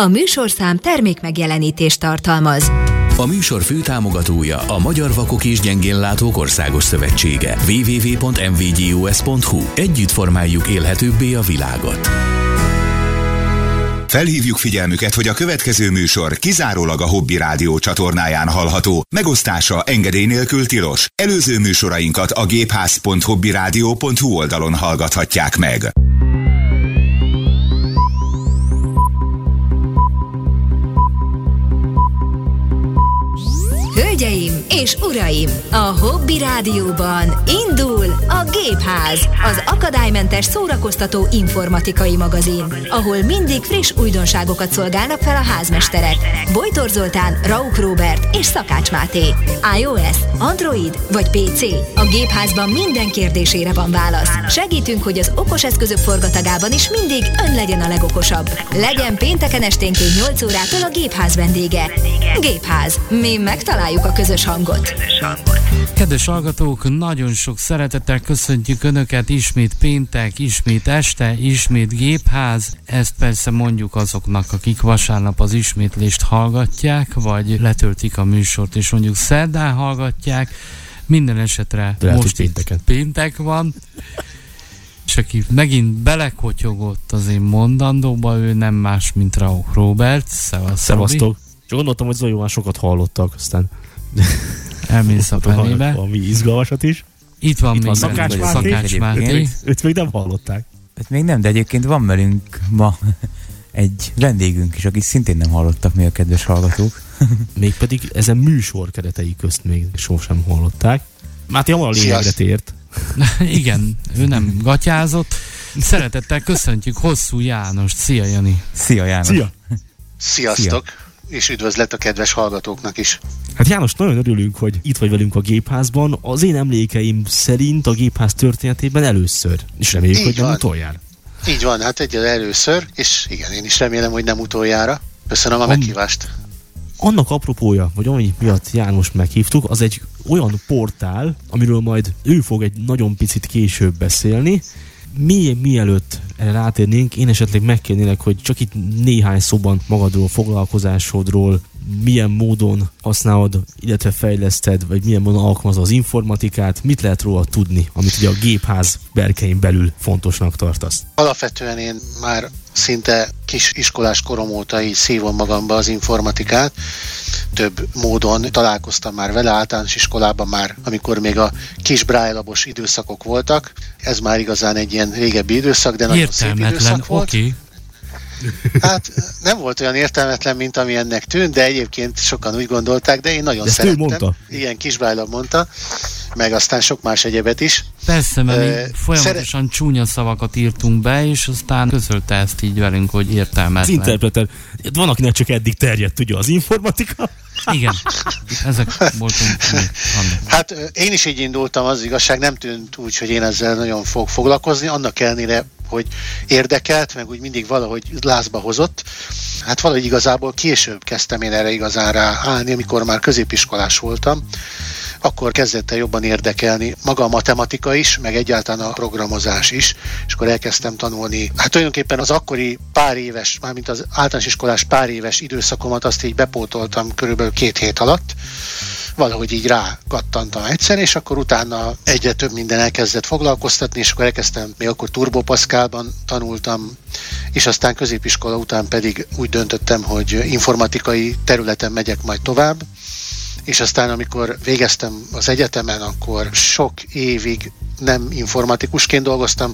A műsorszám termék megjelenítést tartalmaz. A műsor főtámogatója a Magyar Vakok és Gyengénlátók Országos Szövetsége. www.mvgus.hu Együtt formáljuk élhetőbbé a világot. Felhívjuk figyelmüket, hogy a következő műsor kizárólag a Hobby Rádió csatornáján hallható. Megosztása engedély nélkül tilos. Előző műsorainkat a gépház.hobbyradio.hu oldalon hallgathatják meg. Hölgyeim és uraim, a Hobby Rádióban indul a Gépház, az akadálymentes szórakoztató informatikai magazin, ahol mindig friss újdonságokat szolgálnak fel a házmesterek. Bojtor Zoltán, Rauk Robert és Szakács Máté. iOS, Android vagy PC? A Gépházban minden kérdésére van válasz. Segítünk, hogy az okos eszközök forgatagában is mindig ön legyen a legokosabb. Legyen pénteken esténként 8 órától a Gépház vendége. Gépház. Mi megtaláljuk a közös hangot. Kedves hallgatók, nagyon sok szeretettel köszöntjük Önöket ismét péntek, ismét este, ismét gépház. Ezt persze mondjuk azoknak, akik vasárnap az ismétlést hallgatják, vagy letöltik a műsort, és mondjuk szerdán hallgatják. Minden esetre Lehet, most pénteken. péntek van. És aki megint belekotyogott az én mondandóba, ő nem más, mint Rauk Robert. Szevasz, Szevasztok. Csak gondoltam, hogy Zoli már sokat hallottak, aztán. Elmész a fenébe. valami izgalmasat is. Itt van Itt még van Szakács Máté. Szakács. Egyébként. Őt még nem hallották. Hát még nem, de egyébként van velünk ma egy vendégünk is, akit szintén nem hallottak mi a kedves hallgatók. Mégpedig ezen műsor keretei közt még sosem hallották. Máté hamar a lényegre tért. Igen, ő nem gatyázott. Szeretettel köszöntjük Hosszú Jánost. Szia, Jani. Szia János! Szia! Sziasztok! És üdvözlet a kedves hallgatóknak is. Hát János, nagyon örülünk, hogy itt vagy velünk a gépházban. Az én emlékeim szerint a gépház történetében először. És reméljük, Így hogy nem van. utoljára. Így van, hát egyel először, és igen, én is remélem, hogy nem utoljára. Köszönöm a Am- meghívást. Annak apropója, vagy ami miatt János meghívtuk, az egy olyan portál, amiről majd ő fog egy nagyon picit később beszélni. Mi, mielőtt erre rátérnénk, én esetleg megkérnélek, hogy csak itt néhány szóban magadról, foglalkozásodról, milyen módon használod, illetve fejleszted, vagy milyen módon alkalmazod az informatikát, mit lehet róla tudni, amit ugye a gépház berkein belül fontosnak tartasz. Alapvetően én már szinte kis iskolás korom óta így szívom magamba az informatikát. Több módon találkoztam már vele általános iskolában már, amikor még a kis brájlabos időszakok voltak. Ez már igazán egy ilyen régebbi időszak, de nagyon szép időszak volt. Okay. Hát nem volt olyan értelmetlen, mint ami ennek tűnt, de egyébként sokan úgy gondolták, de én nagyon De szerettem. mondta? Igen, Kisbájla mondta, meg aztán sok más egyebet is. Persze, mert Ö, mi folyamatosan csúnya szavakat írtunk be, és aztán közölte ezt így velünk, hogy Az értelmetlen. interpreter, van, akinek csak eddig terjedt ugye az informatika, Igen, ezek voltunk. Hát én is így indultam, az igazság nem tűnt úgy, hogy én ezzel nagyon fog foglalkozni, annak ellenére, hogy érdekelt, meg úgy mindig valahogy lázba hozott. Hát valahogy igazából később kezdtem én erre igazán ráállni, amikor már középiskolás voltam. Akkor kezdett el jobban érdekelni maga a matematika is, meg egyáltalán a programozás is, és akkor elkezdtem tanulni. Hát tulajdonképpen az akkori pár éves, mármint az általános iskolás pár éves időszakomat azt így bepótoltam körülbelül két hét alatt, valahogy így rákattantam egyszer, és akkor utána egyre több minden elkezdett foglalkoztatni, és akkor elkezdtem, még akkor Turbo Pascalban tanultam, és aztán középiskola után pedig úgy döntöttem, hogy informatikai területen megyek majd tovább, és aztán amikor végeztem az egyetemen, akkor sok évig nem informatikusként dolgoztam,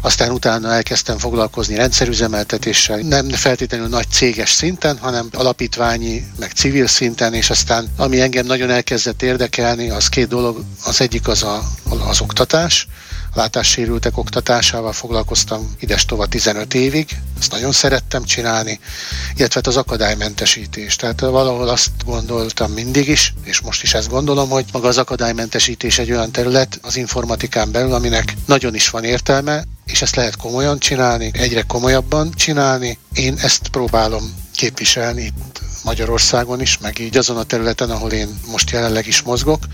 aztán utána elkezdtem foglalkozni rendszerüzemeltetéssel, nem feltétlenül nagy céges szinten, hanem alapítványi, meg civil szinten, és aztán ami engem nagyon elkezdett érdekelni, az két dolog, az egyik az a, az oktatás, látássérültek oktatásával foglalkoztam ides tova 15 évig, ezt nagyon szerettem csinálni, illetve hát az akadálymentesítés. Tehát valahol azt gondoltam mindig is, és most is ezt gondolom, hogy maga az akadálymentesítés egy olyan terület az informatikán belül, aminek nagyon is van értelme, és ezt lehet komolyan csinálni, egyre komolyabban csinálni. Én ezt próbálom képviselni itt Magyarországon is, meg így azon a területen, ahol én most jelenleg is mozgok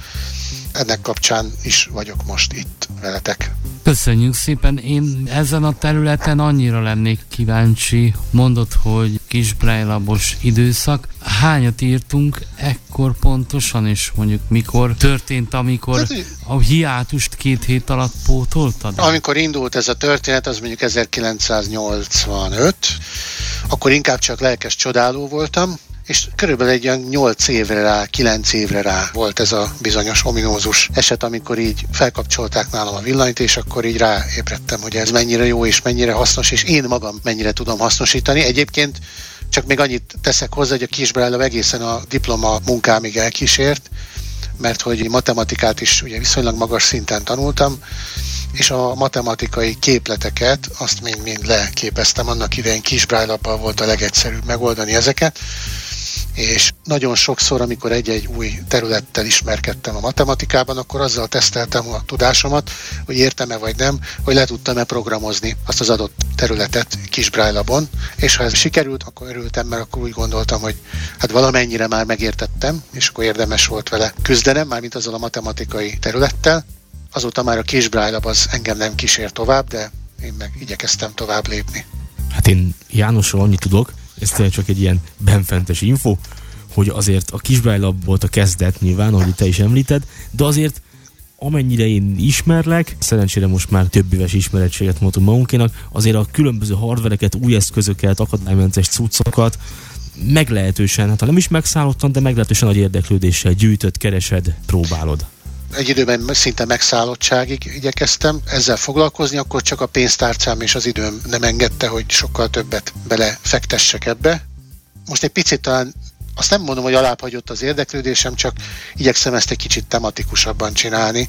ennek kapcsán is vagyok most itt veletek. Köszönjük szépen. Én ezen a területen annyira lennék kíváncsi. Mondod, hogy kis brejlabos időszak. Hányat írtunk ekkor pontosan, és mondjuk mikor történt, amikor hát, a hiátust két hét alatt pótoltad? Amikor indult ez a történet, az mondjuk 1985, akkor inkább csak lelkes csodáló voltam, és körülbelül egy olyan 8 évre rá, 9 évre rá volt ez a bizonyos ominózus eset, amikor így felkapcsolták nálam a villanyt, és akkor így ráébredtem, hogy ez mennyire jó és mennyire hasznos, és én magam mennyire tudom hasznosítani. Egyébként csak még annyit teszek hozzá, hogy a kisbrállam egészen a diploma munkámig elkísért, mert hogy matematikát is ugye viszonylag magas szinten tanultam, és a matematikai képleteket azt mind-mind leképeztem. Annak idején kisbrájlappal volt a legegyszerűbb megoldani ezeket, és nagyon sokszor, amikor egy-egy új területtel ismerkedtem a matematikában, akkor azzal teszteltem a tudásomat, hogy értem-e vagy nem, hogy le tudtam-e programozni azt az adott területet kis Braille-labon, és ha ez sikerült, akkor örültem, mert akkor úgy gondoltam, hogy hát valamennyire már megértettem, és akkor érdemes volt vele küzdenem, mármint azzal a matematikai területtel. Azóta már a kis Braille az engem nem kísér tovább, de én meg igyekeztem tovább lépni. Hát én Jánosról annyit tudok, ez tényleg csak egy ilyen benfentes info, hogy azért a kisbájlap volt a kezdet nyilván, ahogy te is említed, de azért amennyire én ismerlek, szerencsére most már több éves ismerettséget mondtunk magunkénak, azért a különböző hardvereket, új eszközöket, akadálymentes cuccokat meglehetősen, hát ha nem is megszállottan, de meglehetősen nagy érdeklődéssel gyűjtött, keresed, próbálod egy időben szinte megszállottságig igyekeztem ezzel foglalkozni, akkor csak a pénztárcám és az időm nem engedte, hogy sokkal többet belefektessek ebbe. Most egy picit talán azt nem mondom, hogy alábbhagyott az érdeklődésem, csak igyekszem ezt egy kicsit tematikusabban csinálni,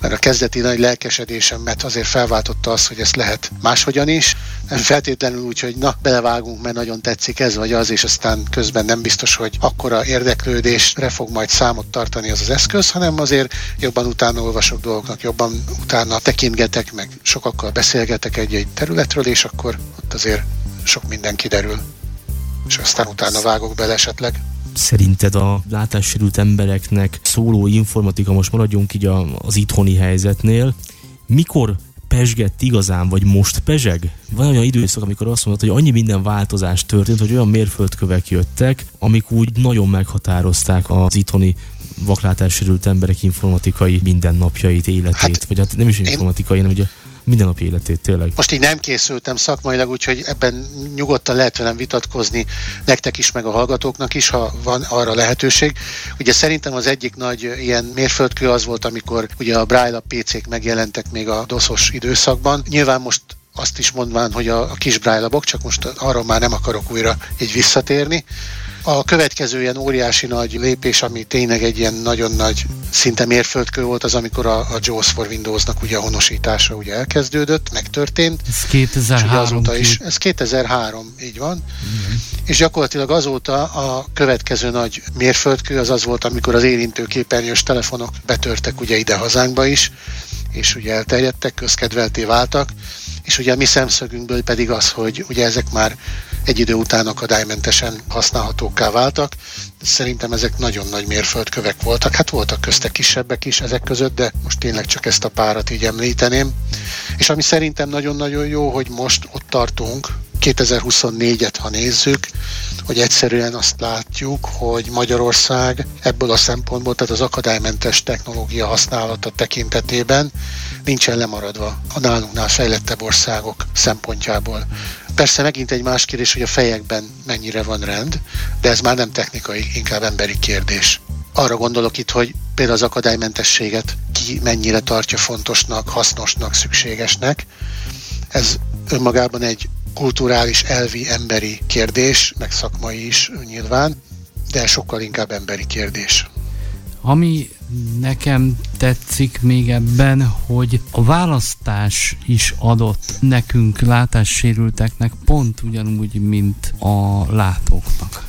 mert a kezdeti nagy lelkesedésemet azért felváltotta az, hogy ezt lehet máshogyan is, nem feltétlenül úgy, hogy na, belevágunk, mert nagyon tetszik ez vagy az, és aztán közben nem biztos, hogy akkora érdeklődésre fog majd számot tartani az az eszköz, hanem azért jobban utána olvasok dolgoknak, jobban utána tekintgetek, meg sokakkal beszélgetek egy-egy területről, és akkor ott azért sok minden kiderül és aztán utána vágok bele esetleg. Szerinted a látássérült embereknek szóló informatika, most maradjunk így az itthoni helyzetnél, mikor pesgett igazán, vagy most pezseg? Van olyan időszak, amikor azt mondod, hogy annyi minden változás történt, hogy olyan mérföldkövek jöttek, amik úgy nagyon meghatározták az itthoni vaklátássérült emberek informatikai mindennapjait, életét, hát, vagy hát nem is informatikai, hanem ugye mindennapi életét tényleg. Most így nem készültem szakmailag, úgyhogy ebben nyugodtan lehet velem vitatkozni nektek is, meg a hallgatóknak is, ha van arra lehetőség. Ugye szerintem az egyik nagy ilyen mérföldkő az volt, amikor ugye a Braille PC-k megjelentek még a doszos időszakban. Nyilván most azt is mondván, hogy a, a kis braille csak most arról már nem akarok újra így visszatérni. A következő ilyen óriási nagy lépés, ami tényleg egy ilyen nagyon nagy szinte mérföldkő volt, az amikor a, a JAWS for Windows-nak ugye a honosítása ugye elkezdődött, megtörtént. Ez 2003. azóta is, ez 2003, így van. Mm. És gyakorlatilag azóta a következő nagy mérföldkő az az volt, amikor az érintőképernyős telefonok betörtek ugye ide hazánkba is, és ugye elterjedtek, közkedvelté váltak, és ugye a mi szemszögünkből pedig az, hogy ugye ezek már egy idő után akadálymentesen használhatóká váltak. Szerintem ezek nagyon nagy mérföldkövek voltak. Hát voltak közte kisebbek is ezek között, de most tényleg csak ezt a párat így említeném. És ami szerintem nagyon-nagyon jó, hogy most ott tartunk, 2024-et, ha nézzük, hogy egyszerűen azt látjuk, hogy Magyarország ebből a szempontból, tehát az akadálymentes technológia használata tekintetében nincsen lemaradva a nálunknál fejlettebb országok szempontjából. Persze megint egy más kérdés, hogy a fejekben mennyire van rend, de ez már nem technikai, inkább emberi kérdés. Arra gondolok itt, hogy például az akadálymentességet ki mennyire tartja fontosnak, hasznosnak, szükségesnek. Ez önmagában egy kulturális, elvi, emberi kérdés, meg szakmai is nyilván, de sokkal inkább emberi kérdés. Ami nekem tetszik még ebben, hogy a választás is adott nekünk látássérülteknek pont ugyanúgy, mint a látóknak.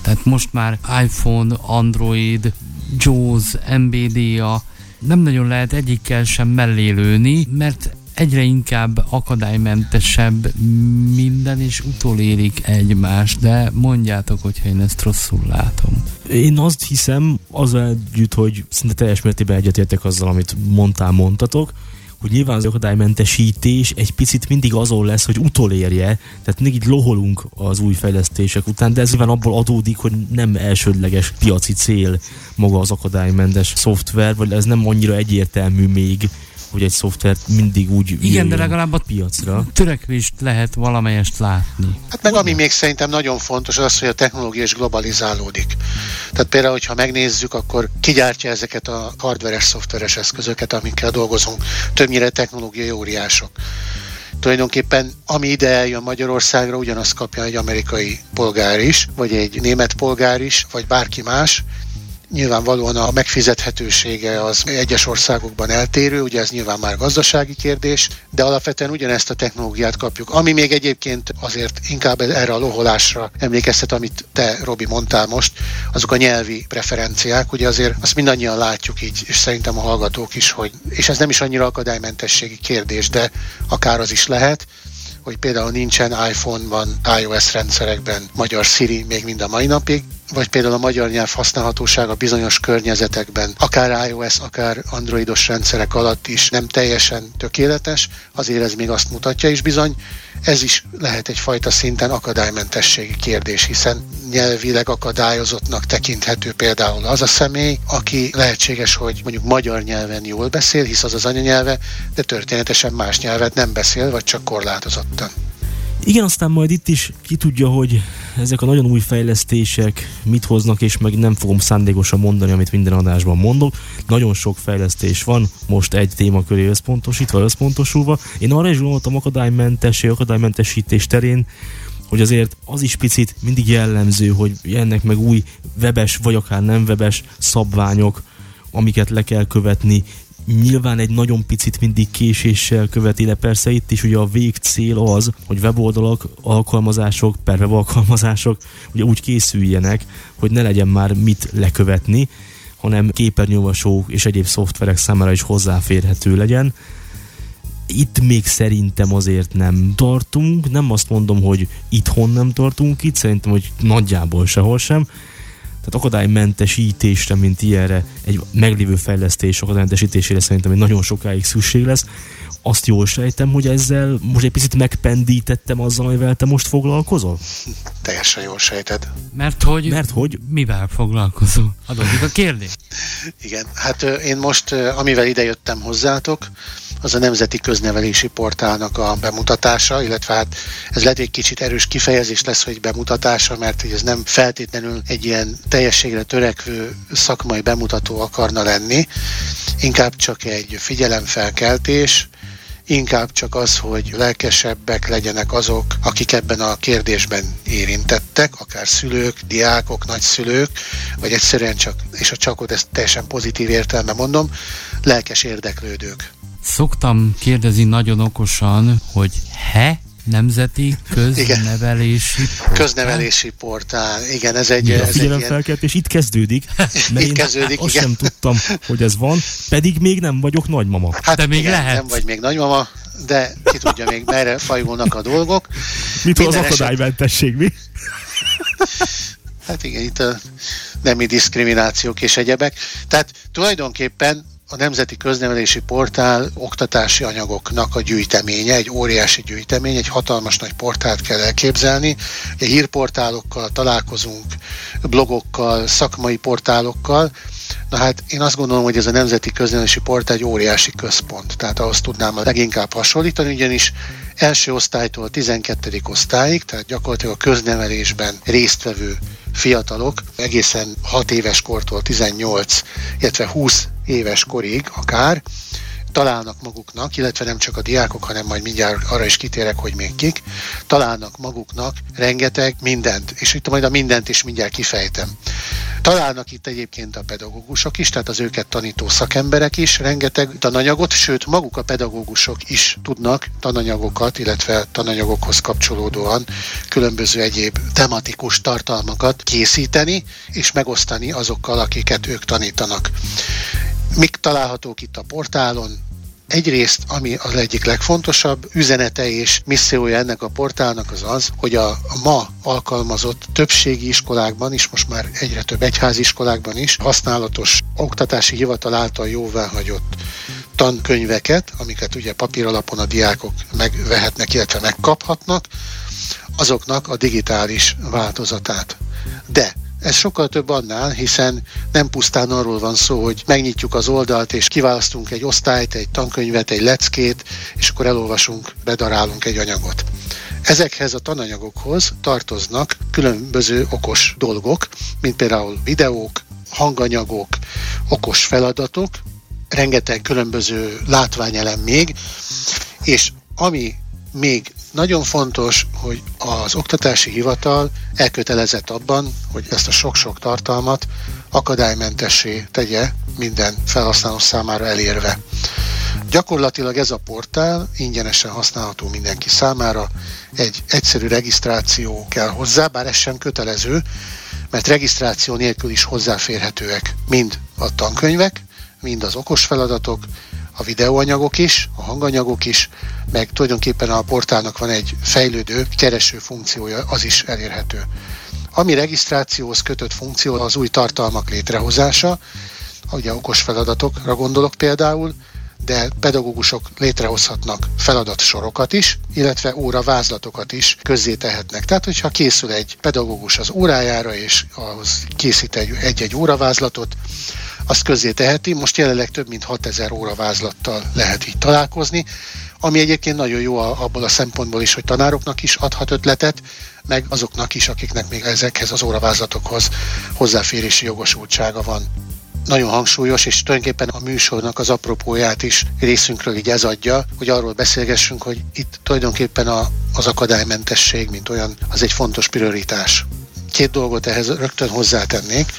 Tehát most már iPhone, Android, JAWS, NVIDIA nem nagyon lehet egyikkel sem mellé lőni, mert egyre inkább akadálymentesebb minden, és utolérik egymást, de mondjátok, hogyha én ezt rosszul látom. Én azt hiszem, az együtt, hogy szinte teljes mértékben egyetértek azzal, amit mondtál, mondtatok, hogy nyilván az akadálymentesítés egy picit mindig azon lesz, hogy utolérje, tehát mindig így loholunk az új fejlesztések után, de ez nyilván abból adódik, hogy nem elsődleges piaci cél maga az akadálymentes szoftver, vagy ez nem annyira egyértelmű még, hogy egy szoftvert mindig úgy Igen, de legalább a piacra. törekvést lehet valamelyest látni. Hát meg ami még szerintem nagyon fontos az, hogy a technológia is globalizálódik. Tehát például, hogyha megnézzük, akkor kigyártja ezeket a hardveres, szoftveres eszközöket, amikkel dolgozunk, többnyire technológiai óriások. Tulajdonképpen ami ide eljön Magyarországra, ugyanazt kapja egy amerikai polgár is, vagy egy német polgár is, vagy bárki más, Nyilvánvalóan a megfizethetősége az egyes országokban eltérő, ugye ez nyilván már gazdasági kérdés, de alapvetően ugyanezt a technológiát kapjuk. Ami még egyébként azért inkább erre a loholásra emlékeztet, amit te, Robi, mondtál most, azok a nyelvi preferenciák, ugye azért azt mindannyian látjuk így, és szerintem a hallgatók is, hogy, és ez nem is annyira akadálymentességi kérdés, de akár az is lehet, hogy például nincsen iPhone-ban, iOS rendszerekben magyar Siri még mind a mai napig, vagy például a magyar nyelv használhatósága bizonyos környezetekben, akár iOS, akár androidos rendszerek alatt is nem teljesen tökéletes, azért ez még azt mutatja is bizony, ez is lehet egyfajta szinten akadálymentességi kérdés, hiszen nyelvileg akadályozottnak tekinthető például az a személy, aki lehetséges, hogy mondjuk magyar nyelven jól beszél, hisz az az anyanyelve, de történetesen más nyelvet nem beszél, vagy csak korlátozottan. Igen, aztán majd itt is ki tudja, hogy ezek a nagyon új fejlesztések mit hoznak, és meg nem fogom szándékosan mondani, amit minden adásban mondok. Nagyon sok fejlesztés van, most egy témaköré összpontosítva, összpontosulva. Én arra is gondoltam akadálymentes, akadálymentesítés terén, hogy azért az is picit mindig jellemző, hogy ennek meg új webes, vagy akár nem webes szabványok, amiket le kell követni, nyilván egy nagyon picit mindig késéssel követi le. Persze itt is ugye a végcél az, hogy weboldalak, alkalmazások, per alkalmazások ugye úgy készüljenek, hogy ne legyen már mit lekövetni, hanem képernyőolvasó és egyéb szoftverek számára is hozzáférhető legyen. Itt még szerintem azért nem tartunk, nem azt mondom, hogy itthon nem tartunk itt, szerintem, hogy nagyjából sehol sem, tehát akadálymentesítésre, mint ilyenre, egy meglévő fejlesztés akadálymentesítésére szerintem egy nagyon sokáig szükség lesz. Azt jól sejtem, hogy ezzel most egy picit megpendítettem azzal, amivel te most foglalkozol? Teljesen jól sejted. Mert hogy, Mert hogy mivel foglalkozol? Adódik a kérdés. Igen, hát én most, amivel idejöttem hozzátok, az a Nemzeti Köznevelési Portálnak a bemutatása, illetve hát ez lehet egy kicsit erős kifejezés lesz, hogy bemutatása, mert ez nem feltétlenül egy ilyen teljességre törekvő szakmai bemutató akarna lenni, inkább csak egy figyelemfelkeltés, inkább csak az, hogy lelkesebbek legyenek azok, akik ebben a kérdésben érintettek, akár szülők, diákok, nagyszülők, vagy egyszerűen csak, és a csakot ezt teljesen pozitív értelme mondom, lelkes érdeklődők. Szoktam kérdezni nagyon okosan, hogy he? Nemzeti köznevelési portál. Köznevelési portál, igen, ez egy... Igen, ez figyelemfelkeltés itt kezdődik, mert itt kezdődik, azt igen. sem tudtam, hogy ez van, pedig még nem vagyok nagymama. Hát De még igen, lehet. Nem vagy még nagymama, de ki tudja még merre fajulnak a dolgok. Mit az akadálymentesség, mi? Hát igen, itt a nemi diszkriminációk és egyebek. Tehát tulajdonképpen a Nemzeti Köznevelési Portál oktatási anyagoknak a gyűjteménye, egy óriási gyűjtemény, egy hatalmas nagy portált kell elképzelni. Hírportálokkal találkozunk, blogokkal, szakmai portálokkal. Na hát én azt gondolom, hogy ez a Nemzeti Köznevelési Portál egy óriási központ, tehát ahhoz tudnám a leginkább hasonlítani, ugyanis első osztálytól 12. osztályig, tehát gyakorlatilag a köznevelésben résztvevő fiatalok egészen 6 éves kortól 18, illetve 20 éves korig akár találnak maguknak, illetve nem csak a diákok, hanem majd mindjárt arra is kitérek, hogy még kik, találnak maguknak rengeteg mindent, és itt majd a mindent is mindjárt kifejtem. Találnak itt egyébként a pedagógusok is, tehát az őket tanító szakemberek is rengeteg tananyagot, sőt maguk a pedagógusok is tudnak tananyagokat, illetve tananyagokhoz kapcsolódóan különböző egyéb tematikus tartalmakat készíteni és megosztani azokkal, akiket ők tanítanak. Mik találhatók itt a portálon? Egyrészt, ami az egyik legfontosabb üzenete és missziója ennek a portálnak az az, hogy a, ma alkalmazott többségi iskolákban is, most már egyre több egyházi iskolákban is használatos oktatási hivatal által jóváhagyott tankönyveket, amiket ugye papír alapon a diákok megvehetnek, illetve megkaphatnak, azoknak a digitális változatát. De ez sokkal több annál, hiszen nem pusztán arról van szó, hogy megnyitjuk az oldalt, és kiválasztunk egy osztályt, egy tankönyvet, egy leckét, és akkor elolvasunk, bedarálunk egy anyagot. Ezekhez a tananyagokhoz tartoznak különböző okos dolgok, mint például videók, hanganyagok, okos feladatok, rengeteg különböző látványelem még, és ami még nagyon fontos, hogy az oktatási hivatal elkötelezett abban, hogy ezt a sok-sok tartalmat akadálymentessé tegye minden felhasználó számára elérve. Gyakorlatilag ez a portál ingyenesen használható mindenki számára, egy egyszerű regisztráció kell hozzá, bár ez sem kötelező, mert regisztráció nélkül is hozzáférhetőek mind a tankönyvek, mind az okos feladatok, a videóanyagok is, a hanganyagok is, meg tulajdonképpen a portálnak van egy fejlődő kereső funkciója, az is elérhető. Ami regisztrációhoz kötött funkció az új tartalmak létrehozása, ugye okos feladatokra gondolok például, de pedagógusok létrehozhatnak feladatsorokat is, illetve óra vázlatokat is közzé tehetnek. Tehát, hogyha készül egy pedagógus az órájára, és ahhoz készít egy, egy-egy óravázlatot, azt közzé teheti. Most jelenleg több mint 6000 óravázlattal lehet így találkozni, ami egyébként nagyon jó abból a szempontból is, hogy tanároknak is adhat ötletet, meg azoknak is, akiknek még ezekhez az óravázlatokhoz hozzáférési jogosultsága van nagyon hangsúlyos, és tulajdonképpen a műsornak az apropóját is részünkről így ez adja, hogy arról beszélgessünk, hogy itt tulajdonképpen a, az akadálymentesség, mint olyan, az egy fontos prioritás. Két dolgot ehhez rögtön hozzátennék,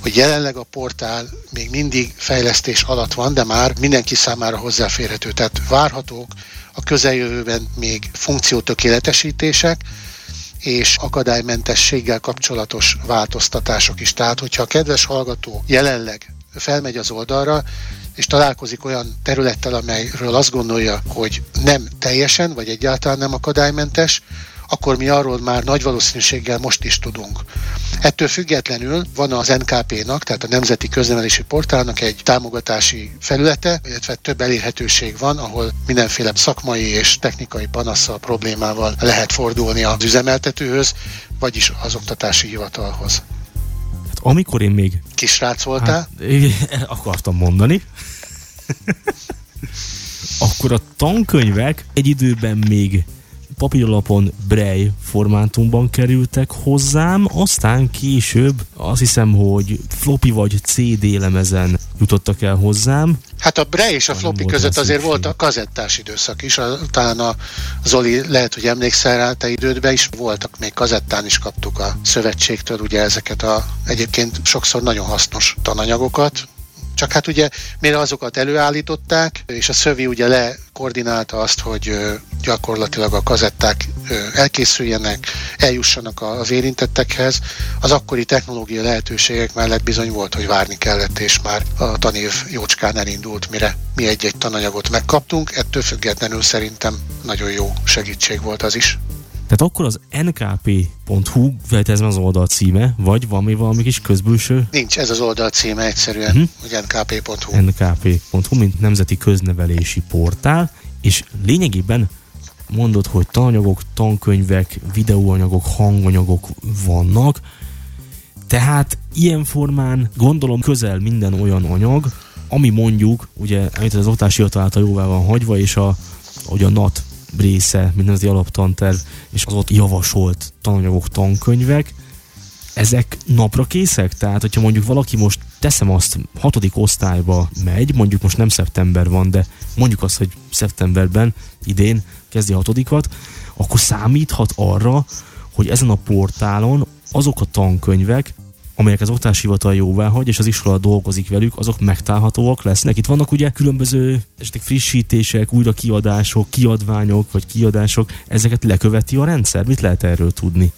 hogy jelenleg a portál még mindig fejlesztés alatt van, de már mindenki számára hozzáférhető. Tehát várhatók a közeljövőben még funkciótökéletesítések, és akadálymentességgel kapcsolatos változtatások is. Tehát, hogyha a kedves hallgató jelenleg felmegy az oldalra, és találkozik olyan területtel, amelyről azt gondolja, hogy nem teljesen, vagy egyáltalán nem akadálymentes, akkor mi arról már nagy valószínűséggel most is tudunk. Ettől függetlenül van az NKP-nak, tehát a Nemzeti Köznevelési Portálnak egy támogatási felülete, illetve több elérhetőség van, ahol mindenféle szakmai és technikai panasszal, problémával lehet fordulni az üzemeltetőhöz, vagyis az oktatási hivatalhoz. Hát amikor én még... Kisrác voltál? Hát, akartam mondani. akkor a tankönyvek egy időben még papírlapon Braille formátumban kerültek hozzám, aztán később azt hiszem, hogy floppy vagy CD lemezen jutottak el hozzám. Hát a Braille és a floppy között azért volt a kazettás időszak is, a, talán a Zoli lehet, hogy emlékszel rá, te idődben is voltak, még kazettán is kaptuk a szövetségtől ugye ezeket a egyébként sokszor nagyon hasznos tananyagokat, csak hát ugye mire azokat előállították, és a szövi ugye lekoordinálta azt, hogy gyakorlatilag a kazetták elkészüljenek, eljussanak az érintettekhez, az akkori technológiai lehetőségek mellett bizony volt, hogy várni kellett, és már a tanév jócskán elindult, mire mi egy-egy tananyagot megkaptunk, ettől függetlenül szerintem nagyon jó segítség volt az is. Tehát akkor az nkp.hu ez az oldal címe, vagy van még valami kis közbülső? Nincs, ez az oldal címe egyszerűen, uh-huh. hogy nkp.hu. nkp.hu, mint nemzeti köznevelési portál, és lényegében mondod, hogy tananyagok, tankönyvek, videóanyagok, hanganyagok vannak, tehát ilyen formán gondolom közel minden olyan anyag, ami mondjuk, ugye, amit az oktatási által jóvá van hagyva, és a, hogy a NAT része, az alaptanterv, és az ott javasolt tananyagok, tankönyvek, ezek napra készek? Tehát, hogyha mondjuk valaki most teszem azt, hatodik osztályba megy, mondjuk most nem szeptember van, de mondjuk azt, hogy szeptemberben idén kezdi hatodikat, akkor számíthat arra, hogy ezen a portálon azok a tankönyvek, amelyek az oktatási hivatal jóvá hagy, és az iskola dolgozik velük, azok megtalálhatóak lesznek. Itt vannak ugye különböző esetleg frissítések, újra kiadások, kiadványok vagy kiadások, ezeket leköveti a rendszer. Mit lehet erről tudni?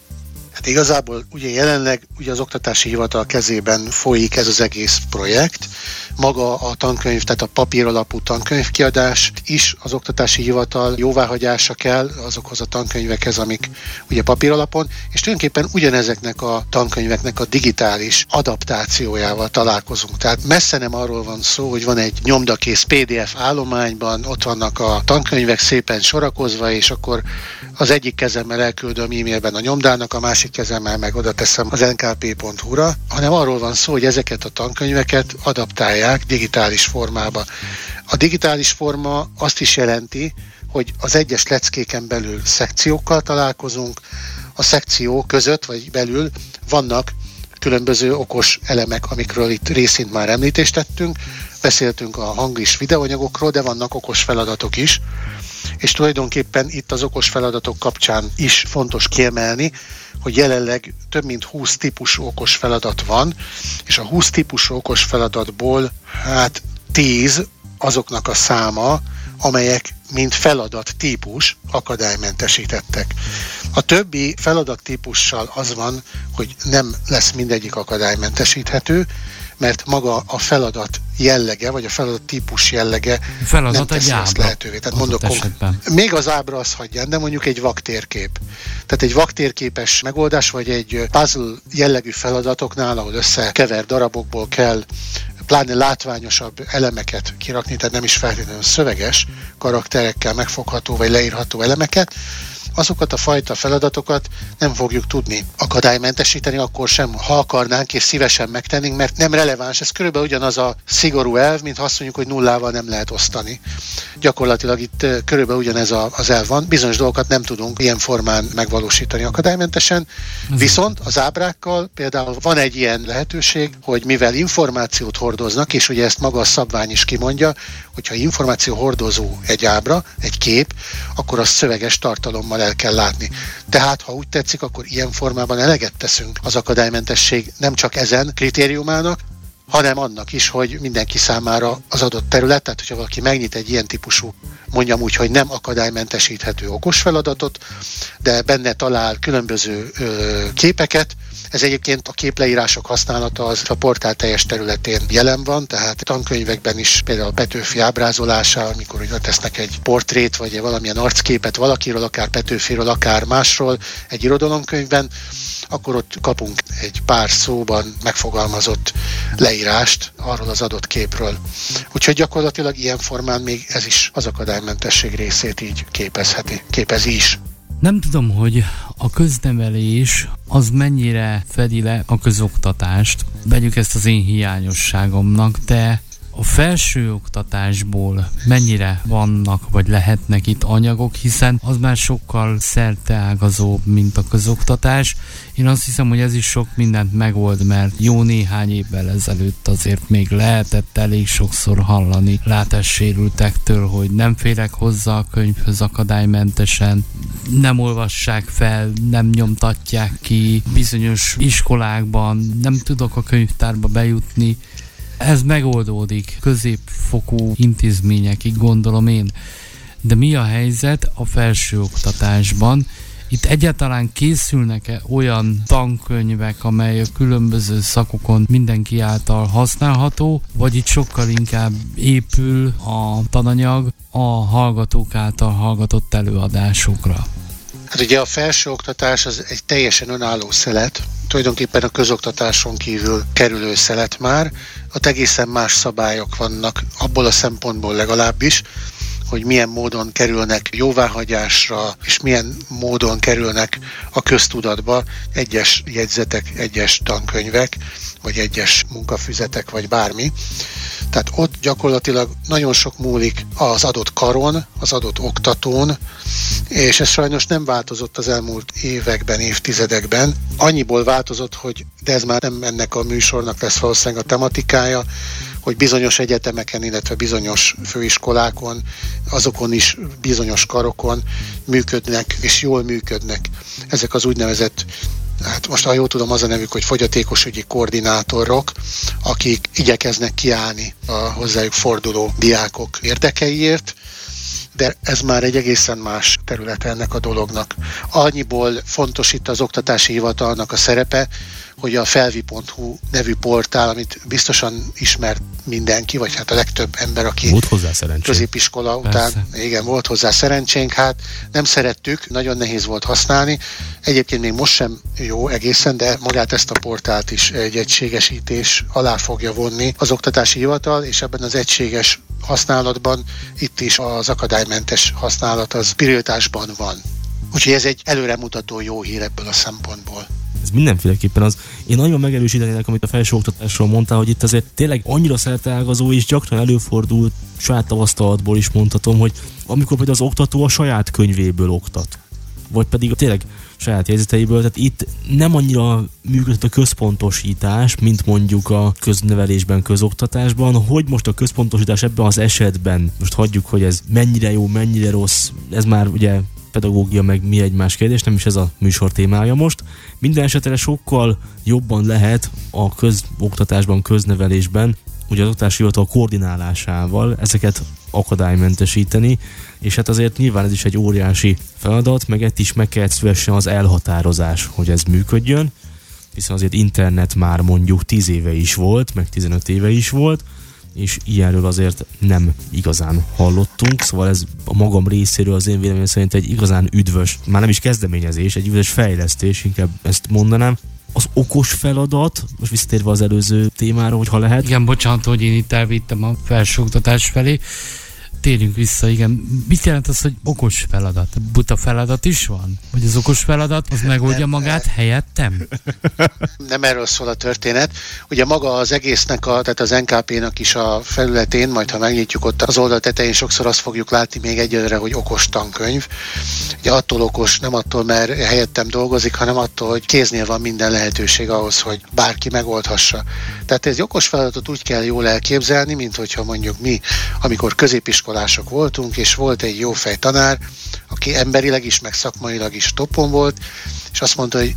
Hát igazából ugye jelenleg ugye az Oktatási Hivatal kezében folyik ez az egész projekt. Maga a tankönyv, tehát a papír alapú tankönyvkiadás is az Oktatási Hivatal jóváhagyása kell azokhoz a tankönyvekhez, amik ugye papír alapon, és tulajdonképpen ugyanezeknek a tankönyveknek a digitális adaptációjával találkozunk. Tehát messze nem arról van szó, hogy van egy nyomdakész PDF állományban, ott vannak a tankönyvek szépen sorakozva, és akkor az egyik kezemmel elküldöm e-mailben a nyomdának, a másik kezemmel meg oda teszem az nkp.hu-ra, hanem arról van szó, hogy ezeket a tankönyveket adaptálják digitális formába. A digitális forma azt is jelenti, hogy az egyes leckéken belül szekciókkal találkozunk, a szekció között vagy belül vannak különböző okos elemek, amikről itt részint már említést tettünk. Beszéltünk a hang és videóanyagokról, de vannak okos feladatok is. És tulajdonképpen itt az okos feladatok kapcsán is fontos kiemelni, hogy jelenleg több mint 20 típusú okos feladat van, és a 20 típusú okos feladatból hát 10 azoknak a száma, amelyek mint feladat típus akadálymentesítettek. A többi feladat típussal az van, hogy nem lesz mindegyik akadálymentesíthető, mert maga a feladat jellege, vagy a feladat típus jellege feladat nem teszi ezt lehetővé. Tehát mondok esetben. még az ábra az hagyján, de mondjuk egy vaktérkép. Tehát egy vaktérképes megoldás, vagy egy puzzle jellegű feladatoknál, ahol összekever darabokból kell pláne látványosabb elemeket kirakni, tehát nem is feltétlenül szöveges karakterekkel megfogható vagy leírható elemeket, azokat a fajta feladatokat nem fogjuk tudni akadálymentesíteni, akkor sem, ha akarnánk és szívesen megtennénk, mert nem releváns. Ez körülbelül ugyanaz a szigorú elv, mint ha azt mondjuk, hogy nullával nem lehet osztani. Gyakorlatilag itt körülbelül ugyanez a, az elv van. Bizonyos dolgokat nem tudunk ilyen formán megvalósítani akadálymentesen, viszont az ábrákkal például van egy ilyen lehetőség, hogy mivel információt hordoznak, és ugye ezt maga a szabvány is kimondja, hogyha információ hordozó egy ábra, egy kép, akkor az szöveges tartalommal el kell látni. Tehát, ha úgy tetszik, akkor ilyen formában eleget teszünk az akadálymentesség nem csak ezen kritériumának, hanem annak is, hogy mindenki számára az adott terület, tehát hogyha valaki megnyit egy ilyen típusú, mondjam úgy, hogy nem akadálymentesíthető okos feladatot, de benne talál különböző ö, képeket, ez egyébként a képleírások használata az a portál teljes területén jelen van, tehát tankönyvekben is például a Petőfi ábrázolása, amikor ugye tesznek egy portrét, vagy valamilyen arcképet valakiről, akár Petőfiről, akár másról egy irodalomkönyvben, akkor ott kapunk egy pár szóban megfogalmazott leírást arról az adott képről. Úgyhogy gyakorlatilag ilyen formán még ez is az akadálymentesség részét így képezheti, képezi is. Nem tudom, hogy a köznevelés az mennyire fedi le a közoktatást. Vegyük ezt az én hiányosságomnak, de a felsőoktatásból mennyire vannak vagy lehetnek itt anyagok, hiszen az már sokkal szerteágazóbb, mint a közoktatás. Én azt hiszem, hogy ez is sok mindent megold, mert jó néhány évvel ezelőtt azért még lehetett elég sokszor hallani látássérültektől, hogy nem férek hozzá a könyvhöz akadálymentesen, nem olvassák fel, nem nyomtatják ki bizonyos iskolákban, nem tudok a könyvtárba bejutni, ez megoldódik középfokú intézményekig, gondolom én. De mi a helyzet a felsőoktatásban? Itt egyáltalán készülnek-e olyan tankönyvek, amely a különböző szakokon mindenki által használható, vagy itt sokkal inkább épül a tananyag a hallgatók által hallgatott előadásokra? Hát ugye a felsőoktatás az egy teljesen önálló szelet, tulajdonképpen a közoktatáson kívül kerülő szelet már, ott egészen más szabályok vannak, abból a szempontból legalábbis, hogy milyen módon kerülnek jóváhagyásra, és milyen módon kerülnek a köztudatba egyes jegyzetek, egyes tankönyvek, vagy egyes munkafüzetek, vagy bármi. Tehát ott gyakorlatilag nagyon sok múlik az adott karon, az adott oktatón, és ez sajnos nem változott az elmúlt években, évtizedekben. Annyiból változott, hogy de ez már nem ennek a műsornak lesz valószínűleg a tematikája, hogy bizonyos egyetemeken, illetve bizonyos főiskolákon, azokon is bizonyos karokon működnek, és jól működnek ezek az úgynevezett hát most ha jól tudom, az a nevük, hogy fogyatékosügyi koordinátorok, akik igyekeznek kiállni a hozzájuk forduló diákok érdekeiért, de ez már egy egészen más terület ennek a dolognak. Annyiból fontos itt az oktatási hivatalnak a szerepe, hogy a felvi.hu nevű portál, amit biztosan ismert mindenki, vagy hát a legtöbb ember, aki volt hozzá szerencsénk. középiskola után, Persze. igen, volt hozzá szerencsénk, hát nem szerettük, nagyon nehéz volt használni. Egyébként még most sem jó egészen, de magát ezt a portált is egy egységesítés alá fogja vonni az oktatási hivatal, és ebben az egységes használatban itt is az akadálymentes használat az pirültásban van. Úgyhogy ez egy előremutató jó hír ebből a szempontból ez mindenféleképpen az. Én nagyon megerősítenének, amit a felsőoktatásról mondtál, hogy itt azért tényleg annyira szerteágazó és gyakran előfordul, saját tavasztalatból is mondhatom, hogy amikor például az oktató a saját könyvéből oktat, vagy pedig tényleg saját jegyzeteiből, tehát itt nem annyira működött a központosítás, mint mondjuk a köznevelésben, közoktatásban, hogy most a központosítás ebben az esetben, most hagyjuk, hogy ez mennyire jó, mennyire rossz, ez már ugye pedagógia meg mi egymás kérdés, nem is ez a műsor témája most. Minden esetre sokkal jobban lehet a közoktatásban, köznevelésben, ugye az oktatási hivatal koordinálásával ezeket akadálymentesíteni, és hát azért nyilván ez is egy óriási feladat, meg egy is meg kell szülessen az elhatározás, hogy ez működjön, hiszen azért internet már mondjuk 10 éve is volt, meg 15 éve is volt, és ilyenről azért nem igazán hallottunk, szóval ez a magam részéről az én véleményem szerint egy igazán üdvös, már nem is kezdeményezés, egy üdvös fejlesztés, inkább ezt mondanám. Az okos feladat, most visszatérve az előző témára, hogyha lehet. Igen, bocsánat, hogy én itt elvittem a felsőoktatás felé térjünk vissza, igen. Mit jelent az, hogy okos feladat? Buta feladat is van? Hogy az okos feladat, az megoldja nem, magát nem. helyettem? Nem erről szól a történet. Ugye maga az egésznek, a, tehát az NKP-nak is a felületén, majd ha megnyitjuk ott az oldal tetején, sokszor azt fogjuk látni még egyelőre, hogy okos tankönyv. Ugye attól okos, nem attól, mert helyettem dolgozik, hanem attól, hogy kéznél van minden lehetőség ahhoz, hogy bárki megoldhassa. Tehát ez okos feladatot úgy kell jól elképzelni, mint hogyha mondjuk mi, amikor középiskolában iskolások voltunk, és volt egy jó fej tanár, aki emberileg is, meg szakmailag is topon volt, és azt mondta, hogy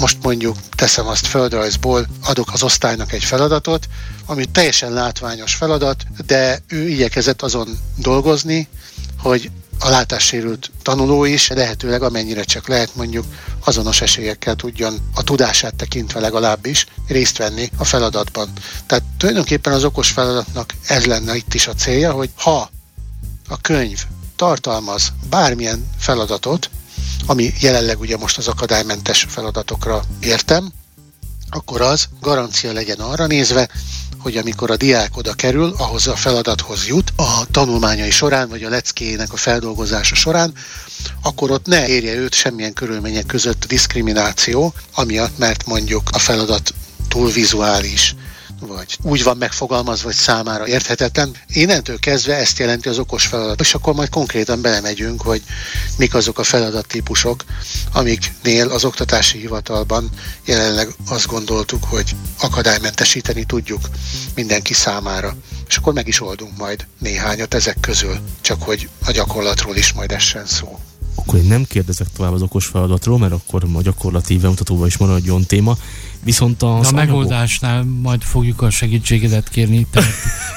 most mondjuk teszem azt földrajzból, adok az osztálynak egy feladatot, ami teljesen látványos feladat, de ő igyekezett azon dolgozni, hogy a látássérült tanuló is lehetőleg amennyire csak lehet mondjuk azonos esélyekkel tudjon a tudását tekintve legalábbis részt venni a feladatban. Tehát tulajdonképpen az okos feladatnak ez lenne itt is a célja, hogy ha a könyv tartalmaz bármilyen feladatot, ami jelenleg ugye most az akadálymentes feladatokra értem, akkor az garancia legyen arra nézve, hogy amikor a diák oda kerül, ahhoz a feladathoz jut, a tanulmányai során, vagy a leckéjének a feldolgozása során, akkor ott ne érje őt semmilyen körülmények között diszkrimináció, amiatt, mert mondjuk a feladat túl vizuális, vagy úgy van megfogalmazva, hogy számára érthetetlen. Innentől kezdve ezt jelenti az okos feladat, és akkor majd konkrétan belemegyünk, hogy mik azok a feladattípusok, amiknél az oktatási hivatalban jelenleg azt gondoltuk, hogy akadálymentesíteni tudjuk mindenki számára. És akkor meg is oldunk majd néhányat ezek közül, csak hogy a gyakorlatról is majd essen szó akkor én nem kérdezek tovább az okos feladatról, mert akkor a gyakorlati bemutatóban is maradjon téma. Viszont a, a megoldásnál majd fogjuk a segítségedet kérni. Tehát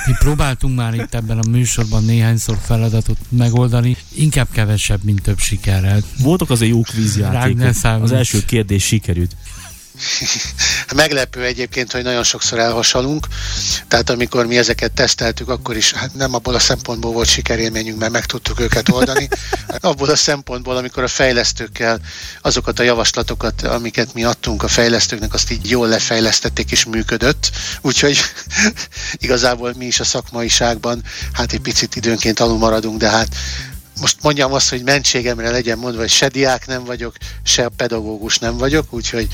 mi próbáltunk már itt ebben a műsorban néhányszor feladatot megoldani, inkább kevesebb, mint több sikerrel. Voltak azért jó kvízjátékok. Az első kérdés sikerült. Meglepő egyébként, hogy nagyon sokszor elhasalunk, tehát amikor mi ezeket teszteltük, akkor is hát nem abból a szempontból volt sikerélményünk, mert meg tudtuk őket oldani, abból a szempontból, amikor a fejlesztőkkel azokat a javaslatokat, amiket mi adtunk a fejlesztőknek, azt így jól lefejlesztették és működött, úgyhogy igazából mi is a szakmaiságban hát egy picit időnként alul maradunk, de hát most mondjam azt, hogy mentségemre legyen mondva, hogy se diák nem vagyok, se pedagógus nem vagyok, úgyhogy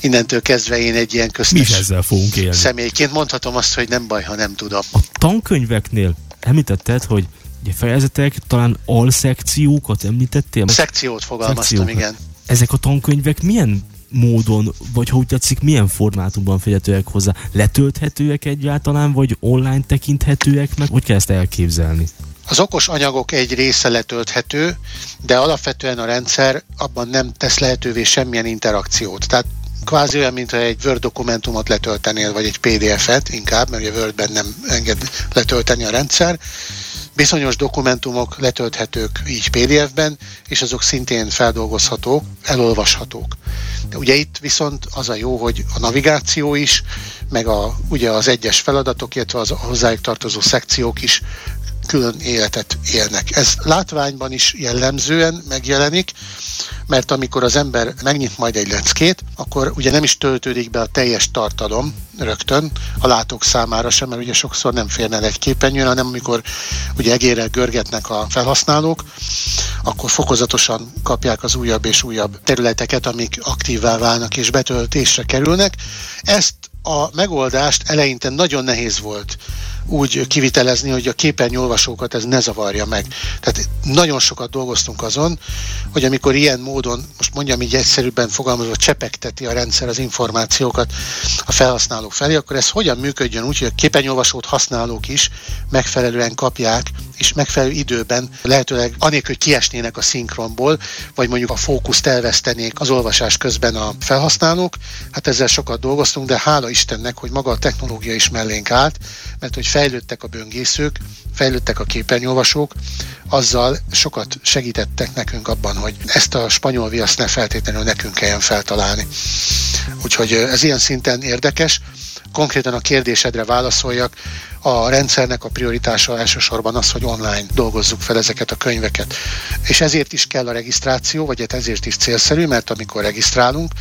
innentől kezdve én egy ilyen köztes Mi ezzel fogunk élni. személyként mondhatom azt, hogy nem baj, ha nem tudom. A tankönyveknél említetted, hogy ugye fejezetek, talán alszekciókat említettél? A szekciót fogalmaztam, Szekciókat. igen. Ezek a tankönyvek milyen módon, vagy ha úgy tetszik, milyen formátumban fedhetőek hozzá? Letölthetőek egyáltalán, vagy online tekinthetőek meg? Hogy kell ezt elképzelni? Az okos anyagok egy része letölthető, de alapvetően a rendszer abban nem tesz lehetővé semmilyen interakciót. Tehát kvázi olyan, mintha egy Word dokumentumot letöltenél, vagy egy PDF-et inkább, mert a Wordben nem enged letölteni a rendszer. Bizonyos dokumentumok letölthetők így PDF-ben, és azok szintén feldolgozhatók, elolvashatók. De ugye itt viszont az a jó, hogy a navigáció is, meg a, ugye az egyes feladatok, illetve az hozzájuk tartozó szekciók is külön életet élnek. Ez látványban is jellemzően megjelenik, mert amikor az ember megnyit majd egy leckét, akkor ugye nem is töltődik be a teljes tartalom rögtön a látók számára sem, mert ugye sokszor nem férne egy képernyőn, hanem amikor ugye egérrel görgetnek a felhasználók, akkor fokozatosan kapják az újabb és újabb területeket, amik aktívvá válnak és betöltésre kerülnek. Ezt a megoldást eleinte nagyon nehéz volt úgy kivitelezni, hogy a képernyőolvasókat ez ne zavarja meg. Tehát nagyon sokat dolgoztunk azon, hogy amikor ilyen módon, most mondjam így egyszerűbben fogalmazva, csepegteti a rendszer az információkat a felhasználók felé, akkor ez hogyan működjön úgy, hogy a képernyőolvasót használók is megfelelően kapják, és megfelelő időben, lehetőleg anélkül, hogy kiesnének a szinkronból, vagy mondjuk a fókuszt elvesztenék az olvasás közben a felhasználók. Hát ezzel sokat dolgoztunk, de hála Istennek, hogy maga a technológia is mellénk állt, mert hogy fejlődtek a böngészők, fejlődtek a képernyőolvasók, azzal sokat segítettek nekünk abban, hogy ezt a spanyol viaszt ne feltétlenül nekünk kelljen feltalálni. Úgyhogy ez ilyen szinten érdekes. Konkrétan a kérdésedre válaszoljak, a rendszernek a prioritása elsősorban az, hogy online dolgozzuk fel ezeket a könyveket. És ezért is kell a regisztráció, vagy hát ezért is célszerű, mert amikor regisztrálunk,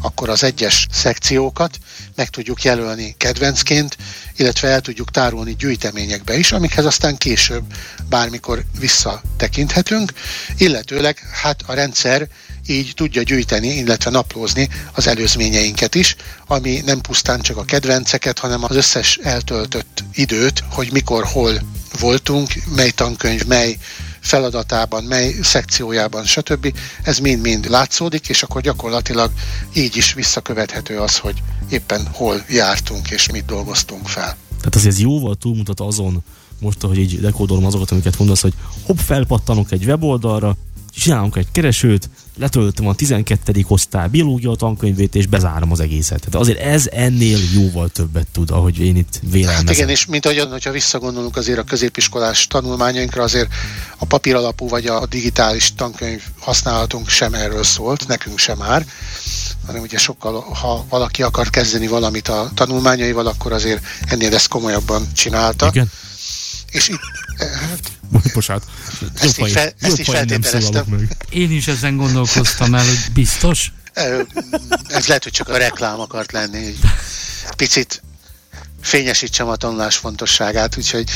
akkor az egyes szekciókat meg tudjuk jelölni kedvencként, illetve el tudjuk tárolni gyűjteményekbe is, amikhez aztán később bármikor visszatekinthetünk, illetőleg hát a rendszer így tudja gyűjteni, illetve naplózni az előzményeinket is, ami nem pusztán csak a kedvenceket, hanem az összes eltöltött időt, hogy mikor, hol voltunk, mely tankönyv, mely feladatában, mely szekciójában, stb. Ez mind-mind látszódik, és akkor gyakorlatilag így is visszakövethető az, hogy éppen hol jártunk és mit dolgoztunk fel. Tehát azért ez jóval túlmutat azon, most, hogy így dekódolom azokat, amiket mondasz, hogy hopp, felpattanok egy weboldalra, csinálunk egy keresőt, letöltöm a 12. osztály biológia tankönyvét, és bezárom az egészet. Tehát azért ez ennél jóval többet tud, ahogy én itt vélelmezem. Hát igen, és mint ahogy, hogyha visszagondolunk azért a középiskolás tanulmányainkra, azért a papíralapú vagy a digitális tankönyv használatunk sem erről szólt, nekünk sem már, hanem ugye sokkal, ha valaki akar kezdeni valamit a tanulmányaival, akkor azért ennél ezt komolyabban csinálta. Igen. És itt, hát, Bocsánat. Ezt így, fel, ezt így feltételeztem. Én is ezen gondolkoztam el, hogy biztos. Ez lehet, hogy csak a reklám akart lenni. Hogy picit fényesítsem a tanulás fontosságát, úgyhogy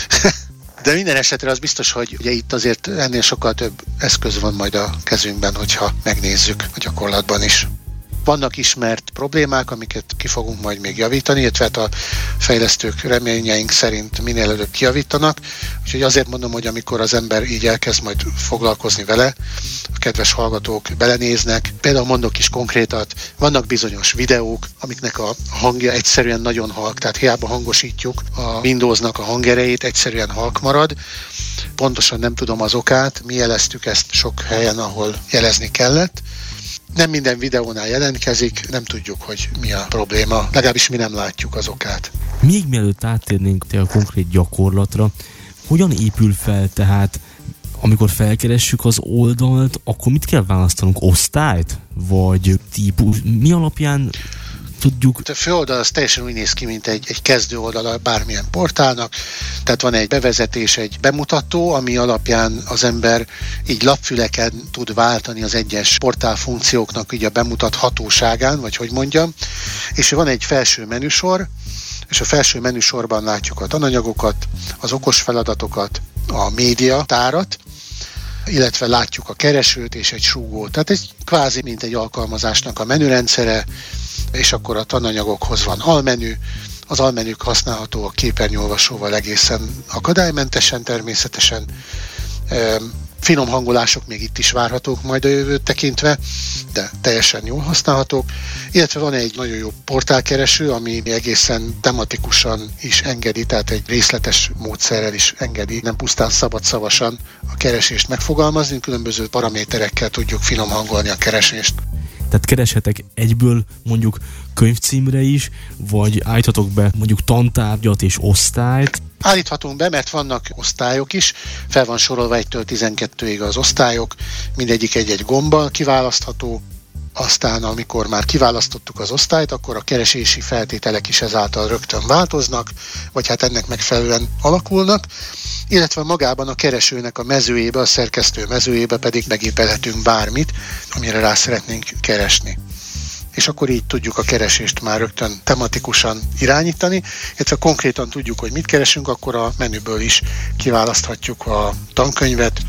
de minden esetre az biztos, hogy ugye itt azért ennél sokkal több eszköz van majd a kezünkben, hogyha megnézzük a gyakorlatban is. Vannak ismert problémák, amiket ki fogunk majd még javítani, illetve hát a fejlesztők reményeink szerint minél előbb kijavítanak. Úgyhogy azért mondom, hogy amikor az ember így elkezd majd foglalkozni vele, a kedves hallgatók belenéznek. Például mondok is konkrétat, vannak bizonyos videók, amiknek a hangja egyszerűen nagyon halk, tehát hiába hangosítjuk a Windowsnak a hangerejét, egyszerűen halk marad. Pontosan nem tudom az okát, mi jeleztük ezt sok helyen, ahol jelezni kellett nem minden videónál jelentkezik, nem tudjuk, hogy mi a probléma, legalábbis mi nem látjuk az okát. Még mielőtt áttérnénk a konkrét gyakorlatra, hogyan épül fel tehát amikor felkeressük az oldalt, akkor mit kell választanunk? Osztályt? Vagy típus? Mi alapján tudjuk. A főoldal az teljesen úgy néz ki, mint egy, egy kezdő oldala bármilyen portálnak, tehát van egy bevezetés, egy bemutató, ami alapján az ember így lapfüleken tud váltani az egyes portál funkcióknak így a bemutathatóságán, vagy hogy mondjam, és van egy felső menüsor, és a felső menüsorban látjuk a tananyagokat, az okos feladatokat, a média tárat, illetve látjuk a keresőt és egy súgót. Tehát ez kvázi mint egy alkalmazásnak a menürendszere, és akkor a tananyagokhoz van almenü, az almenük használható a képernyőolvasóval egészen akadálymentesen természetesen. Finom hangolások még itt is várhatók majd a jövőt tekintve, de teljesen jól használhatók. Illetve van egy nagyon jó portálkereső, ami egészen tematikusan is engedi, tehát egy részletes módszerrel is engedi, nem pusztán szabad szavasan a keresést megfogalmazni, különböző paraméterekkel tudjuk finom hangolni a keresést. Tehát kereshetek egyből mondjuk könyvcímre is, vagy állíthatok be mondjuk tantárgyat és osztályt. Állíthatunk be, mert vannak osztályok is, fel van sorolva 1-től 12-ig az osztályok, mindegyik egy-egy gombbal kiválasztható, aztán amikor már kiválasztottuk az osztályt, akkor a keresési feltételek is ezáltal rögtön változnak, vagy hát ennek megfelelően alakulnak, illetve magában a keresőnek a mezőjébe, a szerkesztő mezőjébe pedig megépelhetünk bármit, amire rá szeretnénk keresni. És akkor így tudjuk a keresést már rögtön tematikusan irányítani, illetve konkrétan tudjuk, hogy mit keresünk, akkor a menüből is kiválaszthatjuk a tankönyvet,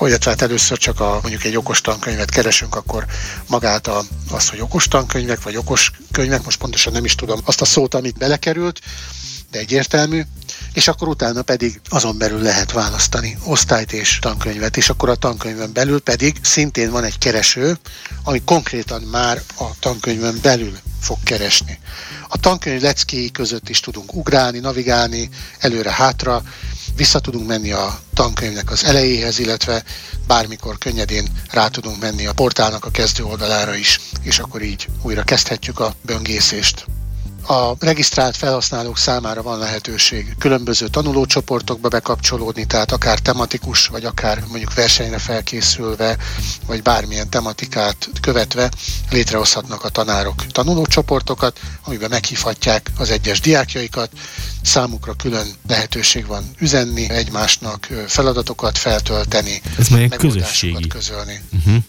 illetve hát először csak a, mondjuk egy okos tankönyvet keresünk, akkor magát a, azt, hogy okos tankönyvek, vagy okos könyvek, most pontosan nem is tudom azt a szót, amit belekerült, de egyértelmű, és akkor utána pedig azon belül lehet választani osztályt és tankönyvet, és akkor a tankönyvön belül pedig szintén van egy kereső, ami konkrétan már a tankönyvön belül fog keresni. A tankönyv leckéi között is tudunk ugrálni, navigálni, előre-hátra, vissza tudunk menni a tankönyvnek az elejéhez, illetve bármikor könnyedén rá tudunk menni a portálnak a kezdő oldalára is, és akkor így újra kezdhetjük a böngészést a regisztrált felhasználók számára van lehetőség különböző tanulócsoportokba bekapcsolódni, tehát akár tematikus, vagy akár mondjuk versenyre felkészülve, vagy bármilyen tematikát követve létrehozhatnak a tanárok tanulócsoportokat, amiben meghívhatják az egyes diákjaikat, számukra külön lehetőség van üzenni egymásnak, feladatokat feltölteni, Ez meg közösségi. közölni. Uh-huh.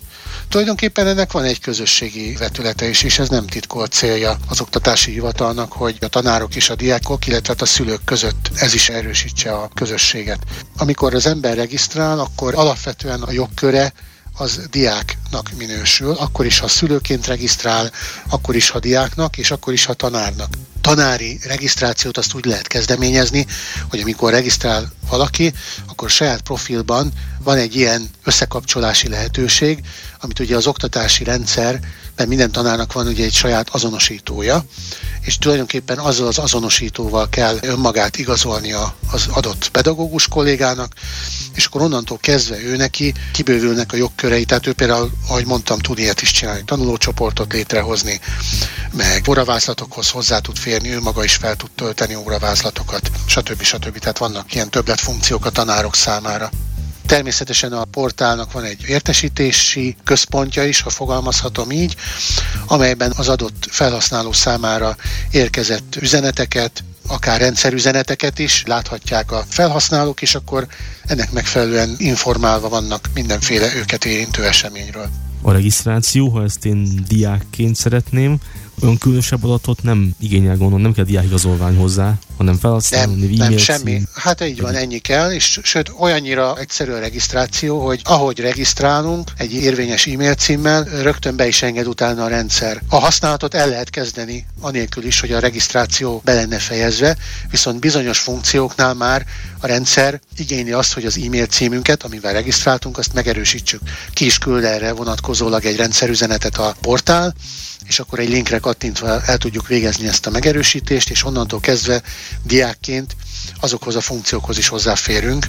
Tulajdonképpen ennek van egy közösségi vetülete is, és ez nem titkolt célja az oktatási hivatalnak, hogy a tanárok és a diákok, illetve a szülők között ez is erősítse a közösséget. Amikor az ember regisztrál, akkor alapvetően a jogköre az diáknak minősül, akkor is, ha szülőként regisztrál, akkor is, ha diáknak, és akkor is, ha tanárnak. Tanári regisztrációt azt úgy lehet kezdeményezni, hogy amikor regisztrál valaki, akkor saját profilban van egy ilyen összekapcsolási lehetőség, amit ugye az oktatási rendszer, mert minden tanárnak van ugye egy saját azonosítója, és tulajdonképpen azzal az azonosítóval kell önmagát igazolni az adott pedagógus kollégának, és akkor onnantól kezdve ő neki kibővülnek a jogkörei, tehát ő például, ahogy mondtam, tud ilyet is csinálni, tanulócsoportot létrehozni, meg óravázlatokhoz hozzá tud férni, ő maga is fel tud tölteni óravázlatokat, stb. stb. Tehát vannak ilyen többletfunkciók a tanárok számára. Természetesen a portálnak van egy értesítési központja is, ha fogalmazhatom így, amelyben az adott felhasználó számára érkezett üzeneteket, akár rendszerüzeneteket is láthatják a felhasználók, és akkor ennek megfelelően informálva vannak mindenféle őket érintő eseményről. A regisztráció, ha ezt én diákként szeretném, olyan különösebb adatot nem igényel gondolom, nem kell diákigazolvány hozzá, hanem felhasználni, nem, nem semmi. Cím. Hát így van, ennyi kell, és sőt olyannyira egyszerű a regisztráció, hogy ahogy regisztrálunk egy érvényes e-mail címmel, rögtön be is enged utána a rendszer. A használatot el lehet kezdeni, anélkül is, hogy a regisztráció be lenne fejezve, viszont bizonyos funkcióknál már a rendszer igényli azt, hogy az e-mail címünket, amivel regisztráltunk, azt megerősítsük. Ki is küld erre vonatkozólag egy rendszerüzenetet a portál, és akkor egy linkre kattintva el tudjuk végezni ezt a megerősítést, és onnantól kezdve diákként azokhoz a funkciókhoz is hozzáférünk,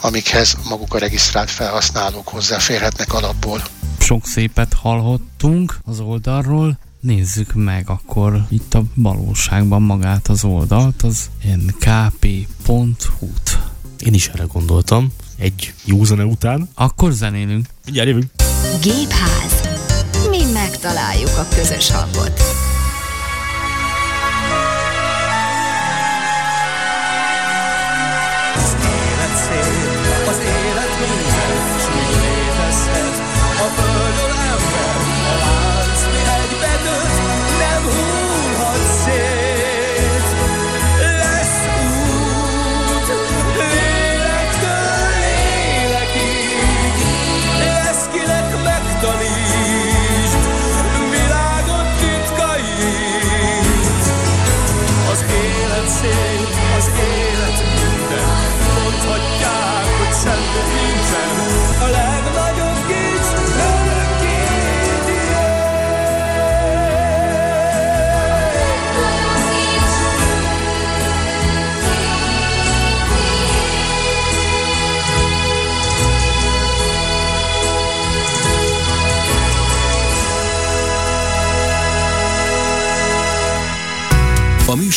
amikhez maguk a regisztrált felhasználók hozzáférhetnek alapból. Sok szépet hallhattunk az oldalról, nézzük meg akkor itt a valóságban magát az oldalt, az nkp.hu-t. Én is erre gondoltam, egy jó zene után. Akkor zenélünk. Mindjárt jövünk. Gépház. Mi megtaláljuk a közös hangot.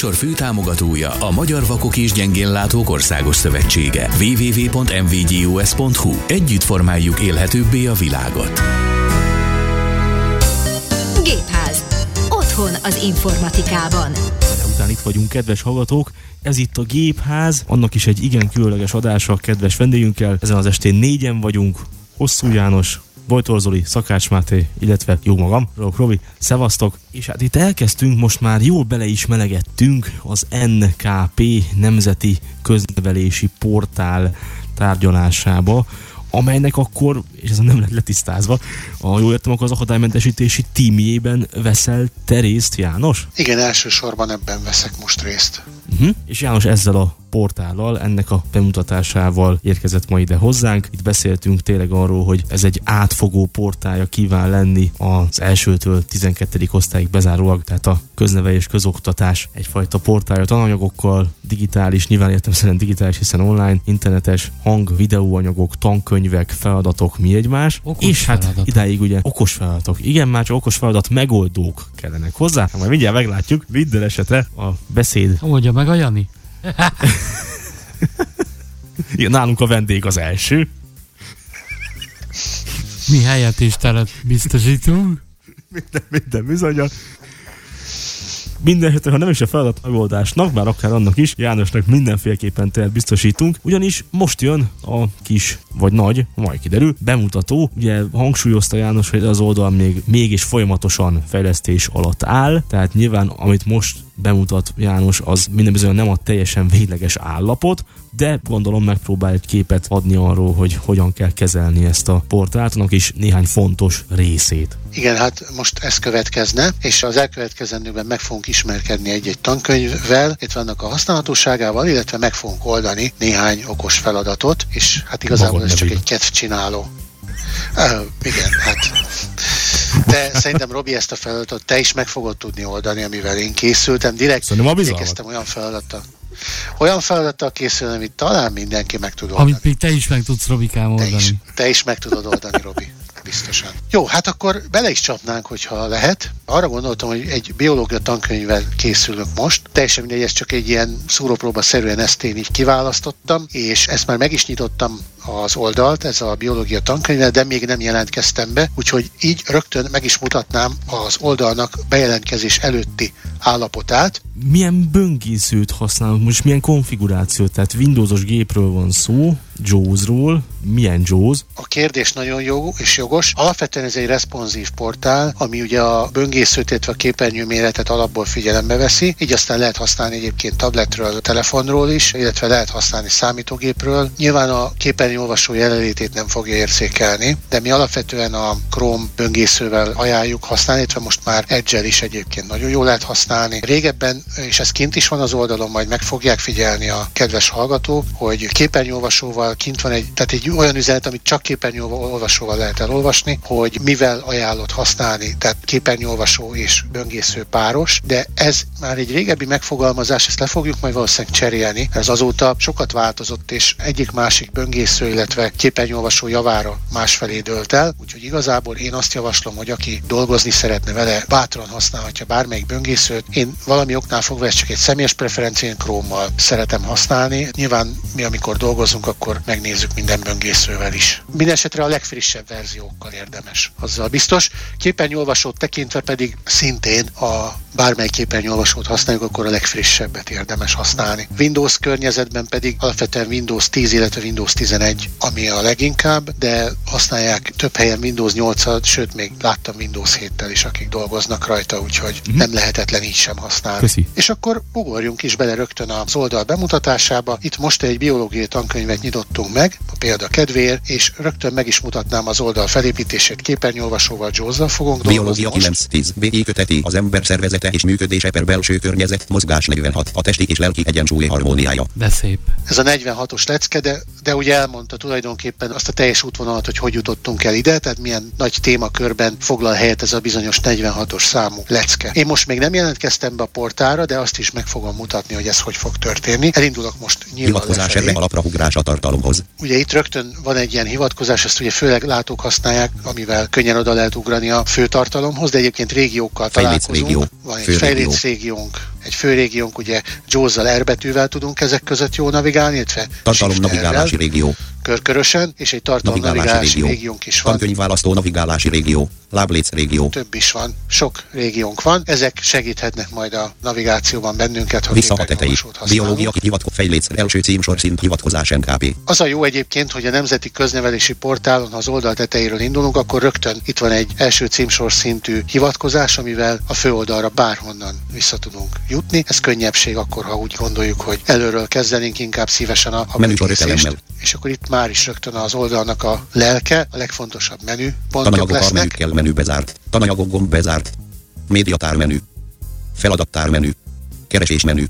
Műsor főtámogatója a Magyar Vakok és Gyengénlátók Országos Szövetsége. www.mvgus.hu Együtt formáljuk élhetőbbé a világot. Gépház. Otthon az informatikában. Után itt vagyunk, kedves hallgatók. Ez itt a Gépház, annak is egy igen különleges adása kedves vendégünkkel. Ezen az estén négyen vagyunk. Hosszú János, Bojtor Zoli, Szakács Máté, illetve jó magam, Rok Robi, szevasztok. És hát itt elkezdtünk, most már jól bele is melegettünk az NKP Nemzeti Köznevelési Portál tárgyalásába, amelynek akkor, és ez nem lett letisztázva, a jól értem, akkor az akadálymentesítési tímjében veszel te részt, János? Igen, elsősorban ebben veszek most részt. Uh-huh. És János ezzel a portállal, ennek a bemutatásával érkezett ma ide hozzánk. Itt beszéltünk tényleg arról, hogy ez egy átfogó portálja kíván lenni az elsőtől 12. osztályig bezárólag, tehát a köznevelés közoktatás egyfajta portálja tananyagokkal, digitális, nyilván értem szerint digitális, hiszen online, internetes, hang, videóanyagok, tankönyvek, feladatok, mi egymás. Okos és hát feladatok. idáig ugye okos feladatok. Igen, már csak okos feladat megoldók kellenek hozzá. Hát majd mindjárt meglátjuk, minden esetre a beszéd Oldja meg a Jani. Igen, nálunk a vendég az első. Mi helyet és teret biztosítunk. Minden, minden bizonyal. Minden ha nem is a feladat megoldásnak, bár akár annak is, Jánosnak mindenféleképpen teret biztosítunk, ugyanis most jön a kis, vagy nagy, majd kiderül, bemutató. Ugye hangsúlyozta János, hogy az oldal még mégis folyamatosan fejlesztés alatt áll, tehát nyilván amit most bemutat János, az minden bizony nem a teljesen végleges állapot, de gondolom megpróbál egy képet adni arról, hogy hogyan kell kezelni ezt a portált, annak is néhány fontos részét. Igen, hát most ez következne, és az elkövetkezendőben meg fogunk ismerkedni egy-egy tankönyvvel, itt vannak a használhatóságával, illetve meg fogunk oldani néhány okos feladatot, és hát igazából Magad ez csak egy kedvcsináló. Uh, igen, hát. De szerintem Robi ezt a feladatot te is meg fogod tudni oldani, amivel én készültem. Direkt igyekeztem olyan feladattal. Olyan feladattal készülni, amit talán mindenki meg tud oldani. Amit még te is meg tudsz Robikám Te is, oldani. te is meg tudod oldani, Robi. Biztosan. Jó, hát akkor bele is csapnánk, hogyha lehet. Arra gondoltam, hogy egy biológia tankönyvvel készülök most. Teljesen mindegy, ez csak egy ilyen szúrópróba szerűen ezt én így kiválasztottam, és ezt már meg is nyitottam az oldalt, ez a biológia tankönyve, de még nem jelentkeztem be, úgyhogy így rögtön meg is mutatnám az oldalnak bejelentkezés előtti állapotát. Milyen böngészőt használunk, most milyen konfigurációt, tehát Windowsos gépről van szó, JAWS-ról, milyen JAWS? A kérdés nagyon jó és jogos. Alapvetően ez egy responsív portál, ami ugye a böngészőt, illetve a képernyő alapból figyelembe veszi, így aztán lehet használni egyébként tabletről, telefonról is, illetve lehet használni számítógépről. Nyilván a képernyőolvasó jelenlétét nem fogja érzékelni, de mi alapvetően a Chrome böngészővel ajánljuk használni, illetve most már Edge-el is egyébként nagyon jól lehet használni. Régebben, és ez kint is van az oldalon, majd meg fogják figyelni a kedves hallgatók, hogy képernyőolvasóval kint van egy, tehát egy olyan üzenet, amit csak képernyőolvasóval lehet elolvasni, hogy mivel ajánlott használni, tehát képernyőolvasó és böngésző páros, de ez már egy régebbi megfogalmazás, ezt le fogjuk majd valószínűleg cserélni, ez azóta sokat változott, és egyik másik böngésző, illetve képernyőolvasó javára másfelé dőlt el, úgyhogy igazából én azt javaslom, hogy aki dolgozni szeretne vele, bátran használhatja bármelyik böngészőt. Én valami oknál fogva ez csak egy személyes preferencia, én Chrome-mal szeretem használni. Nyilván mi, amikor dolgozunk, akkor megnézzük minden böngészővel is. Mindenesetre a legfrissebb verziókkal érdemes. Azzal biztos. Képernyőolvasót tekintve pedig szintén a bármely képernyőolvasót használjuk, akkor a legfrissebbet érdemes használni. Windows környezetben pedig alapvetően Windows 10, illetve Windows 11, ami a leginkább, de használják több helyen Windows 8-at, sőt még láttam Windows 7-tel is, akik dolgoznak rajta, úgyhogy nem lehetetlen így sem használni. Köszi. És akkor ugorjunk is bele rögtön az oldal bemutatásába. Itt most egy biológiai tankönyvet nyitottunk meg, a példa kedvéért, és rögtön meg is mutatnám az oldal felépítését képernyőolvasóval, jaws fogunk dolgozni Biológia most. 9-10. BI köteti az ember szervezete és működése per belső környezet mozgás 46. A testi és lelki egyensúly harmóniája. De szép. Ez a 46-os lecke, de, de ugye elmondta tulajdonképpen azt a teljes útvonalat, hogy hogy jutottunk el ide, tehát milyen nagy témakörben foglal helyet ez a bizonyos 46-os számú lecke. Én most még nem jelentkeztem be a portára, de azt is meg fogom mutatni, hogy ez hogy fog történni. Elindulok most nyilván Hivatkozás erre alapra ugrás a tartalomhoz. Ugye itt rögtön van egy ilyen hivatkozás, ezt ugye főleg látók használják, amivel könnyen oda lehet ugrani a főtartalomhoz, de egyébként régiókkal Fejléc találkozunk. régió, Van egy fejléc régiónk, egy főrégiónk, ugye Jaws-zal R betűvel tudunk ezek között jól navigálni, illetve Tartalom Shift navigálási R-rel, régió. körkörösen, és egy tartalom Navigálási navigálási régió. régiónk is van. Tankönyvválasztó navigálási régió. Lábléc régió. Több is van, sok régiónk van. Ezek segíthetnek majd a navigációban bennünket, ha Vissza a használunk. Biológia hivatkozás fejléc. Első címsor szint hivatkozás NKP. Az a jó egyébként, hogy a Nemzeti Köznevelési Portálon, ha az oldal tetejéről indulunk, akkor rögtön itt van egy első címsor szintű hivatkozás, amivel a főoldalra bárhonnan vissza tudunk jutni. Ez könnyebbség akkor, ha úgy gondoljuk, hogy előről kezdenénk inkább szívesen a, a ötelemmel. És akkor itt már is rögtön az oldalnak a lelke, a legfontosabb Tananyagok menü lesznek. kell menü bezárt. Tananyagok gomb bezárt. Médiatár menü. Feladattár menü. Keresés menü.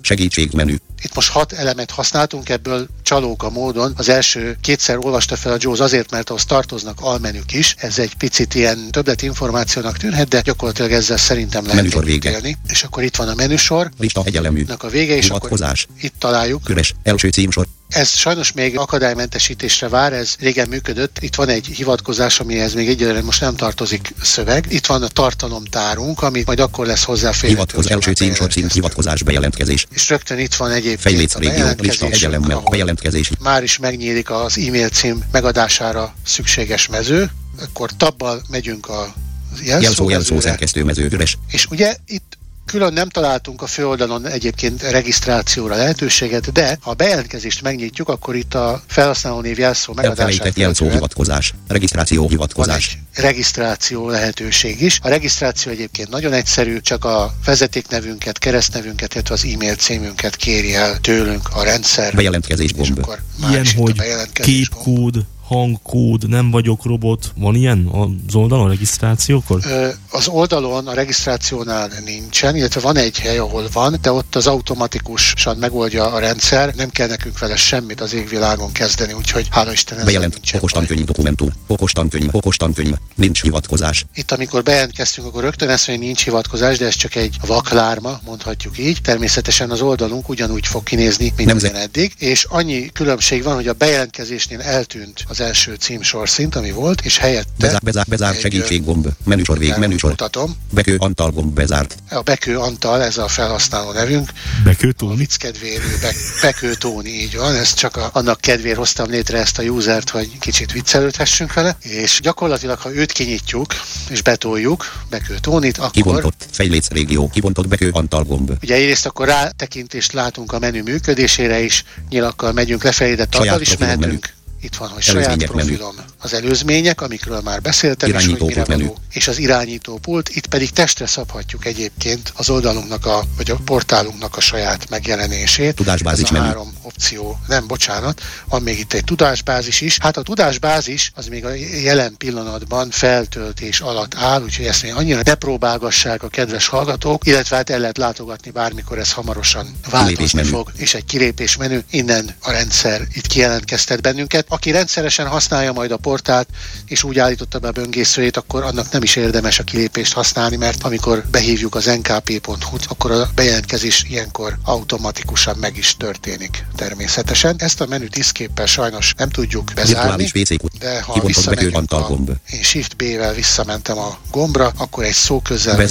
Segítség menü. Itt most hat elemet használtunk, ebből csalóka módon. Az első kétszer olvasta fel a Jaws azért, mert ahhoz tartoznak almenük is. Ez egy picit ilyen többlet információnak tűnhet, de gyakorlatilag ezzel szerintem lehet Menüsor vége. élni. És akkor itt van a menüsor, Lista egyelemű. a vége, és akkor Hivatkozás. itt találjuk. Köres. Első címsor. Ez sajnos még akadálymentesítésre vár, ez régen működött. Itt van egy hivatkozás, amihez még egyelőre most nem tartozik szöveg. Itt van a tartalomtárunk, ami majd akkor lesz hozzáférhető. Hivatkoz. hogyha Első címsor bejelentkeztünk. hivatkozás bejelentkezés. És rögtön itt van egyébként Fejléc a régió. Lista ahol Bejelentkezés. már is megnyílik az e-mail cím megadására szükséges mező, akkor tabbal megyünk a Jelszó, jelszó, jelszómezőre, szerkesztőmező. Üres. és ugye itt külön nem találtunk a főoldalon egyébként regisztrációra lehetőséget, de ha a bejelentkezést megnyitjuk, akkor itt a felhasználónév jelszó megadását Elfelejtett jelszó követően hivatkozás. Regisztráció van hivatkozás. egy regisztráció lehetőség is. A regisztráció egyébként nagyon egyszerű, csak a vezetéknevünket, keresztnevünket, illetve az e-mail címünket kéri el tőlünk a rendszer. Bejelentkezés és gomb. Ilyen, hogy képkód, hangkód, nem vagyok robot. Van ilyen az oldalon regisztrációkor? Ö, Az oldalon a regisztrációnál nincsen, illetve van egy hely, ahol van, de ott az automatikusan megoldja a rendszer, nem kell nekünk vele semmit az égvilágon kezdeni, úgyhogy hála Isten ezzel Bejelent. nincsen Okos baj. tankönyv dokumentum. Okos tankönyv. Okos tankönyv. Nincs hivatkozás. Itt, amikor bejelentkeztünk, akkor rögtön ezt mondja, nincs hivatkozás, de ez csak egy vaklárma, mondhatjuk így. Természetesen az oldalunk ugyanúgy fog kinézni, mint Nemzet... eddig, és annyi különbség van, hogy a bejelentkezésnél eltűnt az első címsor szint, ami volt, és helyette Bezár, bezár, bezár egy, segítség gomb. Menüsor vég, menüsor. mutatom. Bekő Antal gomb bezárt. A Bekő Antal, ez a felhasználó nevünk, a Bekötólni? vicc kedvéért Be- Bekő Tóni, így van, ez csak a, annak kedvéért hoztam létre ezt a usert, hogy kicsit viccelődhessünk vele, és gyakorlatilag, ha őt kinyitjuk, és betoljuk, Bekő Tónit, akkor Kibontott. Fejléc régió. Kibontott Bekő Antal gomb. Ugye egyrészt akkor rátekintést látunk a menü működésére is, nyilakkal megyünk lefelé, de tartal is mehetünk. Itt van, hogy saját Előzmények menü. profilom az előzmények, amikről már beszéltem, és hogy mire pult menü. való. És az irányító pult, itt pedig testre szabhatjuk egyébként az oldalunknak, a, vagy a portálunknak a saját megjelenését. Tudásbázis menü. három opció, nem, bocsánat, van még itt egy tudásbázis is. Hát a tudásbázis az még a jelen pillanatban feltöltés alatt áll, úgyhogy ezt még annyira ne próbálgassák a kedves hallgatók, illetve hát el lehet látogatni bármikor ez hamarosan változni fog, és egy kilépés menü, innen a rendszer itt kijelentkeztet bennünket. Aki rendszeresen használja majd a portált, és úgy állította be a böngészőjét, akkor annak nem is érdemes a kilépést használni, mert amikor behívjuk az nkp.hu-t, akkor a bejelentkezés ilyenkor automatikusan meg is történik természetesen. Ezt a menüt iszképpel sajnos nem tudjuk bezárni. De ha visszamegyünk a, én Shift B-vel visszamentem a gombra, akkor egy szó közel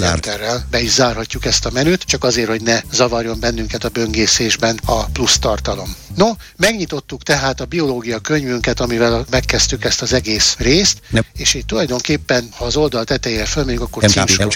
be is zárhatjuk ezt a menüt, csak azért, hogy ne zavarjon bennünket a böngészésben a plusz tartalom. No, megnyitottuk tehát a biológia könyvünket, amivel megkezdtük ezt az egész részt, Nem. és így tulajdonképpen, ha az oldal tetejére fölmegyünk, akkor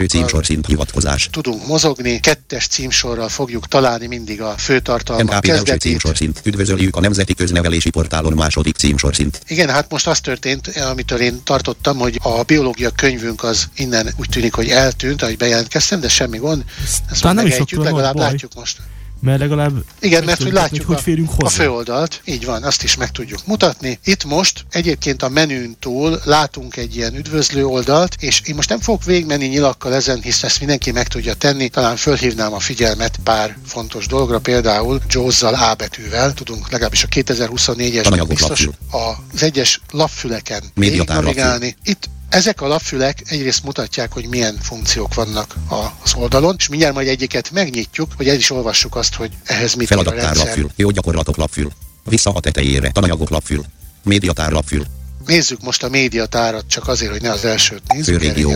címsor szint hivatkozás. tudunk mozogni, kettes címsorral fogjuk találni mindig a első kezdetét, címsor szint. Üdvözöljük a Nemzeti Köznevelési Portálon második címsor szint. Igen, hát most az történt, amitől én tartottam, hogy a biológia könyvünk az innen úgy tűnik, hogy eltűnt, ahogy bejelentkeztem, de semmi gond. Ezt Talán nem is legalább baj. látjuk most. Mert legalább Igen, mert hogy látjuk hogy, a, hogy férünk a hozzá. főoldalt, így van, azt is meg tudjuk mutatni. Itt most egyébként a menün túl látunk egy ilyen üdvözlő oldalt, és én most nem fogok végigmenni nyilakkal ezen, hisz ezt mindenki meg tudja tenni. Talán fölhívnám a figyelmet pár fontos dologra, például Jaws-zal A betűvel, tudunk legalábbis a 2024-es Tananyagok biztos az egyes lapfüleken navigálni. Itt ezek a lapfülek egyrészt mutatják, hogy milyen funkciók vannak az oldalon, és mindjárt majd egyiket megnyitjuk, hogy el is olvassuk azt, hogy ehhez mit ír a rendszer. lapfül. Jó gyakorlatok lapfül. Vissza a tetejére. Tananyagok lapfül. Médiatár lapfül. Nézzük most a médiatárat, csak azért, hogy ne az elsőt nézzük. Főrégió.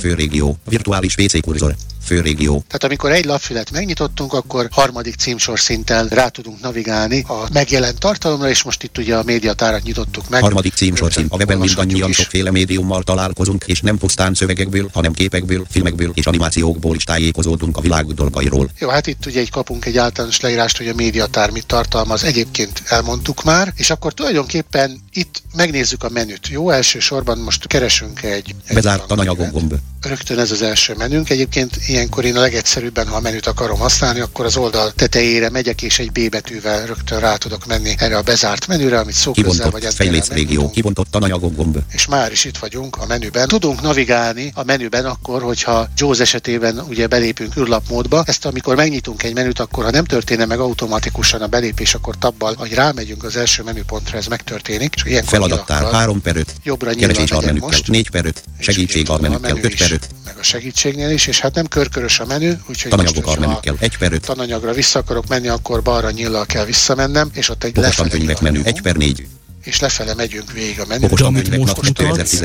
Főrégió. Virtuális WC kurzor. Főrégió. Tehát amikor egy lapfület megnyitottunk, akkor harmadik címsor szinten rá tudunk navigálni a megjelent tartalomra, és most itt ugye a médiatárat nyitottuk meg. Harmadik címsorcím. A weben mindannyian is. sokféle médiummal találkozunk, és nem pusztán szövegekből, hanem képekből, filmekből és animációkból is tájékozódunk a világ dolgairól. Jó, hát itt ugye egy kapunk egy általános leírást, hogy a médiatár mit tartalmaz. Egyébként elmondtuk már, és akkor tulajdonképpen itt megnézzük a menüt. Jó, elsősorban most keresünk egy... egy Bezárt tananyagot. tananyagok gomb. Rögtön ez az első menünk. Egyébként ilyenkor én a legegyszerűbben, ha a menüt akarom használni, akkor az oldal tetejére megyek, és egy B betűvel rögtön rá tudok menni erre a bezárt menüre, amit szóközzel vagy fejléc régió. Kibontott tananyagok gomb. és már is itt vagyunk a menüben. Tudunk navigálni a menüben akkor, hogyha Jaws esetében ugye belépünk űrlapmódba. Ezt amikor megnyitunk egy menüt, akkor ha nem történne meg automatikusan a belépés, akkor tabbal, hogy rámegyünk az első menüpontra, ez megtörténik. És ilyenkor Feladattár nyilakkal 3 per 5. Jobbra Keresés almenükkel most. 4 per 5. és Segítség a almenükkel menü 5 per is, 5. Meg a segítségnél is, és hát nem körkörös a menü, úgyhogy Tananyagok most, hogyha almenükkel 1 per 5. tananyagra vissza akarok menni, akkor balra nyillal kell visszamennem, és ott egy nyíl menü 1 per 4. és lefele megyünk végig a menü. Amit most mutatsz, 2010.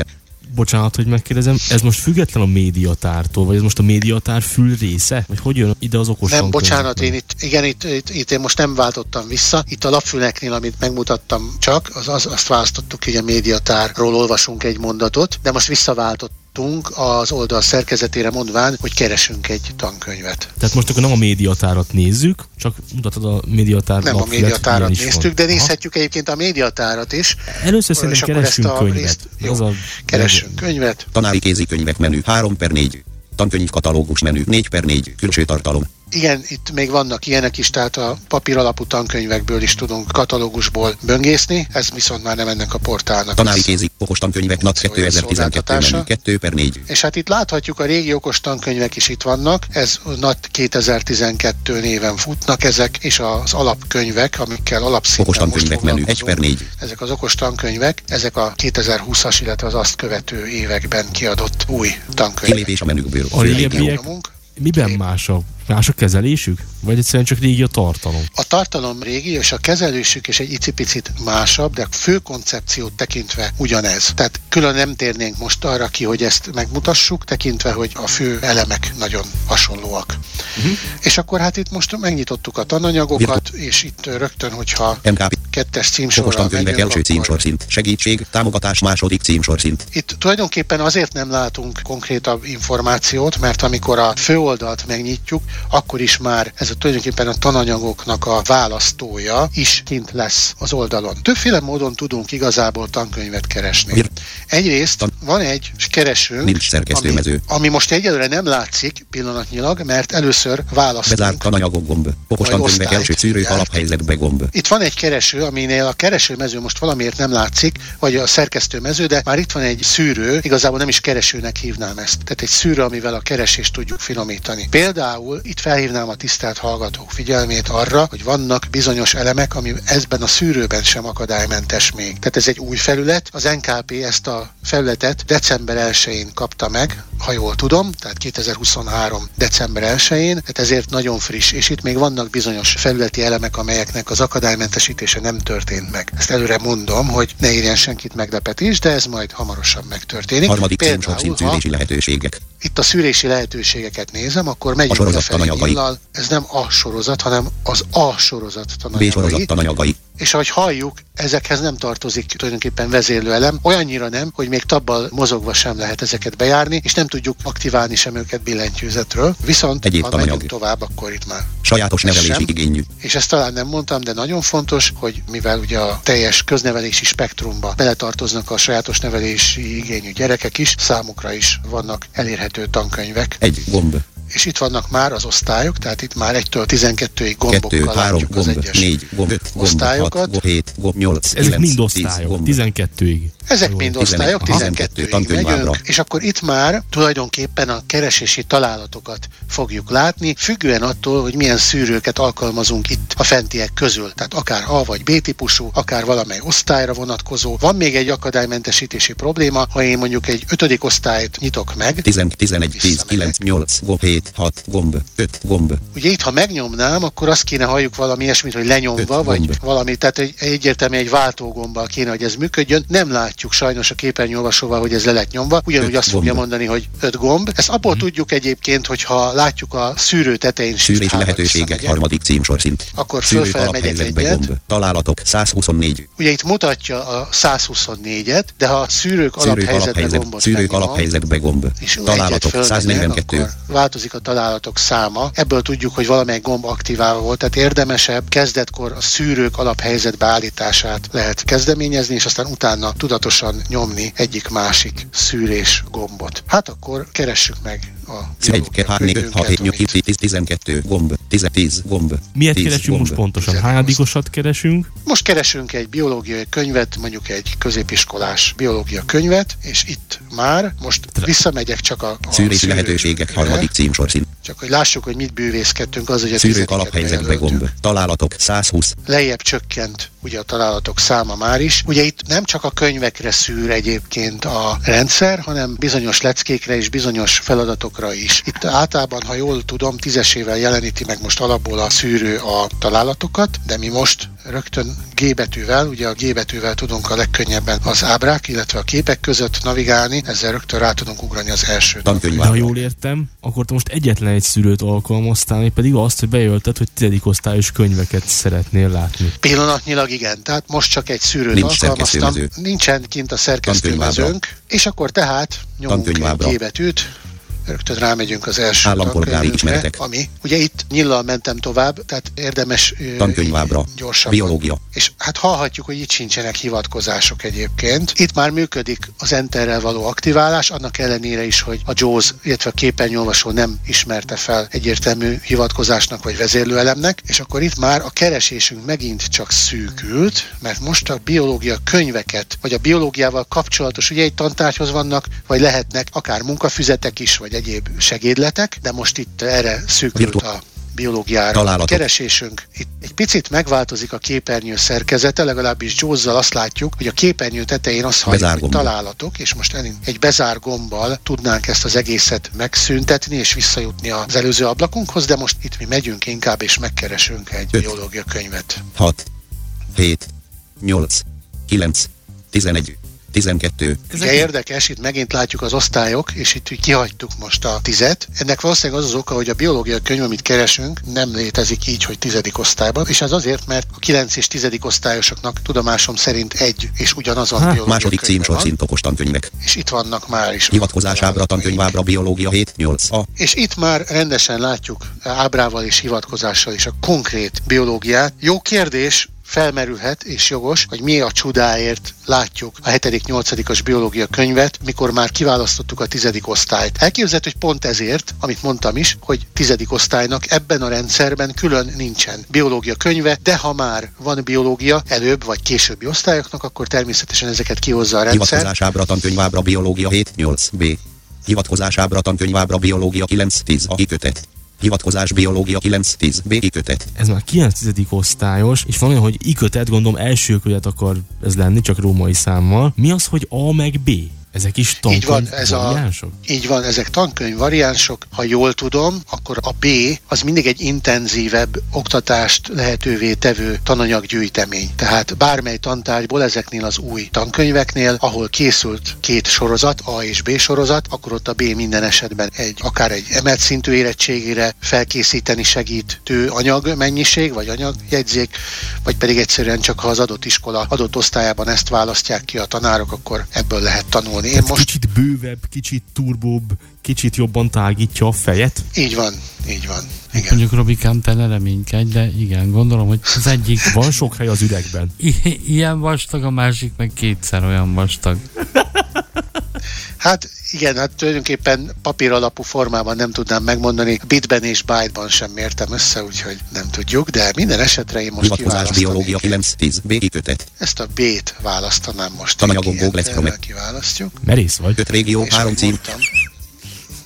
Bocsánat, hogy megkérdezem, ez most független a médiatártól, vagy ez most a médiatár fül része? Vagy hogy jön ide az okos Nem, bocsánat, én itt, igen, itt, itt, itt én most nem váltottam vissza. Itt a lapfüleknél, amit megmutattam csak, az, az, azt választottuk, hogy a médiatárról olvasunk egy mondatot, de most visszaváltottunk az oldal szerkezetére mondván, hogy keresünk egy tankönyvet. Tehát most akkor nem a médiatárat nézzük, csak mutatod a médiatár Nem a médiatárat néztük, van. de Aha. nézhetjük egyébként a médiatárat is. Először szerintem ezt a könyvet. részt- jó, Az a Keresünk könyvet. Tanári kézikönyvek menü 3 per 4. Tankönyv katalógus menü 4 per 4. Külső tartalom. Igen, itt még vannak ilyenek is, tehát a papír alapú tankönyvekből is tudunk katalógusból böngészni, ez viszont már nem ennek a portálnak. Tanári kézi okos tankönyvek NAT Szóval 2012 szolgáltatása. menü 2 per 4. És hát itt láthatjuk, a régi okos tankönyvek is itt vannak, ez NAT 2012 néven futnak ezek, és az alapkönyvek, amikkel alapszinten Okos most tankönyvek menü 1 per foglalkozunk. 4. Ezek az okos tankönyvek, ezek a 2020-as, illetve az azt követő években kiadott új tankönyvek. Kilépés a menükből. A Nyomunk. Miben más a, más a kezelésük? Vagy egyszerűen csak régi a tartalom? A tartalom régi, és a kezelésük is egy icipicit másabb, de a fő koncepciót tekintve ugyanez. Tehát külön nem térnénk most arra ki, hogy ezt megmutassuk, tekintve, hogy a fő elemek nagyon hasonlóak. Uh-huh. És akkor hát itt most megnyitottuk a tananyagokat, és itt rögtön, hogyha MKP. Kettes Okos címsorral tankönyvek megyünk, első címsorszint. Segítség, támogatás második címsorszint. Itt tulajdonképpen azért nem látunk konkrétabb információt, mert amikor a főoldalt megnyitjuk, akkor is már ez a tulajdonképpen a tananyagoknak a választója is kint lesz az oldalon. Többféle módon tudunk igazából tankönyvet keresni. Mir- Egyrészt Tan- van egy keresőnk, Nincs ami, ami most egyelőre nem látszik pillanatnyilag, mert először választunk. Bezárt tananyagok gomb. Okos tankönyvek első szűrő alaphelyzetbe gomb. Itt van egy kereső, aminél a keresőmező most valamiért nem látszik, vagy a szerkesztőmező, de már itt van egy szűrő, igazából nem is keresőnek hívnám ezt. Tehát egy szűrő, amivel a keresést tudjuk finomítani. Például itt felhívnám a tisztelt hallgatók figyelmét arra, hogy vannak bizonyos elemek, ami ezben a szűrőben sem akadálymentes még. Tehát ez egy új felület. Az NKP ezt a felületet december 1-én kapta meg, ha jól tudom, tehát 2023. december 1-én, tehát ezért nagyon friss, és itt még vannak bizonyos felületi elemek, amelyeknek az akadálymentesítése nem történt meg. Ezt előre mondom, hogy ne érjen senkit meglepetés, de ez majd hamarosan megtörténik. Harmadik Például, szűrési lehetőségek. Itt a szűrési lehetőségeket nézem, akkor megyünk A sorozat nyillal. Ez nem a sorozat, hanem az a sorozat B tananyagai. sorozat tananyagai. És ahogy halljuk, ezekhez nem tartozik tulajdonképpen vezérlőelem, olyannyira nem, hogy még tabbal mozogva sem lehet ezeket bejárni, és nem tudjuk aktiválni sem őket billentyűzetről. Viszont Egyéb ha tananyag. megyünk tovább, akkor itt már Sajátos nevelési igényű. és ezt talán nem mondtam, de nagyon fontos, hogy mivel ugye a teljes köznevelési spektrumba beletartoznak a sajátos nevelési igényű gyerekek is, számukra is vannak elérhető tankönyvek, Egy gomb. És itt vannak már az osztályok, tehát itt már 1-től 12-ig gombokkal Kettő, három látjuk az gomb. egyes Négy gomb. Öt gomb. osztályokat. Hat, gomb. Hét, gomb. Nyolc. Ezek kilenc, mind osztályok, gomb. 12-ig. Ezek mind 11, osztályok, aha. 12 ig Tankönyvábra. megyünk, és akkor itt már tulajdonképpen a keresési találatokat fogjuk látni, függően attól, hogy milyen szűrőket alkalmazunk itt a fentiek közül. Tehát akár A vagy B típusú, akár valamely osztályra vonatkozó. Van még egy akadálymentesítési probléma, ha én mondjuk egy ötödik osztályt nyitok meg, 10, 11, 10, 9, 8, gomb. 7, 7, 6, gomb, 5, gomb, Ugye itt, ha megnyomnám, akkor azt kéne halljuk valami ilyesmit, hogy lenyomva, vagy gomb. valami, tehát egy, egyértelműen egy váltógombbal kéne, hogy ez működjön. Nem látjuk sajnos a képernyőolvasóval, hogy ez le lett nyomva. Ugyanúgy azt fogja gomb. mondani, hogy öt gomb. Ezt abból tudjuk egyébként, hogyha látjuk a szűrő tetején hármat lehetőségek, harmadik címsorszint. Akkor fölfele megyek alaphelyzetbe egyet. gomb, találatok 124, Ugye itt mutatja a 124-et, de ha a szűrők, szűrők alaphelyzetbe alaphelyzet, gombot szűrők alaphelyzetbe gomb, és találatok fölmegyek, 142, akkor változik a találatok száma. Ebből tudjuk, hogy valamelyik gomb aktiválva volt, tehát érdemesebb kezdetkor a szűrők alaphelyzetbe állítását lehet kezdeményezni, és aztán utána tudatosan nyomni egyik-másik szűrés gombot. Hát akkor keressük meg 1, 2, 3, 4, 5, 6, 7, 8, 10, 10, 12, gomb, 10, 10, gomb, Miért 10, keresünk gomb. most pontosan? Hányadikosat keresünk? Most keresünk egy biológiai könyvet, mondjuk egy középiskolás biológia könyvet, és itt már most visszamegyek csak a, a Szűrési lehetőségek, harmadik címsorszint. Csak hogy lássuk, hogy mit bűvészkedtünk, az, hogy a Szűrők alaphelyzetbe gomb, találatok 120, lejjebb csökkent ugye a találatok száma már is. Ugye itt nem csak a könyvekre szűr egyébként a rendszer, hanem bizonyos leckékre és bizonyos feladatokra is. Itt általában, ha jól tudom, tízesével jeleníti meg most alapból a szűrő a találatokat, de mi most rögtön G betűvel, ugye a G betűvel tudunk a legkönnyebben az ábrák, illetve a képek között navigálni, ezzel rögtön rá tudunk ugrani az első De ha jól értem, akkor te most egyetlen egy szűrőt alkalmaztál, pedig azt, hogy bejelölted, hogy tizedik osztályos könyveket szeretnél látni. Pillanatnyilag igen, tehát most csak egy szűrőt Nincs alkalmaztam, nincsen kint a szerkesztőmezőnk, és akkor tehát nyomunk egy G betűt, rögtön rámegyünk az első Állampolgári ismeretek. ami ugye itt nyillal mentem tovább, tehát érdemes Tankönyvábra. gyorsabban. Biológia. És hát hallhatjuk, hogy itt sincsenek hivatkozások egyébként. Itt már működik az Enterrel való aktiválás, annak ellenére is, hogy a JAWS, illetve a képernyőolvasó nem ismerte fel egyértelmű hivatkozásnak vagy vezérlőelemnek, és akkor itt már a keresésünk megint csak szűkült, mert most a biológia könyveket, vagy a biológiával kapcsolatos, ugye egy tantárgyhoz vannak, vagy lehetnek akár munkafüzetek is, vagy egyéb segédletek, de most itt erre szűkült a biológiára. Találatok. Keresésünk. Itt egy picit megváltozik a képernyő szerkezete, legalábbis Jaws-zal azt látjuk, hogy a képernyő tetején azt halljuk, hogy találatok, és most egy bezár gombbal tudnánk ezt az egészet megszüntetni, és visszajutni az előző ablakunkhoz, de most itt mi megyünk inkább, és megkeresünk egy Öt. biológia könyvet. 6, 7, 8, 9, 11, 12, Ugye érdekes, itt megint látjuk az osztályok, és itt kihagytuk most a tizet. Ennek valószínűleg az az oka, hogy a biológia könyv, amit keresünk, nem létezik így, hogy tizedik osztályban, és ez azért, mert a 9 és 10. osztályosoknak tudomásom szerint egy és ugyanazon Hát, biológia második címsor van, szint okos tankönyvek. és itt vannak már is. Hivatkozásábra, tankönyvábra, biológia 7, 8, A, És itt már rendesen látjuk ábrával és hivatkozással is a konkrét biológiát. Jó kérdés, felmerülhet, és jogos, hogy mi a csodáért látjuk a 7.-8. biológia könyvet, mikor már kiválasztottuk a 10. osztályt. Elképzelhető, hogy pont ezért, amit mondtam is, hogy 10. osztálynak ebben a rendszerben külön nincsen biológia könyve, de ha már van biológia előbb vagy későbbi osztályoknak, akkor természetesen ezeket kihozza a rendszer. hivatkozásábra, tankönyvábra, biológia 7, 8, B, hivatkozásábra, tankönyvábra, biológia 9, 10, A kikötet. Hivatkozás biológia 9, 10, B kikötet. Ez már 9. osztályos, és van olyan, hogy ikötet, gondolom első kötet akar ez lenni, csak római számmal. Mi az, hogy A meg B? Ezek is Így van, tankönyv ez a, variánsok? így van, ezek tankönyv variánsok. Ha jól tudom, akkor a B az mindig egy intenzívebb oktatást lehetővé tevő tananyaggyűjtemény. Tehát bármely tantárgyból ezeknél az új tankönyveknél, ahol készült két sorozat, A és B sorozat, akkor ott a B minden esetben egy akár egy emelt szintű érettségére felkészíteni segítő anyagmennyiség, vagy anyagjegyzék, vagy pedig egyszerűen csak ha az adott iskola adott osztályában ezt választják ki a tanárok, akkor ebből lehet tanulni. Én Tehát most kicsit bővebb, kicsit turbóbb, kicsit jobban tágítja a fejet. Így van, így van. Igen. Mondjuk Robikám, te ne reménykedj, de igen, gondolom, hogy az egyik Van sok hely az üregben. i- ilyen vastag, a másik meg kétszer olyan vastag. Hát igen, hát tulajdonképpen papír alapú formában nem tudnám megmondani, bitben és byte-ban sem mértem össze, úgyhogy nem tudjuk, de minden esetre én most Hivatkozás biológia 9, 10, B kikötet. Ezt a B-t választanám most. Tananyagok, Google kiválasztjuk. Merész vagy? 5 régió, És 3 ahogy cím,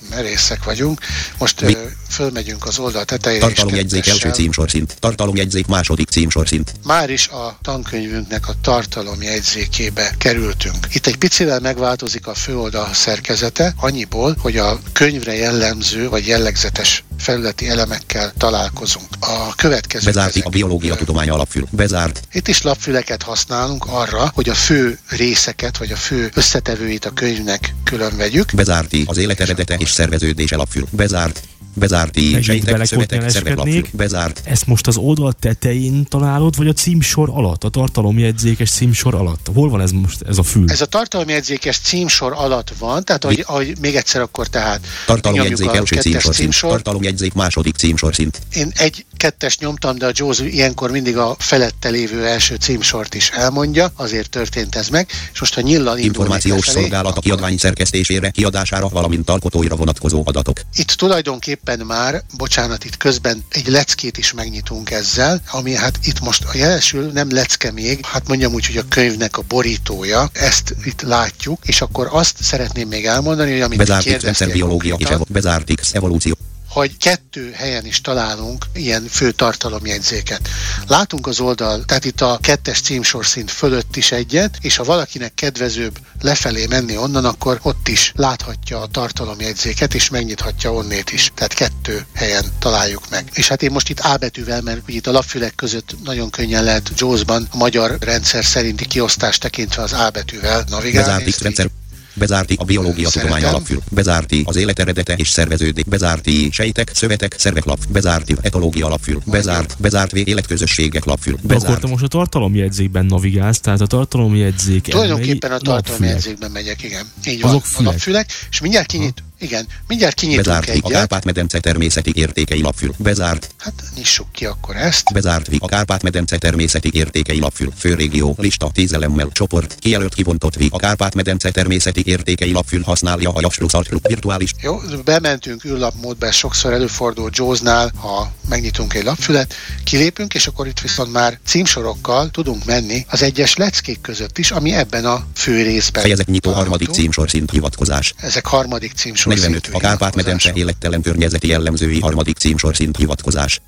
merészek vagyunk. Most Mi? Fölmegyünk az oldal tetejére. Tartalomjegyzék első címsorszint. Tartalomjegyzék második címsorszint. Már is a tankönyvünknek a tartalomjegyzékébe kerültünk. Itt egy picivel megváltozik a főoldal szerkezete, annyiból, hogy a könyvre jellemző vagy jellegzetes felületi elemekkel találkozunk. A következő. Bezárt a biológia tudománya alapfül. Bezárt. Itt is lapfüleket használunk arra, hogy a fő részeket, vagy a fő összetevőit a könyvnek külön vegyük. Bezárti az élet eredete és szerveződés alapfül. Bezárt. Bezárt sejtek, szövetek, szervek belekotnyeleskednék. lapfül. Bezárt. Ezt most az oldal tetején találod, vagy a címsor alatt, a tartalomjegyzékes címsor alatt? Hol van ez most, ez a fül? Ez a tartalomjegyzékes címsor alatt van, tehát ahogy, ahogy még egyszer akkor tehát Tartalomjegyzék első címsorszint. címsor. Tartalomjegyzék második címsorszint. Én egy kettes nyomtam, de a Josie ilyenkor mindig a felette lévő első címsort is elmondja, azért történt ez meg, és most ha nyillal Információs szolgálat a kiadvány szerkesztésére, kiadására, valamint alkotóira vonatkozó adatok. Itt tulajdonképpen már, bocsánat, itt közben egy leckét is megnyitunk ezzel, ami hát itt most a jelesül nem lecke még, hát mondjam úgy, hogy a könyvnek a borítója, ezt itt látjuk, és akkor azt szeretném még elmondani, hogy amit Bezárt X kérdeztél rendszerbiológia és evo- bezárt X evolúció. Hogy kettő helyen is találunk ilyen fő tartalomjegyzéket. Látunk az oldal, tehát itt a kettes címsorszint fölött is egyet, és ha valakinek kedvezőbb lefelé menni onnan, akkor ott is láthatja a tartalomjegyzéket, és megnyithatja onnét is. Tehát kettő helyen találjuk meg. És hát én most itt A betűvel, mert ugye itt a lapfülek között nagyon könnyen lehet JAWS-ban a magyar rendszer szerinti kiosztást tekintve az A betűvel navigálni. Így rendszer. Bezárti a biológia Szeretem. tudománya alapfül. Bezárti az élet eredete és szerveződés. Bezárti sejtek, szövetek, szervek lap. Bezárti etológia alapfül. Bezárt, bezárt vé- életközösségek lapfül. De akkor Bezárt. te most a tartalomjegyzékben navigálsz, tehát a tartalomjegyzék Tulajdonképpen a tartalomjegyzékben megyek, igen. Így van. Azok A fülek. lapfülek, és mindjárt kinyit, igen, mindjárt kinyitunk Bezárt vi a egyet. Kárpát-medence természeti értékei lapfül. Bezárt, Hát nyissuk ki akkor ezt. bezárt vi a Kárpát-medence természeti értékei lapfül. Főrégió, lista, tíz elemmel, csoport, kijelölt kibontott vi a Kárpát-medence természeti értékei lapfül használja a javsluxalt virtuális Jó, bementünk űrlapmódba, sokszor előfordul Jaws-nál, ha megnyitunk egy lapfület, kilépünk, és akkor itt viszont már címsorokkal tudunk menni az egyes leckék között is, ami ebben a fő részben. fejezet nyitó harmadik címsorszint hivatkozás. Ezek harmadik címsor 45. szintű A Kárpát-medence élettelen környezeti jellemzői harmadik címsorszint hivatkozás.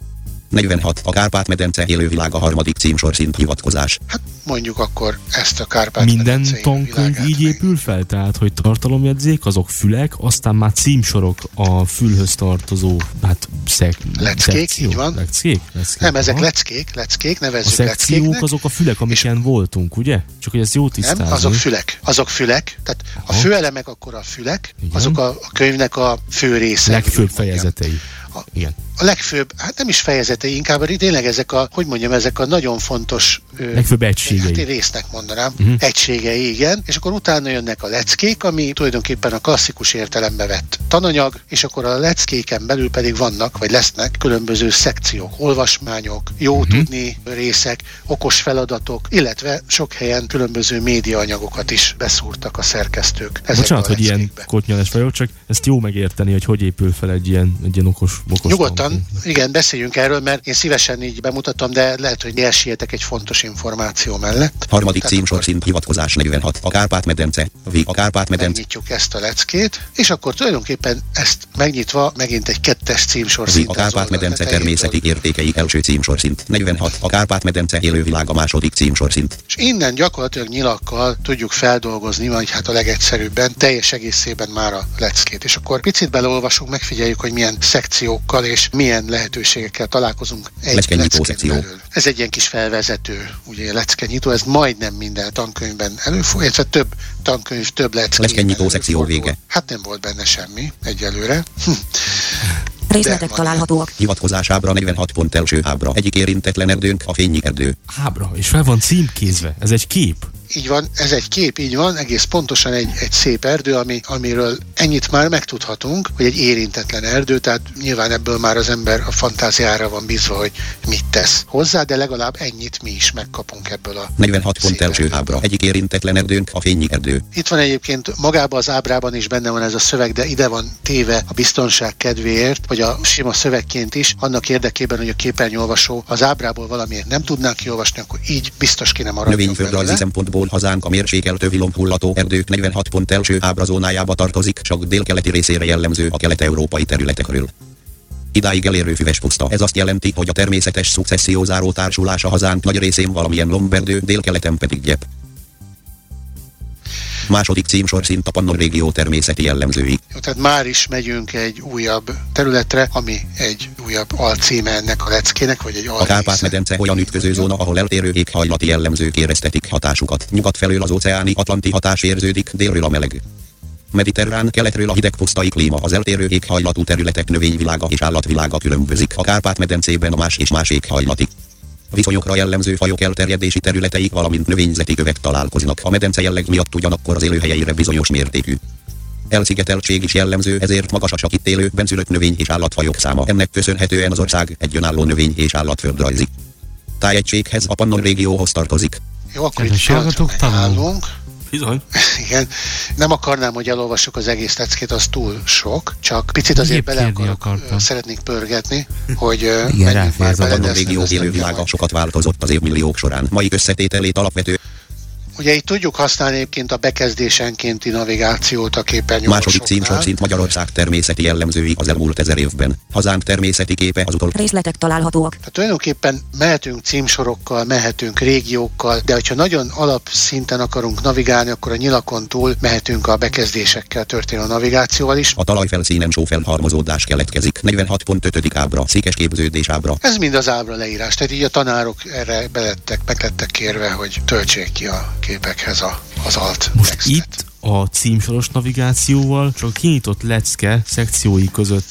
46. A Kárpát-medence élővilága harmadik címsorszint hivatkozás. Hát mondjuk akkor ezt a Kárpát Minden tankönyv így épül fel, tehát hogy tartalomjegyzék, azok fülek, aztán már címsorok a fülhöz tartozó, hát szek, Leckék, szekció. így van. Leckék? leckék. Nem, ezek aha. leckék, leckék, A nevezzük szekciók leckéknek. azok a fülek, amiken voltunk, ugye? Csak hogy ezt jó tisztázni. Nem, azok fülek. Azok fülek. Tehát a Aha. főelemek akkor a fülek, Igen. azok a, a könyvnek a fő része. legfőbb úgy mondjam. A- Igen. A legfőbb, hát nem is fejezetei, inkább tényleg ezek a, hogy mondjam, ezek a nagyon fontos Legfőbb egységei. Hát én résznek mondanám, uh-huh. egységei, igen, és akkor utána jönnek a leckék, ami tulajdonképpen a klasszikus értelembe vett tananyag, és akkor a leckéken belül pedig vannak, vagy lesznek különböző szekciók, olvasmányok, jó uh-huh. tudni részek, okos feladatok, illetve sok helyen különböző médiaanyagokat is beszúrtak a szerkesztők. Bocsánat, a hogy ilyen kotnyales vagyok, csak ezt jó megérteni, hogy hogy épül fel egy ilyen, egy ilyen okos, okos Nyugodtan, igen, beszéljünk erről, mert én szívesen így bemutatom, de lehet, hogy elsietek egy fontos információ mellett. Harmadik Tehát címsorszint hivatkozás 46. A Kárpát-medence. Vi a Kárpát-medence. megnyitjuk ezt a leckét, és akkor tulajdonképpen ezt megnyitva megint egy kettes címsor szint a Kárpát-medence természeti értékei első címsorszint. 46. A Kárpát-medence élővilága második címsorszint. És innen gyakorlatilag nyilakkal tudjuk feldolgozni, vagy hát a legegyszerűbben, teljes egészében már a leckét. És akkor picit beleolvasunk, megfigyeljük, hogy milyen szekciókkal és milyen lehetőségekkel találkozunk egy leckén belül. Ez egy ilyen kis felvezető, ugye leckenyitó, ez majdnem minden tankönyvben előfordul, illetve több tankönyv, több leckében Leckenyitó szekció vége. Hát nem volt benne semmi egyelőre. Részletek De- találhatóak. Hivatkozás ábra 46 pont első ábra. Egyik érintetlen erdőnk a fényi erdő. Ábra, és fel van címkézve. Ez egy kép. Így van, ez egy kép, így van, egész pontosan egy, egy szép erdő, ami, amiről ennyit már megtudhatunk, hogy egy érintetlen erdő, tehát nyilván ebből már az ember a fantáziára van bízva, hogy mit tesz hozzá, de legalább ennyit mi is megkapunk ebből a 46 pont első ábra. Egyik érintetlen erdőnk a fényi erdő. Itt van egyébként magában az ábrában is benne van ez a szöveg, de ide van téve a biztonság kedvéért, vagy a sima szövegként is, annak érdekében, hogy a képernyőolvasó az ábrából valamiért nem tudná kiolvasni, akkor így biztos ki nem maradjon Növényföldrajzi belőle. Szempontból hazánk a mérsékelt övilomhullató erdők 46 pont első ábrazónájába tartozik, csak délkeleti részére jellemző a kelet-európai területekről. Idáig elérő füves puszta. Ez azt jelenti, hogy a természetes szukcessziózáró társulás a hazánk nagy részén valamilyen lomberdő, délkeleten pedig gyep. Második címsor szint a Pannon régió természeti jellemzői. Jó, tehát már is megyünk egy újabb területre, ami egy újabb alcíme ennek a leckének, vagy egy A alrésze. Kárpát-medence olyan ütköző zóna, ahol eltérő éghajlati jellemzők éreztetik hatásukat. Nyugat felől az óceáni atlanti hatás érződik, délről a meleg. Mediterrán keletről a hideg pusztai klíma, az eltérő éghajlatú területek növényvilága és állatvilága különbözik. A Kárpát-medencében a más és más éghajlati viszonyokra jellemző fajok elterjedési területei, valamint növényzeti kövek találkoznak. A medence jelleg miatt ugyanakkor az élőhelyeire bizonyos mértékű. Elszigeteltség is jellemző, ezért magas a csak itt élő benszülött növény és állatfajok száma. Ennek köszönhetően az ország egy önálló növény és állatföldrajzi. Tájegységhez a Pannon régióhoz tartozik. Jó, akkor Kedves itt hallgatók. Bizony. Igen, nem akarnám, hogy elolvassuk az egész leckét, az túl sok, csak picit azért Épp bele akarok, akartam. szeretnék pörgetni, hogy Igen, menjünk már ez a bele, ezt nem élővilága bírom. sokat változott az évmilliók során. Mai összetételét alapvető Ugye itt tudjuk használni egyébként a bekezdésenkénti navigációt a képernyőn. második címsor szint Magyarország természeti jellemzői az elmúlt ezer évben. Hazánk természeti képe az utol Részletek találhatóak. Tehát tulajdonképpen mehetünk címsorokkal, mehetünk régiókkal, de hogyha nagyon alapszinten akarunk navigálni, akkor a nyilakon túl mehetünk a bekezdésekkel történő navigációval is. A talajfelszínen sófelhalmozódás keletkezik. 46.5. ábra, székes képződés ábra. Ez mind az ábra leírás, tehát így a tanárok erre belettek, meg lettek kérve, hogy töltsék ki a képekhez a, az alt Most textet. itt a címsoros navigációval csak a kinyitott lecke szekciói között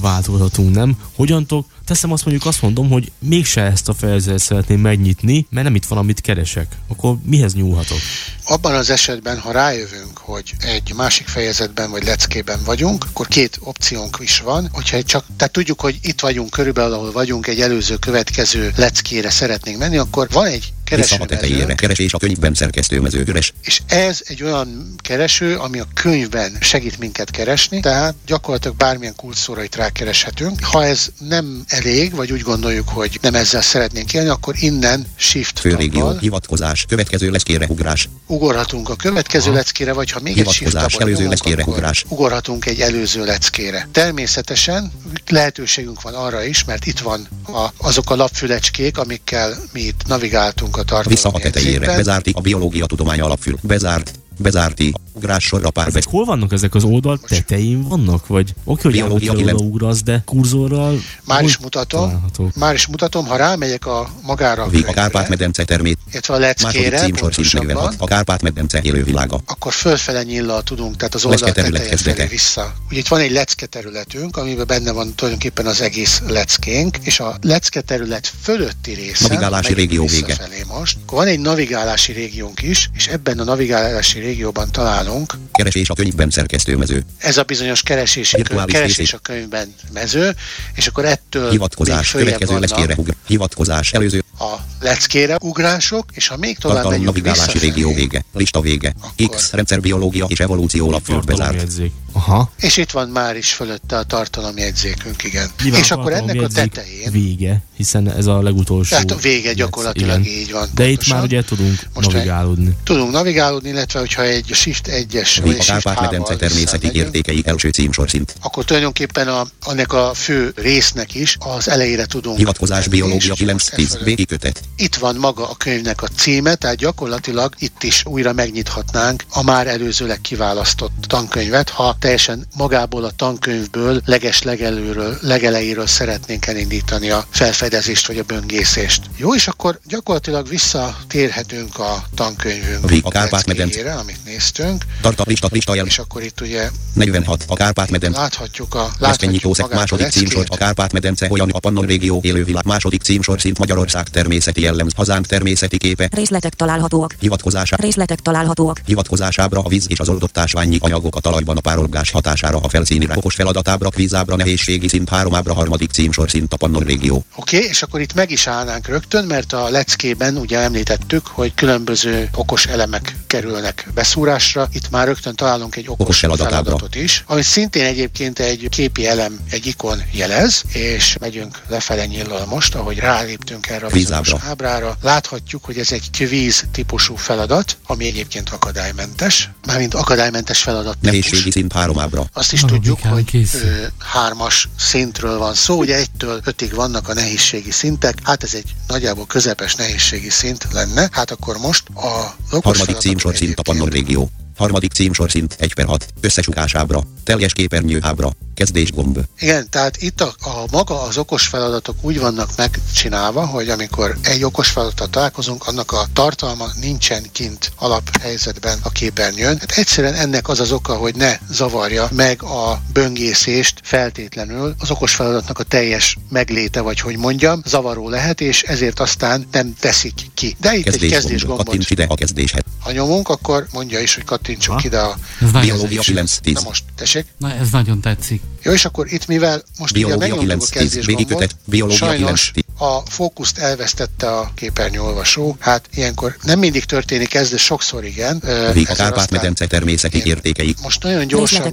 változhatunk, nem? Hogyantok? Teszem azt mondjuk, azt mondom, hogy mégse ezt a fejezetet szeretném megnyitni, mert nem itt van, amit keresek. Akkor mihez nyúlhatok? Abban az esetben, ha rájövünk, hogy egy másik fejezetben vagy leckében vagyunk, akkor két opciónk is van. Hogyha csak, tehát tudjuk, hogy itt vagyunk körülbelül, ahol vagyunk, egy előző következő leckére szeretnénk menni, akkor van egy a tetejére. Keresés a könyvben szerkesztőmező. Üres. és ez egy olyan kereső, ami a könyvben segít minket keresni, tehát gyakorlatilag bármilyen kulcsszóra itt rákereshetünk. Ha ez nem elég, vagy úgy gondoljuk, hogy nem ezzel szeretnénk élni, akkor innen shift Főrégió. Hivatkozás. Következő leszkére ugrás. ugorhatunk a következő leckére, vagy ha még egy shift előző leckére ugrás. ugorhatunk egy előző leckére. Természetesen lehetőségünk van arra is, mert itt van a, azok a lapfülecskék, amikkel mi itt navigáltunk a Vissza a tetejére. Bezárti a biológia tudománya alapfül. Bezárt. Bezárti. Ugrás sorra pár Ezek hol vannak ezek az oldal tetején vannak? Vagy oké, hogy Biológia ugrasz, de kurzorral Már is mutatom, található? már is mutatom, ha rámegyek a magára a a Kárpát-medence termét. illetve a leckére, címsor szint 46. pontosabban, A Kárpát-medence élővilága. akkor fölfele nyillal tudunk, tehát az oldal kezdete. felé vissza. Ugye itt van egy lecke területünk, amiben benne van tulajdonképpen az egész leckénk, és a lecke terület fölötti része, Navigálási régió vége. most, akkor van egy navigálási régiónk is, és ebben a navigálási régióban találunk Keresés a könyvben szerkesztőmező. ez a bizonyos keresési könyv, keresés a könyvben mező, és akkor ettől Hivatkozás. Következő leckére ugrás. Hivatkozás. Előző a leckére ugrások, és ha még tovább tartalom megyünk navigálási régió vége. Lista vége. Akkor- X rendszerbiológia és evolúció lapfül bezárt. Aha. és itt van már is fölötte a tartalomjegyzékünk, igen. Nyilván és akkor ennek a tetején, Vége, hiszen ez a legutolsó. tehát a vége gyakorlatilag igen. így van. De itt pontosan. már ugye tudunk Most navigálódni. Tudunk navigálódni, illetve hogyha egy Shift 1-es Vég vagy Kárpát-medence H-val természeti visszamegyünk, értékei első címsor szint. akkor tulajdonképpen a, annak a fő résznek is az elejére tudunk Hivatkozás biológia és most 9-10 e végigkötet. Itt van maga a könyvnek a címe, tehát gyakorlatilag itt is újra megnyithatnánk a már előzőleg kiválasztott tankönyvet, ha teljesen magából a tankönyvből leges legelőről, legelejéről szeretnénk elindítani a felfedezést vagy a böngészést. Jó, és akkor gyakorlatilag visszatérhetünk a tankönyvünk a Kárpát-medence. Amit néztünk, Tartal lista lista jel. és akkor itt ugye 46. A Kárpát-medence. láthatjuk a láthatjuk magát a második címsor, a Kárpát-medence olyan a Pannon régió élővilág második címsor szint Magyarország természeti jellemz, hazánk természeti képe, Részletek találhatóak. hivatkozása, Részletek találhatóak. hivatkozásábra a víz és az oldott ásványi anyagok a talajban a párolgás hatására a felszínire. Okos feladatábra, kvízábra, nehézségi szint háromábra, harmadik címsor szint a Pannon régió. Oké, okay, és akkor itt meg is állnánk rögtön, mert a leckében ugye említettük, hogy különböző okos elemek kerülnek beszúrásra. Itt már rögtön találunk egy okos, Okos feladatot is, ami szintén egyébként egy képi elem, egy ikon jelez, és megyünk lefele nyillal most, ahogy ráléptünk erre a bemutatkozós ábrára. Láthatjuk, hogy ez egy kvíz típusú feladat, ami egyébként akadálymentes, mármint akadálymentes feladat Nehézségi szint három ábra. Azt is tudjuk, hogy ö, hármas szintről van szó, ugye egytől ötig vannak a nehézségi szintek, hát ez egy nagyjából közepes nehézségi szint lenne, hát akkor most a Harmadik címsor szint a Pannon régió. Harmadik címsor szint 1 per 6. Összesukásábra. Teljes képernyőábra. Kezdés gomb. Igen, tehát itt a, a maga az okos feladatok úgy vannak megcsinálva, hogy amikor egy okos feladattal találkozunk, annak a tartalma nincsen kint alaphelyzetben a képernyőn. Hát egyszerűen ennek az az oka, hogy ne zavarja meg a böngészést feltétlenül. Az okos feladatnak a teljes megléte, vagy hogy mondjam, zavaró lehet, és ezért aztán nem teszik ki. De itt Kezdés egy kezdés gomb. gombot, Kattints ide a kezdéshez. ha nyomunk, akkor mondja is, hogy kattintsunk Ha? ide a Ez nagyon, Biológia 9 10. Na most, tessék. na, ez nagyon tetszik. Jó, és akkor itt mivel most ugye Biológia megnyomtuk a 9 10. kezdés gombot. Biológia 9 sajnos 10. a fókuszt elvesztette a képernyőolvasó. Hát ilyenkor nem mindig történik ez, de sokszor igen. Vég a Kárpát-medence természeti értékei. Most nagyon gyorsan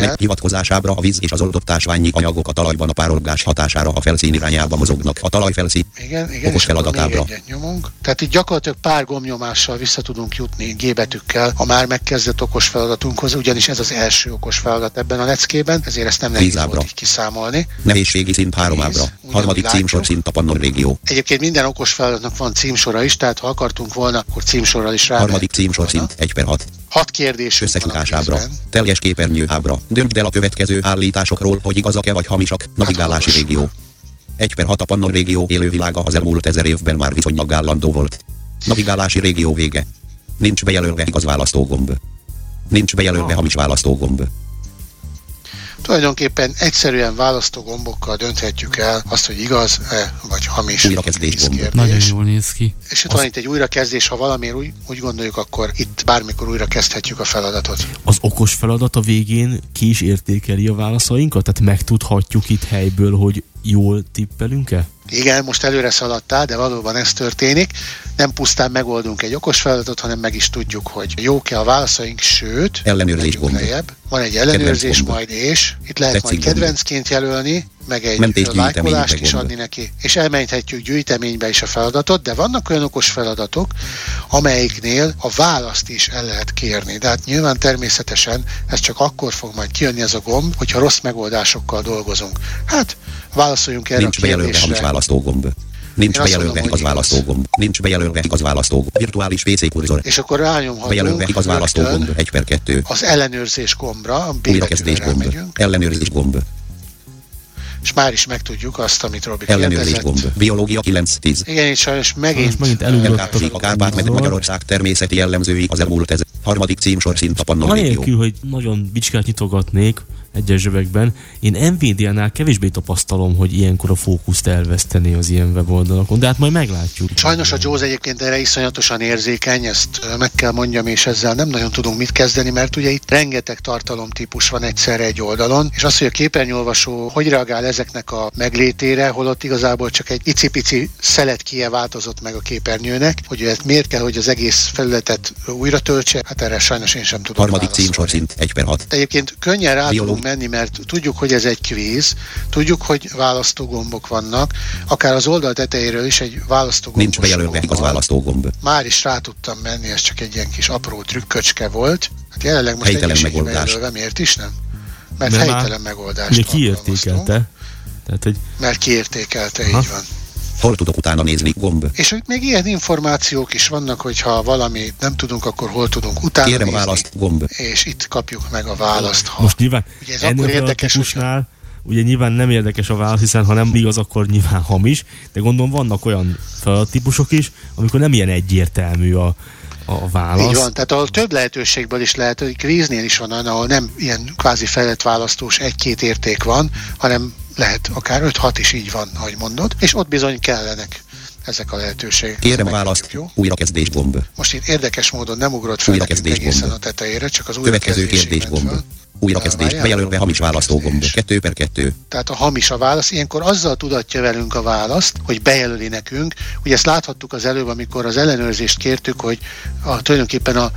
Meg hivatkozásábra a víz és az oldott ásványi anyagok a talajban a párolgás hatására a felszín irányába mozognak. A talaj felszín igen, igen, okos feladatábra. nyomunk. Tehát itt gyakorlatilag pár gombnyomással vissza tudunk jutni gébetűkkel a már megkezdett okos feladatunkhoz, ugyanis ez az első okos feladat ebben a leckében, ezért ezt nem nehéz ábra. volt így kiszámolni. Nehézségi szint három ábra. Harmadik címsor szint a Pannon régió. Egyébként minden okos feladatnak van címsora is, tehát ha akartunk volna, akkor címsorral is rá. Harmadik címsor szint 1 per 6. Hat kérdés Összesukásábra. Teljes képernyőábra. Döntsd el a következő állításokról, hogy igazak-e vagy hamisak. Navigálási hallgass. régió. 1 per 6 a Pannon régió élővilága az elmúlt ezer évben már viszonylag állandó volt. Navigálási régió vége. Nincs bejelölve igaz választógomb. Nincs bejelölve hamis választógomb. Tulajdonképpen egyszerűen választógombokkal dönthetjük el azt, hogy igaz-e vagy hamis. Újrakezdés gomb. Nagyon jól néz ki. És itt van itt egy újrakezdés, ha valamiért úgy, úgy gondoljuk, akkor itt bármikor újra kezdhetjük a feladatot. Az okos feladat a végén ki is értékeli a válaszainkat? Tehát megtudhatjuk itt helyből, hogy jól tippelünk-e? Igen, most előre szaladtál, de valóban ez történik. Nem pusztán megoldunk egy okos feladatot, hanem meg is tudjuk, hogy jók-e a válaszaink, sőt, Ellenőrzés gomb. lejjebb. Van egy ellenőrzés majd, és itt lehet Tetszik majd kedvencként jelölni, meg egy lájkolást is gomb. adni neki, és elmenthetjük gyűjteménybe is a feladatot, de vannak olyan okos feladatok, amelyiknél a választ is el lehet kérni. De hát nyilván természetesen ez csak akkor fog majd kijönni ez a gomb, hogyha rossz megoldásokkal dolgozunk. Hát válaszoljunk erre Nincs a hamis kérdésre. választógomb. Nincs Én azt bejelölve igaz választógomb. Nincs bejelölve igaz választógomb. Virtuális PC kurzor. És akkor rányomhatunk Bejelölve igaz választógomb. 1 per 2. az ellenőrzés gombra, a Újrakezdés gomb. Ellenőrzés gomb. És már is megtudjuk azt, amit Robi Ellenőrzés kérdezett. gomb. Biológia 9-10. Igen, itt sajnos megint, Sajnos megint LKV a Kárpát-medence Magyarország természeti jellemzői az elmúlt ezer. Harmadik címsor szint a Pannon. Anélkül, hogy nagyon bicskát nyitogatnék egyes zsebekben, én Nvidia-nál kevésbé tapasztalom, hogy ilyenkor a fókuszt elveszteni az ilyen weboldalakon, de hát majd meglátjuk. Sajnos a Jaws egyébként erre iszonyatosan érzékeny, ezt meg kell mondjam, és ezzel nem nagyon tudunk mit kezdeni, mert ugye itt rengeteg tartalomtípus van egyszerre egy oldalon, és az, hogy a képernyőolvasó hogy reagál ezeknek a meglétére, holott igazából csak egy icipici szeletkie változott meg a képernyőnek, hogy ezt miért kell, hogy az egész felületet újra töltse, hát erre sajnos én sem tudom Harmadik válaszolni. címsor szint 1 per 6. Egyébként könnyen rá tudunk menni, mert tudjuk, hogy ez egy kvíz, tudjuk, hogy választógombok vannak, akár az oldal tetejéről is egy választógombos Nincs bejelölve gombbal. választógomb. Már is rá tudtam menni, ez csak egy ilyen kis apró trükköcske volt. Hát jelenleg most Helytelen megoldás. bejelölve, miért is nem? Mert De helytelen megoldást Ugye kiértékelte. Tehát, hogy Mert kiértékelte, Aha. így van. Hol tudok utána nézni? Gomb. És hogy még ilyen információk is vannak, hogyha valami nem tudunk, akkor hol tudunk utána Kérem nézni, választ. Gomb. és itt kapjuk meg a választ. Ha most nyilván Ugye ez akkor ennél a érdekes, típusnál ugye nyilván nem érdekes a válasz, hiszen ha nem igaz, akkor nyilván hamis, de gondolom vannak olyan feladattípusok is, amikor nem ilyen egyértelmű a, a válasz. Így van, tehát ahol több lehetőségből is lehet, hogy kvíznél is van olyan, ahol nem ilyen kvázi felett választós egy-két érték van, hanem lehet akár 5-6 is így van, ahogy mondod, és ott bizony kellenek ezek a lehetőségek. Kérem választ. Jó? Újrakezdés gomb. Most itt érdekes módon nem ugrott fel Újrakezdés egészen gomb. a tetejére, csak az Következő kérdés gomb. föl. Újrakezdés. Bejelölve hamis választógomb. Újrakezdés. 2 per 2. Tehát a hamis a válasz, ilyenkor azzal tudatja velünk a választ, hogy bejelöli nekünk. Ugye ezt láthattuk az előbb, amikor az ellenőrzést kértük, hogy a, tulajdonképpen a,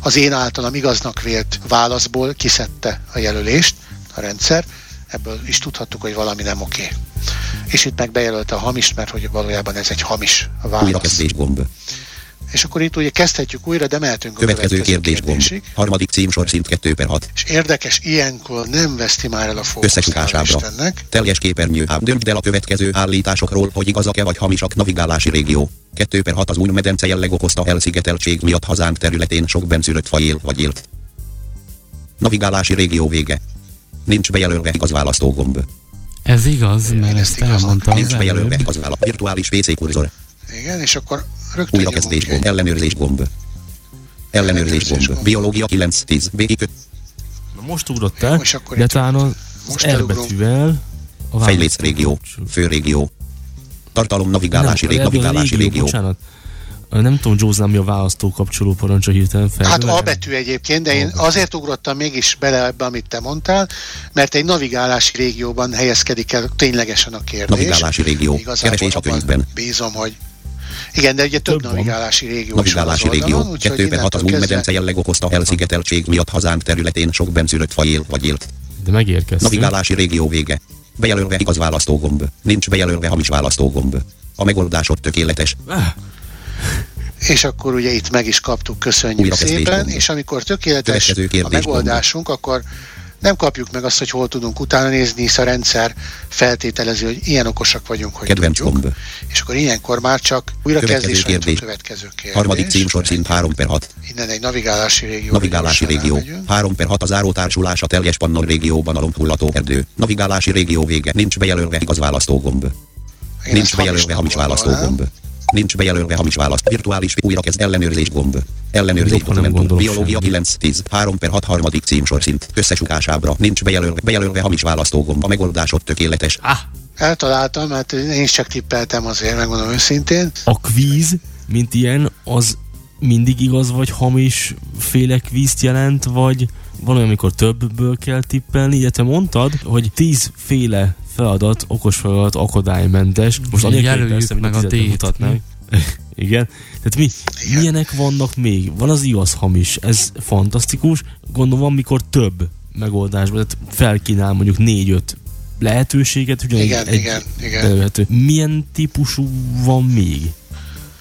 az én általam igaznak vélt válaszból kiszedte a jelölést a rendszer. Ebből is tudhattuk, hogy valami nem oké. és itt meg bejelölte a hamis, mert hogy valójában ez egy hamis válasz. Újrakezdés gomb. És akkor itt ugye kezdhetjük újra, de mehetünk a Következő kérdés gomb. kérdésig. Harmadik címsor szint 2 per 6. És érdekes, ilyenkor nem veszti már el a fókuszt. Istennek. Teljes képernyő ám döntsd el a következő állításokról, hogy igazak-e vagy hamisak navigálási régió. 2 per 6 az új medence jelleg okozta elszigeteltség miatt hazánk területén sok benszülött faj él vagy élt. Navigálási régió vége. Nincs bejelölve igaz választó gomb. Ez igaz, mert ezt ezt igazat. elmondta az Nincs bejelölve előbb. igaz válasz. Virtuális PC kurzor. Igen, és akkor rögtön Újrakezdés gomb. Ellenőrzés gomb. Ellenőrzés gomb. Biológia 9-10. B kiköt. Na most ugrott el, és akkor de talán az, most az R elugrunk. betűvel a Fejléc választó régió. Fő régió. Tartalom navigálási, Nem, rég, navigálási régió. Bocsánat. Nem tudom, Józsán, mi a választó kapcsoló parancsa hirtelen fel. Hát A betű egyébként, de én azért ugrottam mégis bele ebbe, amit te mondtál, mert egy navigálási régióban helyezkedik el ténylegesen a kérdés. Navigálási régió. Igazából Keresés a könyvben. Bízom, hogy igen, de ugye több, Több navigálási régió Navigálási is régió. oldalon, úgyhogy 2 per 6 az új medence jelleg okozta elszigeteltség miatt hazánk területén sok benszülött faj él vagy élt. De megérkeztünk. Navigálási régió vége. Bejelölve igaz választógomb. Nincs bejelölve hamis választógomb. A megoldásod tökéletes. És akkor ugye itt meg is kaptuk, köszönjük Újrakezdés szépen, és amikor tökéletes a megoldásunk, akkor nem kapjuk meg azt, hogy hol tudunk utána nézni, hisz a rendszer feltételezi, hogy ilyen okosak vagyunk, hogy Kedvenc tudjuk. gomb. És akkor ilyenkor már csak újrakezdés Következő a következő kérdés. Harmadik címsor szint 3 per 6. Innen egy navigálási régió. Navigálási régió. elmegyünk. 3 per 6 az árótársulás a teljes pannon régióban a lombhullató erdő. Navigálási régió vége. Nincs bejelölve igaz választógomb. Én Nincs bejelölve hamis választógomb. Nincs bejelölve hamis választ. Virtuális újrakezd ellenőrzés gomb. Ellenőrzés dokumentum. Biológia semmit. 9-10. 3 per 6 harmadik címsor szint. Összesukásábra. Nincs bejelölve, bejelölve hamis választógomb. A megoldásod tökéletes. Ah, Eltaláltam, mert én is csak tippeltem azért, megmondom őszintén. a kvíz, mint ilyen, az mindig igaz vagy hamis féle kvízt jelent, vagy van olyan, amikor többből kell tippelni, illetve mondtad, hogy tíz féle feladat, okos feladat, akadálymentes. Most anélkül, persze, meg a mutatnánk. Igen. Tehát mi, milyenek vannak még? Van az igaz hamis, ez fantasztikus. Gondolom van, mikor több megoldásban, tehát felkínál mondjuk négy-öt lehetőséget, ugyanígy Igen, egy igen, igen. belőhető. Milyen típusú van még?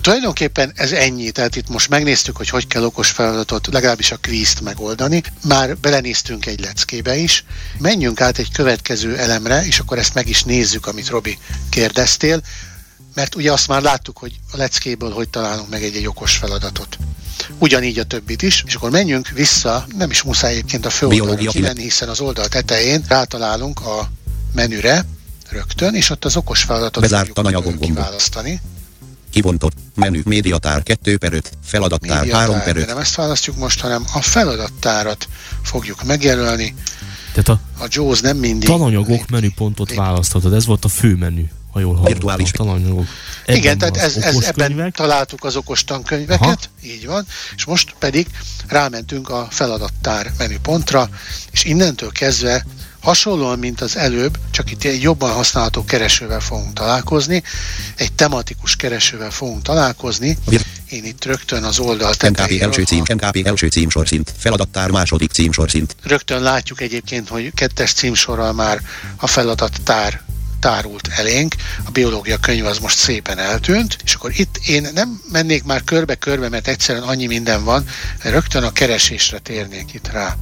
Tulajdonképpen ez ennyi, tehát itt most megnéztük, hogy hogy kell okos feladatot, legalábbis a kvízt megoldani. Már belenéztünk egy leckébe is. Menjünk át egy következő elemre, és akkor ezt meg is nézzük, amit Robi kérdeztél, mert ugye azt már láttuk, hogy a leckéből hogy találunk meg egy, egy okos feladatot. Ugyanígy a többit is, és akkor menjünk vissza, nem is muszáj egyébként a főoldalra kimenni, hiszen az oldal tetején rátalálunk a menüre rögtön, és ott az okos feladatot Bezárt gomba. kiválasztani. Kibontott. Menü. Médiatár 2 per 5. Feladattár 3 médiatár, per de 5. nem ezt választjuk most, hanem a feladattárat fogjuk megjelölni. Tehát a A JAWS nem mindig... tananyagok menüpontot Lép- választhatod, ez volt a fő menü, ha jól hallottam. Virtuális. Tananyagok. Igen, Ebben tehát van ez, ez, ebben könyvek. találtuk az okos tankönyveket, Aha. így van, és most pedig rámentünk a feladattár menüpontra, és innentől kezdve hasonlóan, mint az előbb, csak itt egy jobban használható keresővel fogunk találkozni, egy tematikus keresővel fogunk találkozni. Én itt rögtön az oldal MKP első cím, MKP első címsor szint. Feladattár második címsor szint. Rögtön látjuk egyébként, hogy kettes címsorral már a feladattár tárult elénk, a biológia könyv az most szépen eltűnt, és akkor itt én nem mennék már körbe-körbe, mert egyszerűen annyi minden van, rögtön a keresésre térnék itt rá.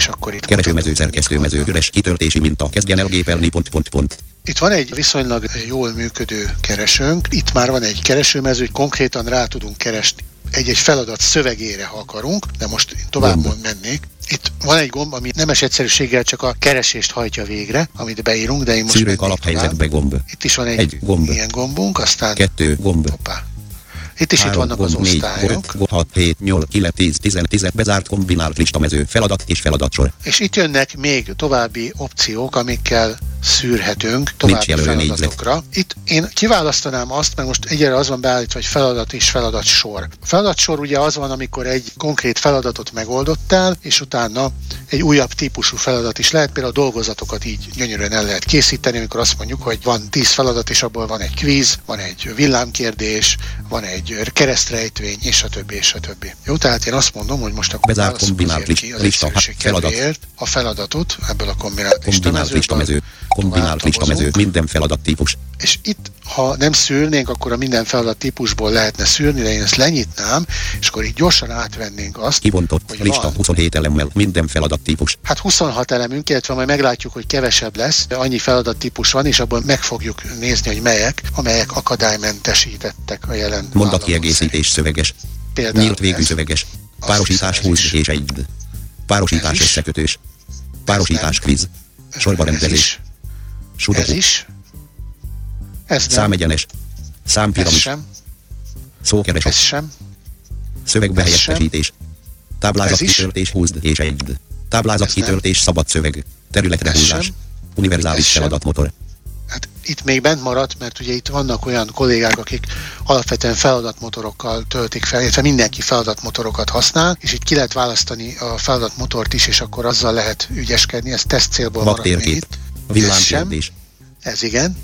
És akkor itt Keresőmező, szerkesztőmező, üres kitöltési minta. Kezdjen el gépelni, pont, pont, pont. Itt van egy viszonylag jól működő keresőnk, itt már van egy keresőmező, hogy konkrétan rá tudunk keresni egy-egy feladat szövegére, ha akarunk, de most tovább Gomb. mennék. Itt van egy gomb, ami nemes egyszerűséggel csak a keresést hajtja végre, amit beírunk, de én most Szűrők alaphelyzetbe gomb. Itt is van egy, Egy gomb. ilyen gombunk, aztán Kettő gomb. hoppá. Itt is itt Három vannak az gomb, négy, osztályok, öt, 6, 7, 8, 9, 10, 10, 10, bezárt kombinált listamező, feladat és feladatsor. és itt jönnek még további opciók, amikkel szűrhetünk további feladatokra. Itt én kiválasztanám azt, mert most egyre az van beállítva, hogy feladat és feladatsor. A feladatsor ugye az van, amikor egy konkrét feladatot megoldottál, és utána egy újabb típusú feladat is lehet, például a dolgozatokat így gyönyörűen el lehet készíteni, amikor azt mondjuk, hogy van 10 feladat, és abból van egy kvíz, van egy villámkérdés, van egy keresztrejtvény, és a többi, és a többi. Jó, tehát én azt mondom, hogy most akkor azért ki az egyszerűség feladat. a feladatot ebből a kombinált Kombinált listamezőből, listamező. Kombinált listamező, minden feladattípus. És itt, ha nem szűrnénk, akkor a minden feladat típusból lehetne szűrni, de én ezt lenyitnám, és akkor így gyorsan átvennénk azt, Kivontott hogy lista van. 27 elemmel, minden feladattípus. Hát 26 elemünk, illetve majd meglátjuk, hogy kevesebb lesz, de annyi feladattípus van, és abban meg fogjuk nézni, hogy melyek, amelyek akadálymentesítettek a jelen Mondatkiegészítés szöveges. Például Nyílt végű ez. szöveges. Párosítás hiszem, ez 20 is. és 1. Párosítás összekötős. Párosítás kvíz. Sorba Ez is. Ez Sudoku. is. Ez nem. Számegyenes. ez Számpiramis. sem. Ez sem. Szövegbe ez helyettesítés. Táblázat Ez is. kitöltés 20 és 1. Táblázat Ez nem. kitöltés szabad szöveg. Területre Ez húzás. sem. Univerzális Ez sem. feladatmotor. Hát itt még bent maradt, mert ugye itt vannak olyan kollégák, akik alapvetően feladatmotorokkal töltik fel, illetve mindenki feladatmotorokat használ, és itt ki lehet választani a feladatmotort is, és akkor azzal lehet ügyeskedni, ez teszt célból maradt még itt. Villámkérdés. ez igen.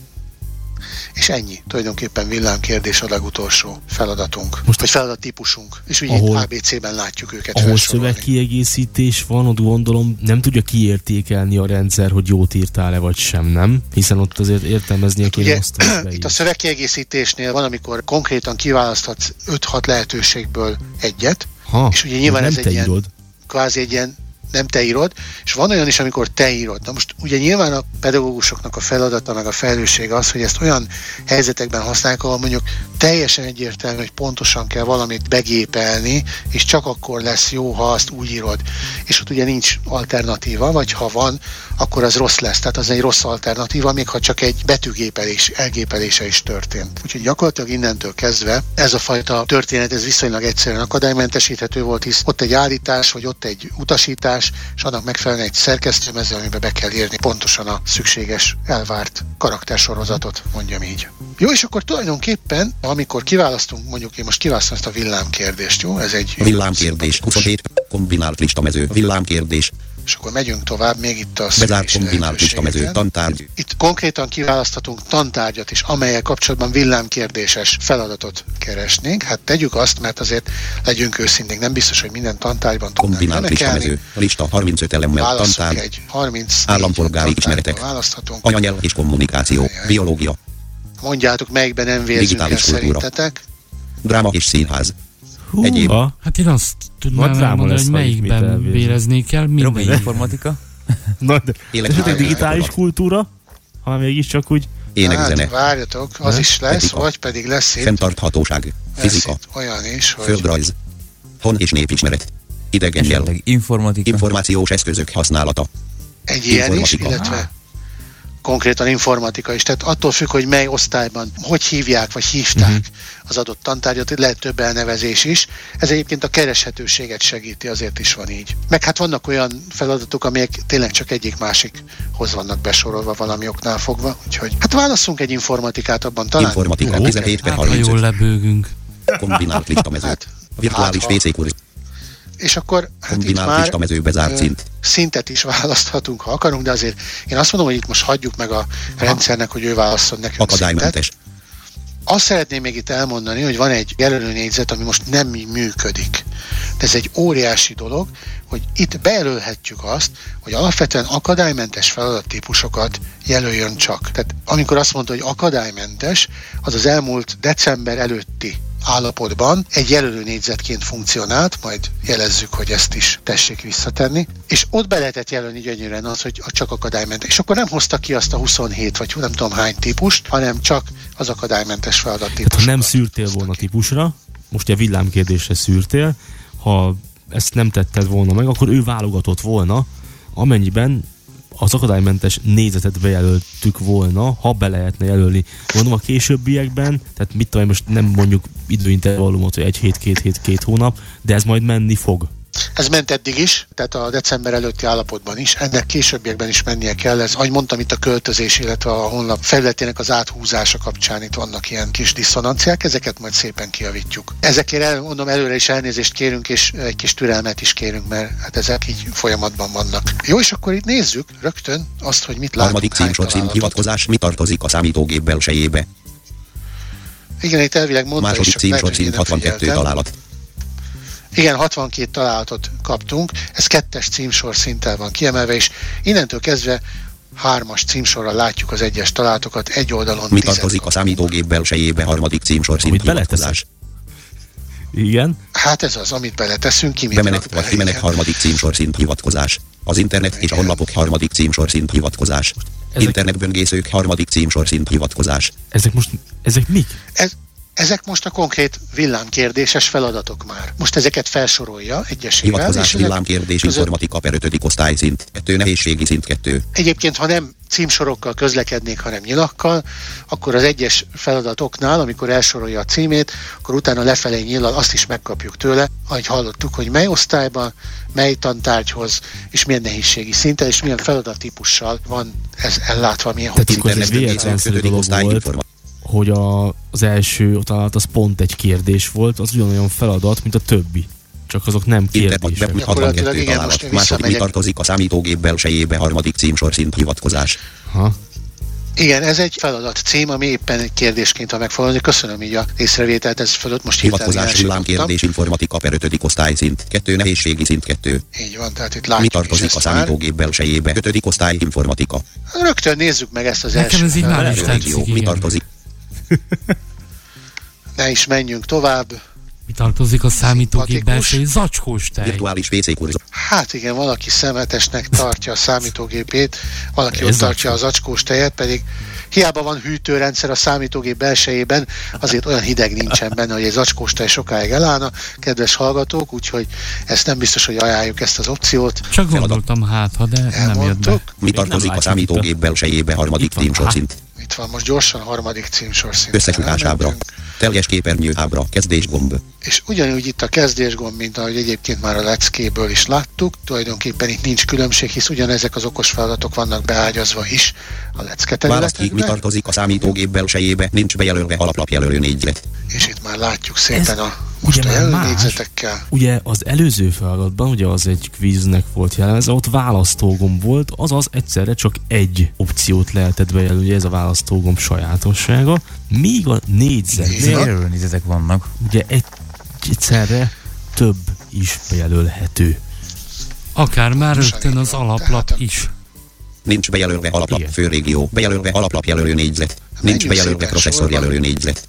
És ennyi. Tulajdonképpen villámkérdés a legutolsó feladatunk. Most- vagy feladattípusunk. És ugye Ahol- ABC-ben látjuk őket Ahol szövegkiegészítés van, ott gondolom nem tudja kiértékelni a rendszer, hogy jót írtál-e vagy sem, nem? Hiszen ott azért értelmeznie kéne Ugye, azt, itt a szövegkiegészítésnél van, amikor konkrétan kiválaszthatsz 5-6 lehetőségből egyet, Ha, és ugye nyilván ez egy ilyen- kvázi egy ilyen nem te írod, és van olyan is, amikor te írod. Na most ugye nyilván a pedagógusoknak a feladata, meg a felelőssége az, hogy ezt olyan helyzetekben használják, ahol mondjuk teljesen egyértelmű, hogy pontosan kell valamit begépelni, és csak akkor lesz jó, ha azt úgy írod. És ott ugye nincs alternatíva, vagy ha van, akkor az rossz lesz. Tehát az egy rossz alternatíva, még ha csak egy betűgépelés, elgépelése is történt. Úgyhogy gyakorlatilag innentől kezdve ez a fajta történet, ez viszonylag egyszerűen akadálymentesíthető volt, hisz ott egy állítás, vagy ott egy utasítás, és annak megfelelően egy szerkesztőmező, amiben be kell írni pontosan a szükséges, elvárt karaktersorozatot, mondjam így. Jó, és akkor tulajdonképpen, amikor kiválasztunk, mondjuk én most kiválasztom ezt a villámkérdést, jó? Ez egy Villámkérdés. szimpatikus. 27. Kombinált listamező. Villámkérdés. És akkor megyünk tovább, még itt a Bezárt kombinált listamező. lehetőségeken. Tantárgy. Itt konkrétan kiválaszthatunk tantárgyat is, amelyel kapcsolatban villámkérdéses feladatot keresnénk. Hát tegyük azt, mert azért legyünk őszinték, nem biztos, hogy minden tantárgyban tudnánk Kombinált remekelni. listamező. Lista 35 elemmel. Tantárgy. egy 30 Állampolgári ismeretek. Választhatunk. Anyanyelv és kommunikáció. Ajaj. Biológia. Mondjátok, melyikben nem vérzünk el szerintetek. Dráma és színház. Hú, Egyéb. ha, Hát én azt tudnám elmondani, lesz, hogy melyikben véreznék el Robi, informatika. Na, de Életmű- esetleg digitális kultúra, hanem mégiscsak úgy Énekzene. Hát, várjatok, az is lesz, Etika. vagy pedig lesz itt, Fenntarthatóság. lesz Fizika. itt olyan is, hogy Földrajz. Hon és népismeret. Idegen nyelv. Informatika. Információs eszközök használata. egy ilyen is, illetve konkrétan informatika is. Tehát attól függ, hogy mely osztályban, hogy hívják, vagy hívták uh-huh. az adott tantárgyat, lehet több elnevezés is. Ez egyébként a kereshetőséget segíti, azért is van így. Meg hát vannak olyan feladatok, amelyek tényleg csak egyik-másikhoz vannak besorolva valami oknál fogva. Úgyhogy hát válaszunk egy informatikát abban talán. Informatika Jó, 17 per Hát, ha jól 35. lebőgünk. Kombinált listamező. Hát, Virtuális hát, WC. És akkor hát itt már szint. szintet is választhatunk, ha akarunk, de azért én azt mondom, hogy itt most hagyjuk meg a rendszernek, hogy ő válasszon nekünk szintet. Akadálymentes. Azt szeretném még itt elmondani, hogy van egy jelölőnégyzet, ami most nem működik. De ez egy óriási dolog, hogy itt bejelölhetjük azt, hogy alapvetően akadálymentes feladattípusokat jelöljön csak. Tehát amikor azt mondta, hogy akadálymentes, az az elmúlt december előtti állapotban egy jelölőnégyzetként funkcionált, majd jelezzük, hogy ezt is tessék visszatenni, és ott be lehetett jelölni gyönyörűen az, hogy csak akadálymentes. És akkor nem hozta ki azt a 27 vagy nem tudom hány típust, hanem csak az akadálymentes Tehát feladattípusokat. ha nem szűrtél volna típusra, most ugye villámkérdésre szűrtél, ha ezt nem tetted volna meg, akkor ő válogatott volna, amennyiben az akadálymentes négyzetet bejelöltük volna, ha be lehetne jelölni. Mondom a későbbiekben, tehát mit tudom, most nem mondjuk időintervallumot, hogy egy hét, két hét, két hónap, de ez majd menni fog. Ez ment eddig is, tehát a december előtti állapotban is, ennek későbbiekben is mennie kell. Ez, ahogy mondtam, itt a költözés, illetve a honlap felületének az áthúzása kapcsán itt vannak ilyen kis diszonanciák, ezeket majd szépen kijavítjuk. Ezekért el, mondom, előre is elnézést kérünk, és egy kis türelmet is kérünk, mert hát ezek így folyamatban vannak. Jó, és akkor itt nézzük rögtön azt, hogy mit látunk. Harmadik címsor cím hivatkozás mi tartozik a számítógép belsejébe. Igen, itt elvileg mondta, Második címsor cím én nem 62 figyeltem. találat. Igen, 62 találatot kaptunk, ez kettes címsor szinttel van kiemelve, és innentől kezdve hármas címsorral látjuk az egyes találatokat, egy oldalon Mi tartozik a számítógép belsejébe harmadik címsor szint hivatkozás. Igen. Hát ez az, amit beleteszünk, ki mit Bemenet vagy igen. harmadik címsor szint hivatkozás. Az internet és a honlapok harmadik címsor szint hivatkozás. Ezek- Internetböngészők harmadik címsor szint hivatkozás. Ezek most, ezek mik? Ez, ezek most a konkrét villámkérdéses feladatok már. Most ezeket felsorolja egyesével. Hivatkozás villámkérdés között- informatika per 5. osztályszint. 2 nehézségi szint 2. Egyébként, ha nem címsorokkal közlekednék, hanem nyilakkal, akkor az egyes feladatoknál, amikor elsorolja a címét, akkor utána lefelé nyillal azt is megkapjuk tőle, ahogy hallottuk, hogy mely osztályban, mely tantárgyhoz, és milyen nehézségi szinten, és milyen feladattípussal van ez ellátva, milyen Tehát hogy ez dolog volt, hogy a, az első találat az pont egy kérdés volt, az ugyanolyan feladat, mint a többi. Csak azok nem Internet kérdések. Gyakorlatilag 62 igen, találat. Második mi tartozik a számítógép belsejébe harmadik címsor szint hivatkozás. Ha? Igen, ez egy feladat cím, ami éppen egy kérdésként ha megfogalmazni. Köszönöm így a észrevételt, ez fölött most Hivatkozás elsírtam. villámkérdés informatika per 5. osztályszint. 2 nehézségi szint 2. Így van, tehát itt Mi látjuk is tartozik a számítógép belsejébe 5. osztály informatika. Rögtön nézzük meg ezt az Nekem első ez így már Mi igen. tartozik? Ne is menjünk tovább. Mi tartozik a számítógép belső zacskós tej? Virtuális PC kurzor. Hát igen, valaki szemetesnek tartja a számítógépét, valaki Ez ott tartja az acskós tejet, pedig hiába van hűtőrendszer a számítógép belsejében, azért olyan hideg nincsen benne, hogy egy zacskós tej sokáig elállna, kedves hallgatók, úgyhogy ezt nem biztos, hogy ajánljuk ezt az opciót. Csak gondoltam hát, ha de nem jött be. Elmondtuk. Mi tartozik a számítógép belsejébe harmadik Itt Itt van most gyorsan a harmadik címsor szinten. Összesutás ábra. Teljes képernyő ábra. Kezdés gomb. És ugyanúgy itt a kezdésgomb, mint ahogy egyébként már a leckéből is láttuk, tulajdonképpen itt nincs különbség, hisz ugyanezek az okos feladatok vannak beágyazva is a lecke Választ ki, mi tartozik a számítógép belsejébe, nincs bejelölve alaplapjelölő négyzet. és itt már látjuk szépen a most ugye jelölő más. Ugye az előző feladatban, ugye az egy kvíznek volt jellemző, ott választógomb volt, azaz egyszerre csak egy opciót lehetett bejelölni, ugye ez a választógomb sajátossága, míg a négyzetnél Erről nézetek vannak. ugye egy, egyszerre több is bejelölhető. Akár már rögtön az alaplap is. Nincs bejelölve alaplap főrégió, bejelölve alaplapjelölő négyzet. Nincs bejelölve szépen processzorjelölő négyzet.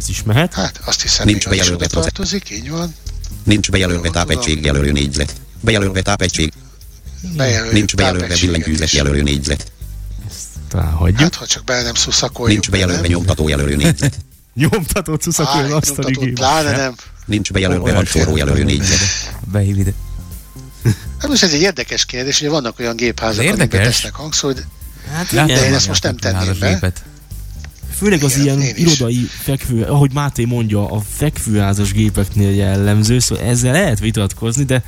Ez is mehet. Hát azt hiszem, Nincs bejelölve tartozik, így van. Nincs bejelölve Jól tudom. tápegységjelölő négyzet. Bejelölve tápegység, nincs bejelölve billentyűzet jelölő négyzet. Talán hagyjuk. Hát, ha csak bele nem szuszakoljuk. Nincs bejelölve nem? nyomtatójelölő négyzet. Nyomtatott Á, szuszakoljon azt a. Pláne nem. Nincs bejelölve Olyan hangszórójelölő négyzet. Behív ide. Hát most ez egy érdekes kérdés, ugye vannak olyan gépházak, amikbe tesznek hangszórót, de Hát Láttam én ezt most nem tenném be. gépet. Főleg az Igen, ilyen irodai fekvő, ahogy Máté mondja, a fekvőházas gépeknél jellemző, szóval ezzel lehet vitatkozni, de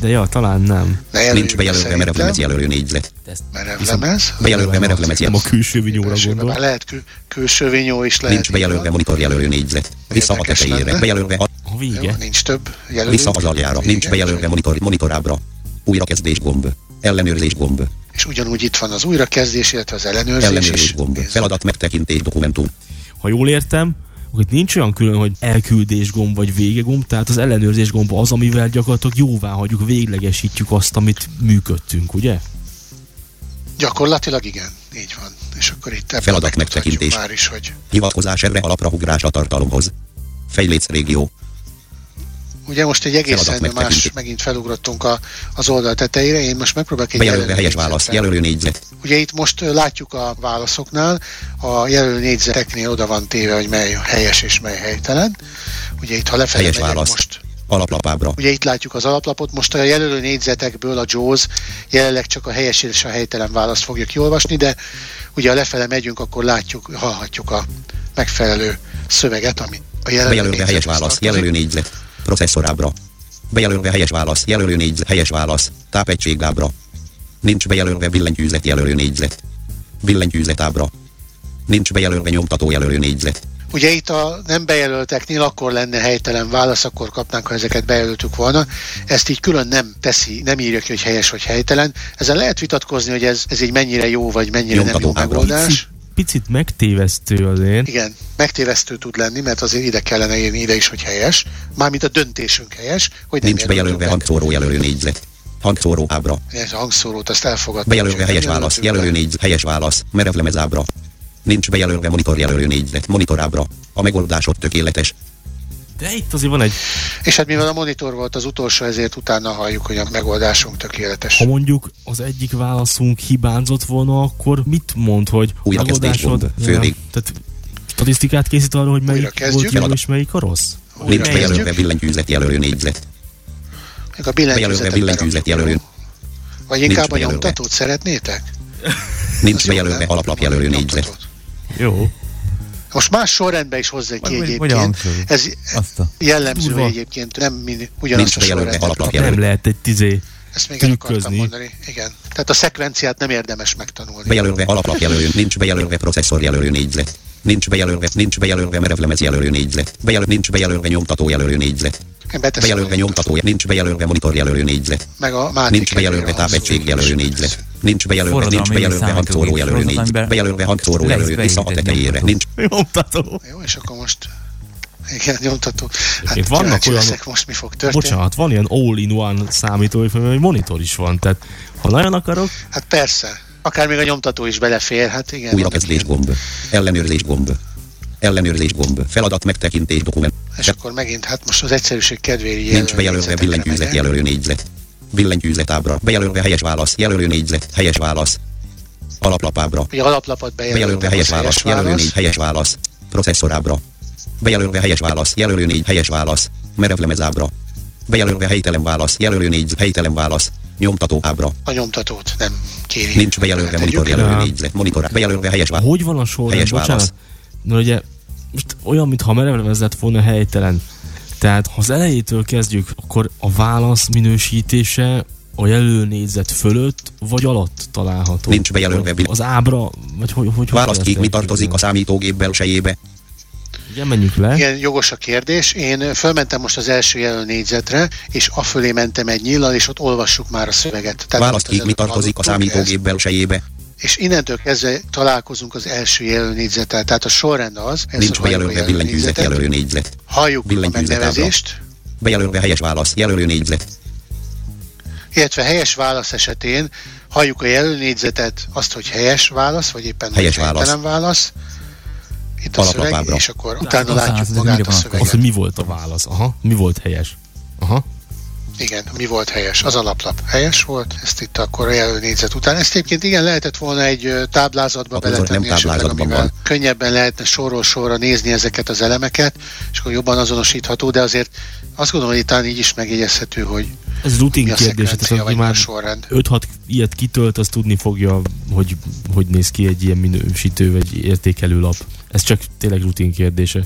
de ja, talán nem. ne Nincs be bejelölve merevlemez jelölő négyzet. Merevlemez. Bejelölve merevlemez Nem a jelölő. külső vinyóra gondol. Lehet kül- külső vinyó is lehet. Nincs bejelölve van. monitorjelölő négyzet. Vissza a tetejére. Bejelölve a A Jó, vége. nincs több jelölő. Vissza az aljára. Nincs bejelölve monitor, monitorábra. Újrakezdés gomb. Ellenőrzés gomb. És ugyanúgy itt van az újrakezdés, illetve az ellenőrzés, Ellenőrzés gomb. Nézzük. Feladat megtekintés dokumentum. Ha jól értem, akkor itt nincs olyan külön, hogy elküldés gomb vagy vége gomb, tehát az ellenőrzés gomb az, amivel gyakorlatilag jóvá hagyjuk, véglegesítjük azt, amit működtünk, ugye? Gyakorlatilag igen, így van. És akkor itt ebben Feladat megtekintés. Már is, hogy Hivatkozás erre alapra ugrás a tartalomhoz. Fejléc régió. Ugye most egy egészen más, megtekintés. megint felugrottunk a, az oldal tetejére, én most megpróbálok egy jelölő helyes válasz. négyzetre. Jelölő négyzet. Ugye itt most látjuk a válaszoknál, a jelölő négyzeteknél oda van téve, hogy mely helyes és mely helytelen. Ugye itt, ha lefelé Helyes megyek válasz. most, Alaplapábra. ugye itt látjuk az alaplapot, most a jelölő négyzetekből a JAWS jelenleg csak a helyes és a helytelen választ fogja kiolvasni, de ugye ha lefele megyünk, akkor látjuk, hallhatjuk a megfelelő szöveget, ami a jelölő Bejelölve helyes négyzethez válasz. tartozik. Jelölő négyzet. Processzorábra. Bejelölve helyes válasz. Jelölő négyzet. Helyes válasz. Tápegységlábra. Nincs bejelölve billentyűzet jelölő négyzet. Billentyűzet ábra. Nincs bejelölve nyomtató jelölő négyzet. Ugye itt a nem bejelölteknél akkor lenne helytelen válasz, akkor kapnánk, ha ezeket bejelöltük volna. Ezt így külön nem teszi, nem írja ki, hogy helyes vagy helytelen. Ezzel lehet vitatkozni, hogy ez, ez így mennyire jó, vagy mennyire nem jó Nyomtató ábra. megoldás. Picit, megtévesztő azért. Igen, megtévesztő tud lenni, mert azért ide kellene írni ide is, hogy helyes. Mármint a döntésünk helyes, hogy nem Nincs bejelölve be. hangszóró jelölő négyzet. Hangszóró ábra. Ez a hangszórót, azt elfogadtam. Bejelölve helyes válasz, jelölő négy, helyes válasz, merevlemez ábra. Nincs bejelölve monitor jelölő négyzet, monitor ábra. A megoldásod tökéletes. De itt azért van egy, És hát mivel a monitor volt az utolsó, ezért utána halljuk, hogy a megoldásunk tökéletes. ha mondjuk az egyik válaszunk hibázott volna, akkor mit mond, hogy Újrakezdés gomb, fővég. Tehát statisztikát készít arra, hogy melyik volt jó és melyik a rossz? Újra Nincs kezdjük. bejelölve billentyűzet jelölő négyzet. Még a billentyűzetet billentyűzet jelölő. Vagy inkább a nyomtatót szeretnétek? Nincs bejelölve alaplap jelölő négyzet. Jó. Most más sorrendben is hozzá ki Vagy- egyébként. Ez a... jellemző Durva. egyébként, nem mind, ugyanazt Nincs a alaplap Nem lehet egy tizé. Ezt még el akartam mondani. Igen. Tehát a szekvenciát nem érdemes megtanulni. Bejelölve alaplap jelölő, nincs bejelölve processzor jelölő négyzet. Nincs bejelölve, nincs bejelölve merevlemez jelölő négyzet. Bejelöl, nincs bejelölve nyomtató jelölő négyzet. Bejelölve nyomtató, nincs bejelölve monitor jelölő négyzet. Meg a Nincs bejelölve kedvére tápegység hangszóró jelölő is. négyzet. Nincs bejelölve, nincs bejelölve hangszóró jelölő amiben Bejelölve hangszóró jelölő vissza a tetejére. Nincs Nyomtató. Jó, és akkor most igen, nyomtató. Hát Itt vannak olyan- leszek most mi fog történni. Bocsánat, van ilyen all-in-one amiben egy monitor is van, tehát ha nagyon akarok, Hát persze. Akár még a nyomtató is belefér, hát igen. újrakezdés gomb. Ellenőrzés gomb. Ellenőrzés gomb. Feladat megtekintés dokument. És akkor megint, hát most az egyszerűség kedvéért Nincs bejelölve billentyűzet jelölő négyzet. Billentyűzet ábra. Bejelölve helyes válasz. Jelölő négyzet. Helyes válasz. Alaplapábra. Ugye alaplapot bejelöltem, Bejelölve helyes válasz. Jelölő négy. Helyes válasz. Processzorábra. Bejelölve helyes válasz. Jelölő négy. Helyes válasz. Merevlemez ábra. Bejelölve helytelen válasz. Jelölő négy. Helytelen válasz. Nyomtató ábra. A nyomtatót nem kéri. Nincs bejelölve monitor jelölő Ja. négyzet. Monitor. Bejelölve helyes válasz. hogy van a sorrend, Helyes bocsánat? válasz. Na ugye, most olyan, mintha merevlemezett volna helytelen. Tehát, ha az elejétől kezdjük, akkor a válasz minősítése a jelölőnégyzet fölött vagy alatt található. Nincs bejelölve Az ábra, vagy hogy, hogy, Választ kell ki, ezt mi tartozik a számítógép belsejébe. Igen, menjünk le. Igen, jogos a kérdés. Én fölmentem most az első jelölő négyzetre, és afölé mentem egy nyíllal, és ott olvassuk már a szöveget. Tehát Választ ki, mi tartozik a számítógép belsejébe. És innentől kezdve találkozunk az első jelölő négyzettel. Tehát a sorrend az, ez Nincs bejelölve billentyűzet jelölő négyzet. Halljuk a megnevezést, Bejelölve helyes válasz. Jelölő négyzet. illetve helyes válasz esetén halljuk a jelölő négyzetet, azt, hogy helyes válasz, vagy éppen Helyes hogy helytelen válasz. Itt a szöveg, és akkor utána látjuk magát a szöveget. Az, hogy mi volt a válasz. Aha, mi volt helyes. Aha. Igen, mi volt helyes? Az alaplap helyes volt, ezt itt akkor a négyzet után. Ezt egyébként igen, lehetett volna egy táblázatba Akkor beletenni, nem esetleg, táblázatban amivel van. könnyebben lehetne sorról sorra nézni ezeket az elemeket, és akkor jobban azonosítható, de azért azt gondolom, hogy itt talán így is megjegyezhető, hogy Ez rutin mi a kérdés, tehát aki már sorrend. 5-6 ilyet kitölt, az tudni fogja, hogy hogy néz ki egy ilyen minősítő vagy értékelő lap. Ez csak tényleg rutin kérdése.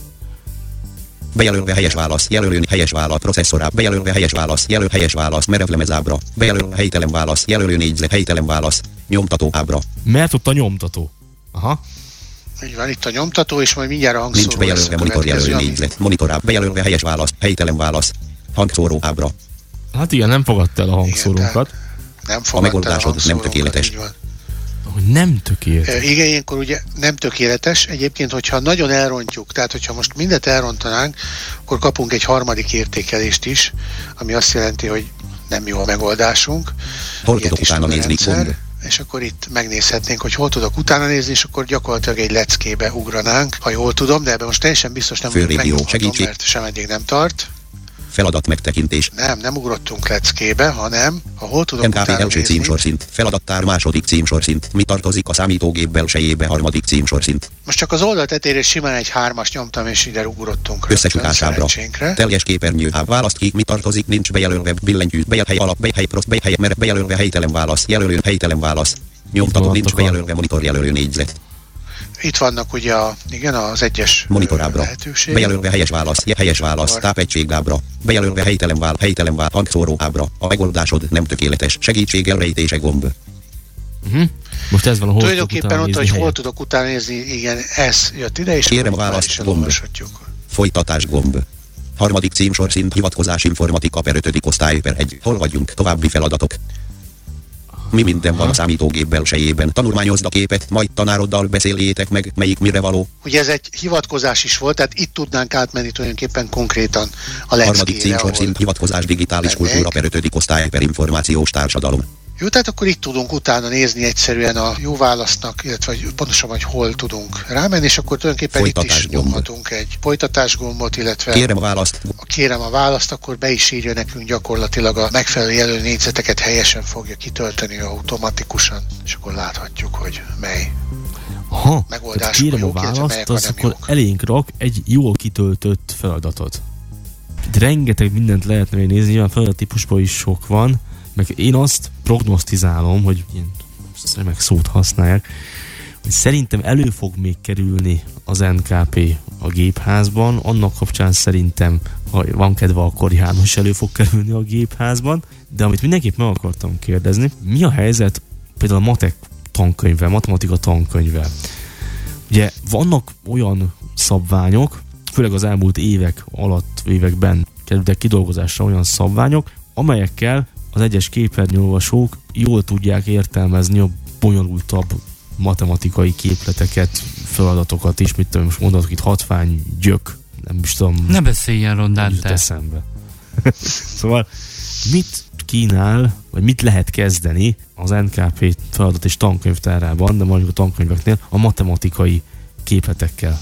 Bejelölve helyes válasz. Jelölő helyes válasz. Processzorá. Bejelölve helyes válasz. Jelöl helyes válasz. Merevlemez ábra. Bejelölve helytelen válasz. Jelölő négyzet. Helytelen válasz. Nyomtató ábra. Mert ott a nyomtató. Aha. Így van, itt a nyomtató, és majd mindjárt a hangszóró Nincs bejelölve a monitor jelölő négyzet. Monitorá. Bejelölve helyes válasz. Helytelen válasz. Hangszóró ábra. Hát igen, nem fogadta el a hangszórunkat. Nem A fogadta el megoldásod nem hangszórónkat, tökéletes. így van. Hogy nem tökéletes. Igen, ilyenkor ugye nem tökéletes. Egyébként, hogyha nagyon elrontjuk, tehát hogyha most mindet elrontanánk, akkor kapunk egy harmadik értékelést is, ami azt jelenti, hogy nem jó a megoldásunk. Hol Ilyet tudok utána nézni? rendszer. És akkor itt megnézhetnénk, hogy hol tudok utána nézni, és akkor gyakorlatilag egy leckébe ugranánk, ha jól tudom, de ebben most teljesen biztos nem Főrégió, megnyomhatom, segítség. mert sem eddig nem tart. Feladat megtekintés. Nem, nem ugrottunk leckébe, hanem ha hol tudok MKV első címsorszint. Feladattár második címsorszint. Mi tartozik a számítógép belsejébe harmadik címsorszint. most csak az oldal tetejére simán egy hármas nyomtam, és ide ugrottunk. szerencsénkre. Teljes képernyő. Hát választ ki, mi tartozik, nincs bejelölve, billentyű, bejel alap, bejhely prost, bejhely mere, bejelölve helytelen válasz, jelölő, helytelen válasz. Nyomtató, nincs bejelölve monitor jelölő négyzet. Itt vannak ugye a, igen, az egyes Monitorábra. lehetőség. Bejelölve helyes válasz, helyes válasz, tápegységábra. Bejelölve helytelen válasz, helytelen válasz, hangszóró ábra. A megoldásod nem tökéletes. Segítség elrejtése gomb. Uh-huh. Most ez van, hol Tulajdonképpen ott, hogy hol tudok utána nézni, igen, ez jött ide, és Kérem választ, gomb. Folytatás gomb. Harmadik címsor szint hivatkozás informatika per 5. osztály per 1. Hol vagyunk? További feladatok. Mi minden van a számítógép belsejében. Tanulmányozd a képet, majd tanároddal beszéljétek meg, melyik mire való. Ugye ez egy hivatkozás is volt, tehát itt tudnánk átmenni tulajdonképpen konkrétan a Harmadik leckére, címsor ahol cím, hivatkozás digitális kultúra per ötödik osztály per információs társadalom. Jó, tehát akkor itt tudunk utána nézni egyszerűen a jó válasznak, illetve hogy pontosabban, hogy hol tudunk rámenni, és akkor tulajdonképpen itt is Folytatás nyomhatunk egy folytatás gombot, illetve Kérem a választ, ha kérem a választ, akkor be is írja nekünk gyakorlatilag a megfelelő jelölő négyzeteket helyesen fogja kitölteni automatikusan, és akkor láthatjuk, hogy mely. Ha, Megoldások kérem a jók, választ, melyek a az nem akkor jók. elénk rak egy jól kitöltött feladatot. Itt rengeteg mindent lehetne még nézni, nyilván feladattípusban is sok van, meg én azt prognosztizálom, hogy ilyen remek szót használják, hogy szerintem elő fog még kerülni az NKP a gépházban, annak kapcsán szerintem, ha van kedve, akkor János elő fog kerülni a gépházban, de amit mindenképp meg akartam kérdezni, mi a helyzet például a matek tankönyvvel, matematika tankönyvvel? Ugye vannak olyan szabványok, főleg az elmúlt évek alatt, években kerültek kidolgozásra olyan szabványok, amelyekkel az egyes képernyőolvasók jól tudják értelmezni a bonyolultabb matematikai képleteket, feladatokat is, mit tudom, most mondhatok itt hatvány, gyök, nem is tudom, Ne beszéljen rondán te. eszembe. szóval mit kínál, vagy mit lehet kezdeni az NKP feladat és tankönyvtárában, de mondjuk a tankönyveknél a matematikai képletekkel.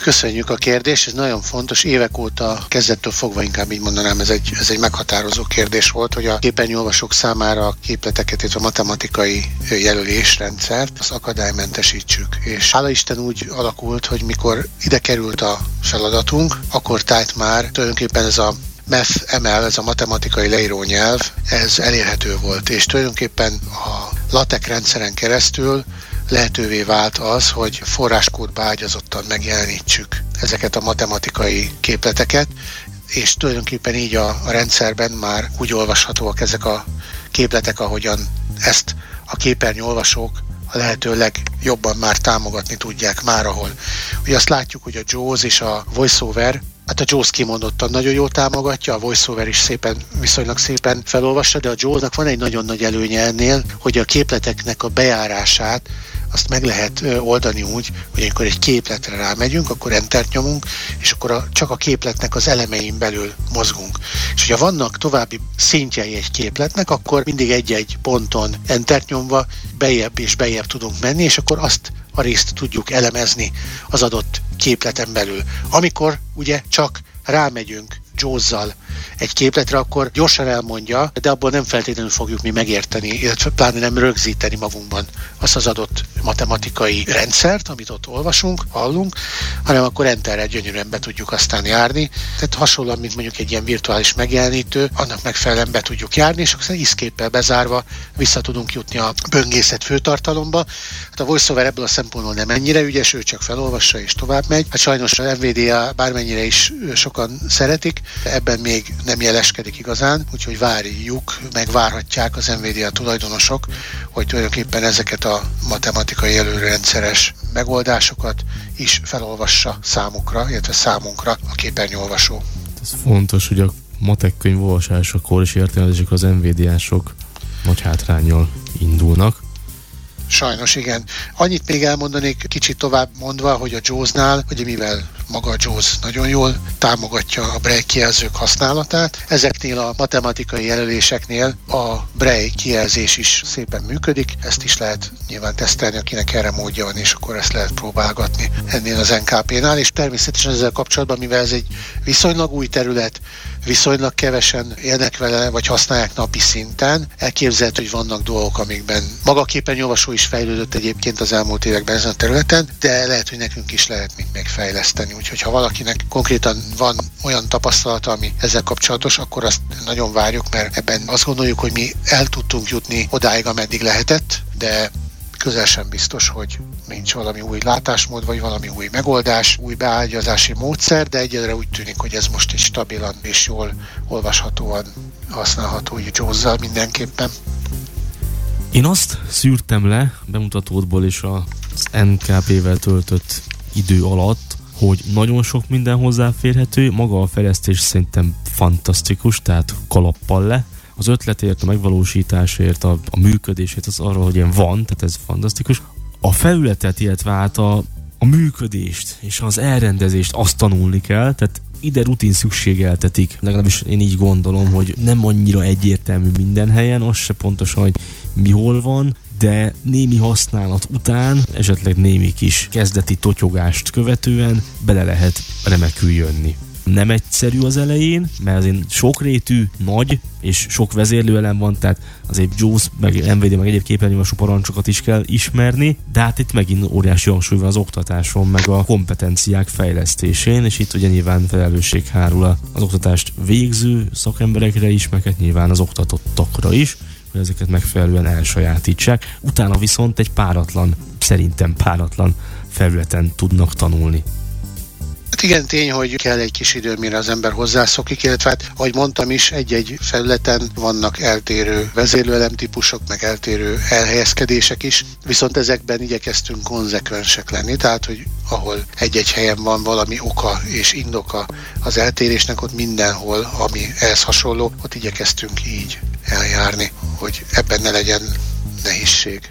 Köszönjük a kérdést, ez nagyon fontos. Évek óta kezdettől fogva inkább így mondanám, ez egy, ez egy meghatározó kérdés volt, hogy a képernyőolvasók számára a képleteket, illetve a matematikai jelölésrendszert az akadálymentesítsük. És hála Isten úgy alakult, hogy mikor ide került a feladatunk, akkor tájt már tulajdonképpen ez a MEF ML, ez a matematikai leírónyelv, ez elérhető volt, és tulajdonképpen a LaTeX rendszeren keresztül lehetővé vált az, hogy forráskódba ágyazottan megjelenítsük ezeket a matematikai képleteket, és tulajdonképpen így a, a rendszerben már úgy olvashatóak ezek a képletek, ahogyan ezt a képernyőolvasók a lehető legjobban már támogatni tudják már, ahol. Ugye azt látjuk, hogy a JAWS és a VoiceOver Hát a JAWS kimondottan nagyon jól támogatja, a VoiceOver is szépen, viszonylag szépen felolvassa, de a JAWS-nak van egy nagyon nagy előnye ennél, hogy a képleteknek a bejárását azt meg lehet oldani úgy, hogy amikor egy képletre rámegyünk, akkor entert nyomunk, és akkor a, csak a képletnek az elemein belül mozgunk. És hogyha vannak további szintjei egy képletnek, akkor mindig egy-egy ponton entert nyomva bejebb és bejebb tudunk menni, és akkor azt a részt tudjuk elemezni az adott képleten belül. Amikor ugye csak rámegyünk Jaws-zal egy képletre, akkor gyorsan elmondja, de abból nem feltétlenül fogjuk mi megérteni, illetve pláne nem rögzíteni magunkban azt az adott matematikai rendszert, amit ott olvasunk, hallunk, hanem akkor enterre gyönyörűen be tudjuk aztán járni. Tehát hasonlóan, mint mondjuk egy ilyen virtuális megjelenítő, annak megfelelően be tudjuk járni, és akkor iszképpel bezárva vissza tudunk jutni a böngészet főtartalomba. Hát a VoiceOver ebből a szempontból nem ennyire ügyes, ő csak felolvassa és tovább megy. Hát sajnos a NVIDIA bármennyire is sokan szeretik, ebben még nem jeleskedik igazán, úgyhogy várjuk, meg várhatják az NVIDIA tulajdonosok, hogy tulajdonképpen ezeket a matematikai előrendszeres megoldásokat is felolvassa számukra, illetve számunkra a képernyőolvasó. Ez fontos, hogy a matek könyv olvasásakor és értelmezések az NVD-ások nagy hátrányjal indulnak. Sajnos igen. Annyit még elmondanék kicsit tovább mondva, hogy a JAWS-nál, ugye mivel maga a JAWS nagyon jól támogatja a Braille kijelzők használatát, ezeknél a matematikai jelöléseknél a Braille kijelzés is szépen működik, ezt is lehet nyilván tesztelni, akinek erre módja van, és akkor ezt lehet próbálgatni ennél az NKP-nál, és természetesen ezzel kapcsolatban, mivel ez egy viszonylag új terület, viszonylag kevesen élnek vele, vagy használják napi szinten. Elképzelhető, hogy vannak dolgok, amikben maga a képernyőolvasó is fejlődött egyébként az elmúlt években ezen a területen, de lehet, hogy nekünk is lehet még fejleszteni. Úgyhogy ha valakinek konkrétan van olyan tapasztalata, ami ezzel kapcsolatos, akkor azt nagyon várjuk, mert ebben azt gondoljuk, hogy mi el tudtunk jutni odáig, ameddig lehetett, de közel sem biztos, hogy nincs valami új látásmód, vagy valami új megoldás, új beágyazási módszer, de egyelőre úgy tűnik, hogy ez most egy stabilan és jól olvashatóan használható így jaws mindenképpen. Én azt szűrtem le bemutatódból és az NKP-vel töltött idő alatt, hogy nagyon sok minden hozzáférhető, maga a fejlesztés szerintem fantasztikus, tehát kalappal le. Az ötletért, a megvalósításért, a, a működésért, az arra, hogy ilyen van, tehát ez fantasztikus. A felületet, illetve hát a, a működést és az elrendezést azt tanulni kell, tehát ide rutin szükségeltetik, legalábbis én így gondolom, hogy nem annyira egyértelmű minden helyen, az se pontosan, hogy mi hol van, de némi használat után, esetleg némi kis kezdeti totyogást követően bele lehet remekül jönni nem egyszerű az elején, mert azért sokrétű, nagy, és sok vezérlőelem van, tehát azért JAWS, meg NVD, meg egyéb képernyőmású parancsokat is kell ismerni, de hát itt megint óriási hangsúly van az oktatáson, meg a kompetenciák fejlesztésén, és itt ugye nyilván felelősség hárul az oktatást végző szakemberekre is, meg hát nyilván az oktatottakra is, hogy ezeket megfelelően elsajátítsák. Utána viszont egy páratlan, szerintem páratlan felületen tudnak tanulni. Hát igen, tény, hogy kell egy kis idő, mire az ember hozzászokik, illetve hát, ahogy mondtam is, egy-egy felületen vannak eltérő vezérlőelem típusok, meg eltérő elhelyezkedések is, viszont ezekben igyekeztünk konzekvensek lenni, tehát, hogy ahol egy-egy helyen van valami oka és indoka az eltérésnek, ott mindenhol, ami ehhez hasonló, ott igyekeztünk így eljárni, hogy ebben ne legyen nehézség.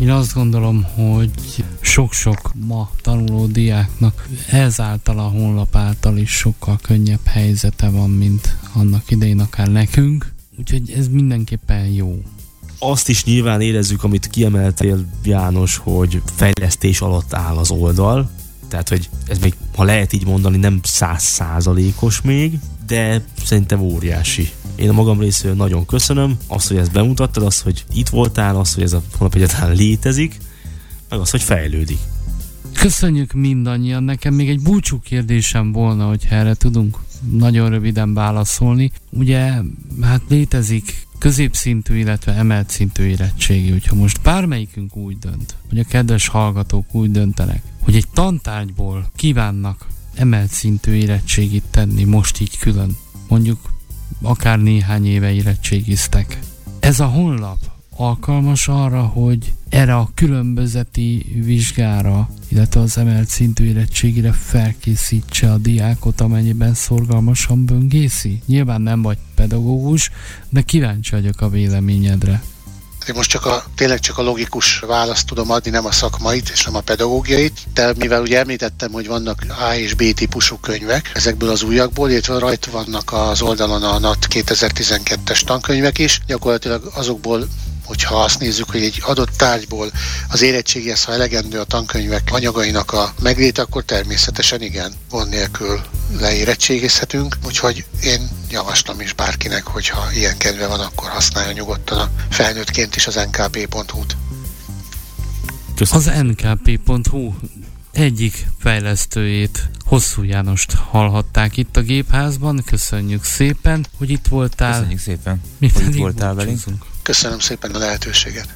Én azt gondolom, hogy sok-sok ma tanuló diáknak ezáltal a honlap által is sokkal könnyebb helyzete van, mint annak idején akár nekünk. Úgyhogy ez mindenképpen jó. Azt is nyilván érezzük, amit kiemeltél János, hogy fejlesztés alatt áll az oldal, tehát, hogy ez még, ha lehet így mondani, nem száz százalékos még, de szerintem óriási. Én a magam részéről nagyon köszönöm azt, hogy ezt bemutattad, azt, hogy itt voltál, azt, hogy ez a honlap egyáltalán létezik, meg azt, hogy fejlődik. Köszönjük mindannyian. Nekem még egy búcsú kérdésem volna, hogy erre tudunk nagyon röviden válaszolni. Ugye, hát létezik középszintű, illetve emelt szintű érettségi, hogyha most bármelyikünk úgy dönt, hogy a kedves hallgatók úgy döntenek, hogy egy tantárgyból kívánnak emelt szintű érettségit tenni most így külön, mondjuk akár néhány éve érettségiztek. Ez a honlap alkalmas arra, hogy erre a különbözeti vizsgára, illetve az emelt szintű érettségére felkészítse a diákot, amennyiben szorgalmasan böngészi? Nyilván nem vagy pedagógus, de kíváncsi vagyok a véleményedre. Én most csak a, tényleg csak a logikus választ tudom adni, nem a szakmait és nem a pedagógiait, de mivel ugye említettem, hogy vannak A és B típusú könyvek ezekből az újakból, illetve rajta vannak az oldalon a NAT 2012-es tankönyvek is, gyakorlatilag azokból hogyha azt nézzük, hogy egy adott tárgyból az érettségihez, ha elegendő a tankönyvek anyagainak a meglét, akkor természetesen igen, gond nélkül leérettségizhetünk, úgyhogy én javaslom is bárkinek, hogyha ilyen kedve van, akkor használja nyugodtan a felnőttként is az nkp.hu-t. Az nkp.hu egyik fejlesztőjét, Hosszú Jánost hallhatták itt a gépházban. Köszönjük szépen, hogy itt voltál. Köszönjük szépen, Mi hogy itt voltál velünk. Köszönöm szépen a lehetőséget.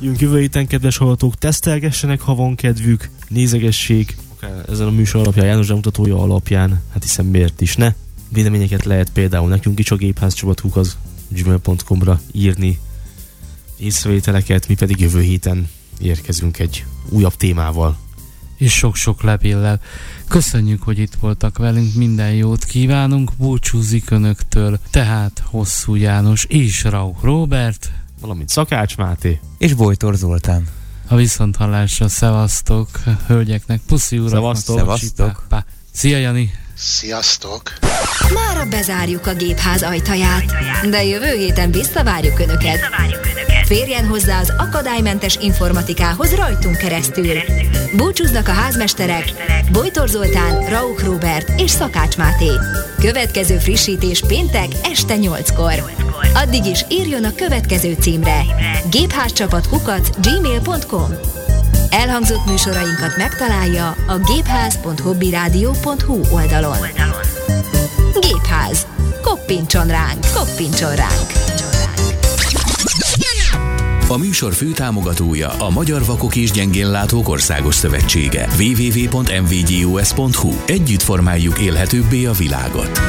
Jönk jövő héten, kedves hallgatók, tesztelgessenek, ha van kedvük, nézegessék, akár ezen a műsor alapján, János mutatója alapján, hát hiszen miért is ne. Véleményeket lehet például nekünk is a gépházcsapatuk az gmail.com-ra írni, észrevételeket, mi pedig jövő héten érkezünk egy újabb témával. És sok-sok levéllel. Köszönjük, hogy itt voltak velünk, minden jót kívánunk, búcsúzik Önöktől, tehát Hosszú János és Rauch Robert, valamint Szakács Máté és Bojtor Zoltán. A viszonthallásra szevasztok, hölgyeknek, puszi urak, szevasztok, szevasztok. Szia Jani! Sziasztok! Mára bezárjuk a gépház ajtaját, de jövő héten visszavárjuk Önöket. Férjen hozzá az akadálymentes informatikához rajtunk keresztül. Búcsúznak a házmesterek Bojtor Zoltán, Rauch Robert és Szakács Máté. Következő frissítés péntek este 8-kor. Addig is írjon a következő címre gépházcsapat kukac gmail.com Elhangzott műsorainkat megtalálja a gépház.hobbyradio.hu oldalon. Gépház. Koppintson ránk, koppintson ránk. A műsor főtámogatója a Magyar Vakok és Gyengénlátók Országos Szövetsége. www.mvgus.hu Együtt formáljuk élhetőbbé a világot.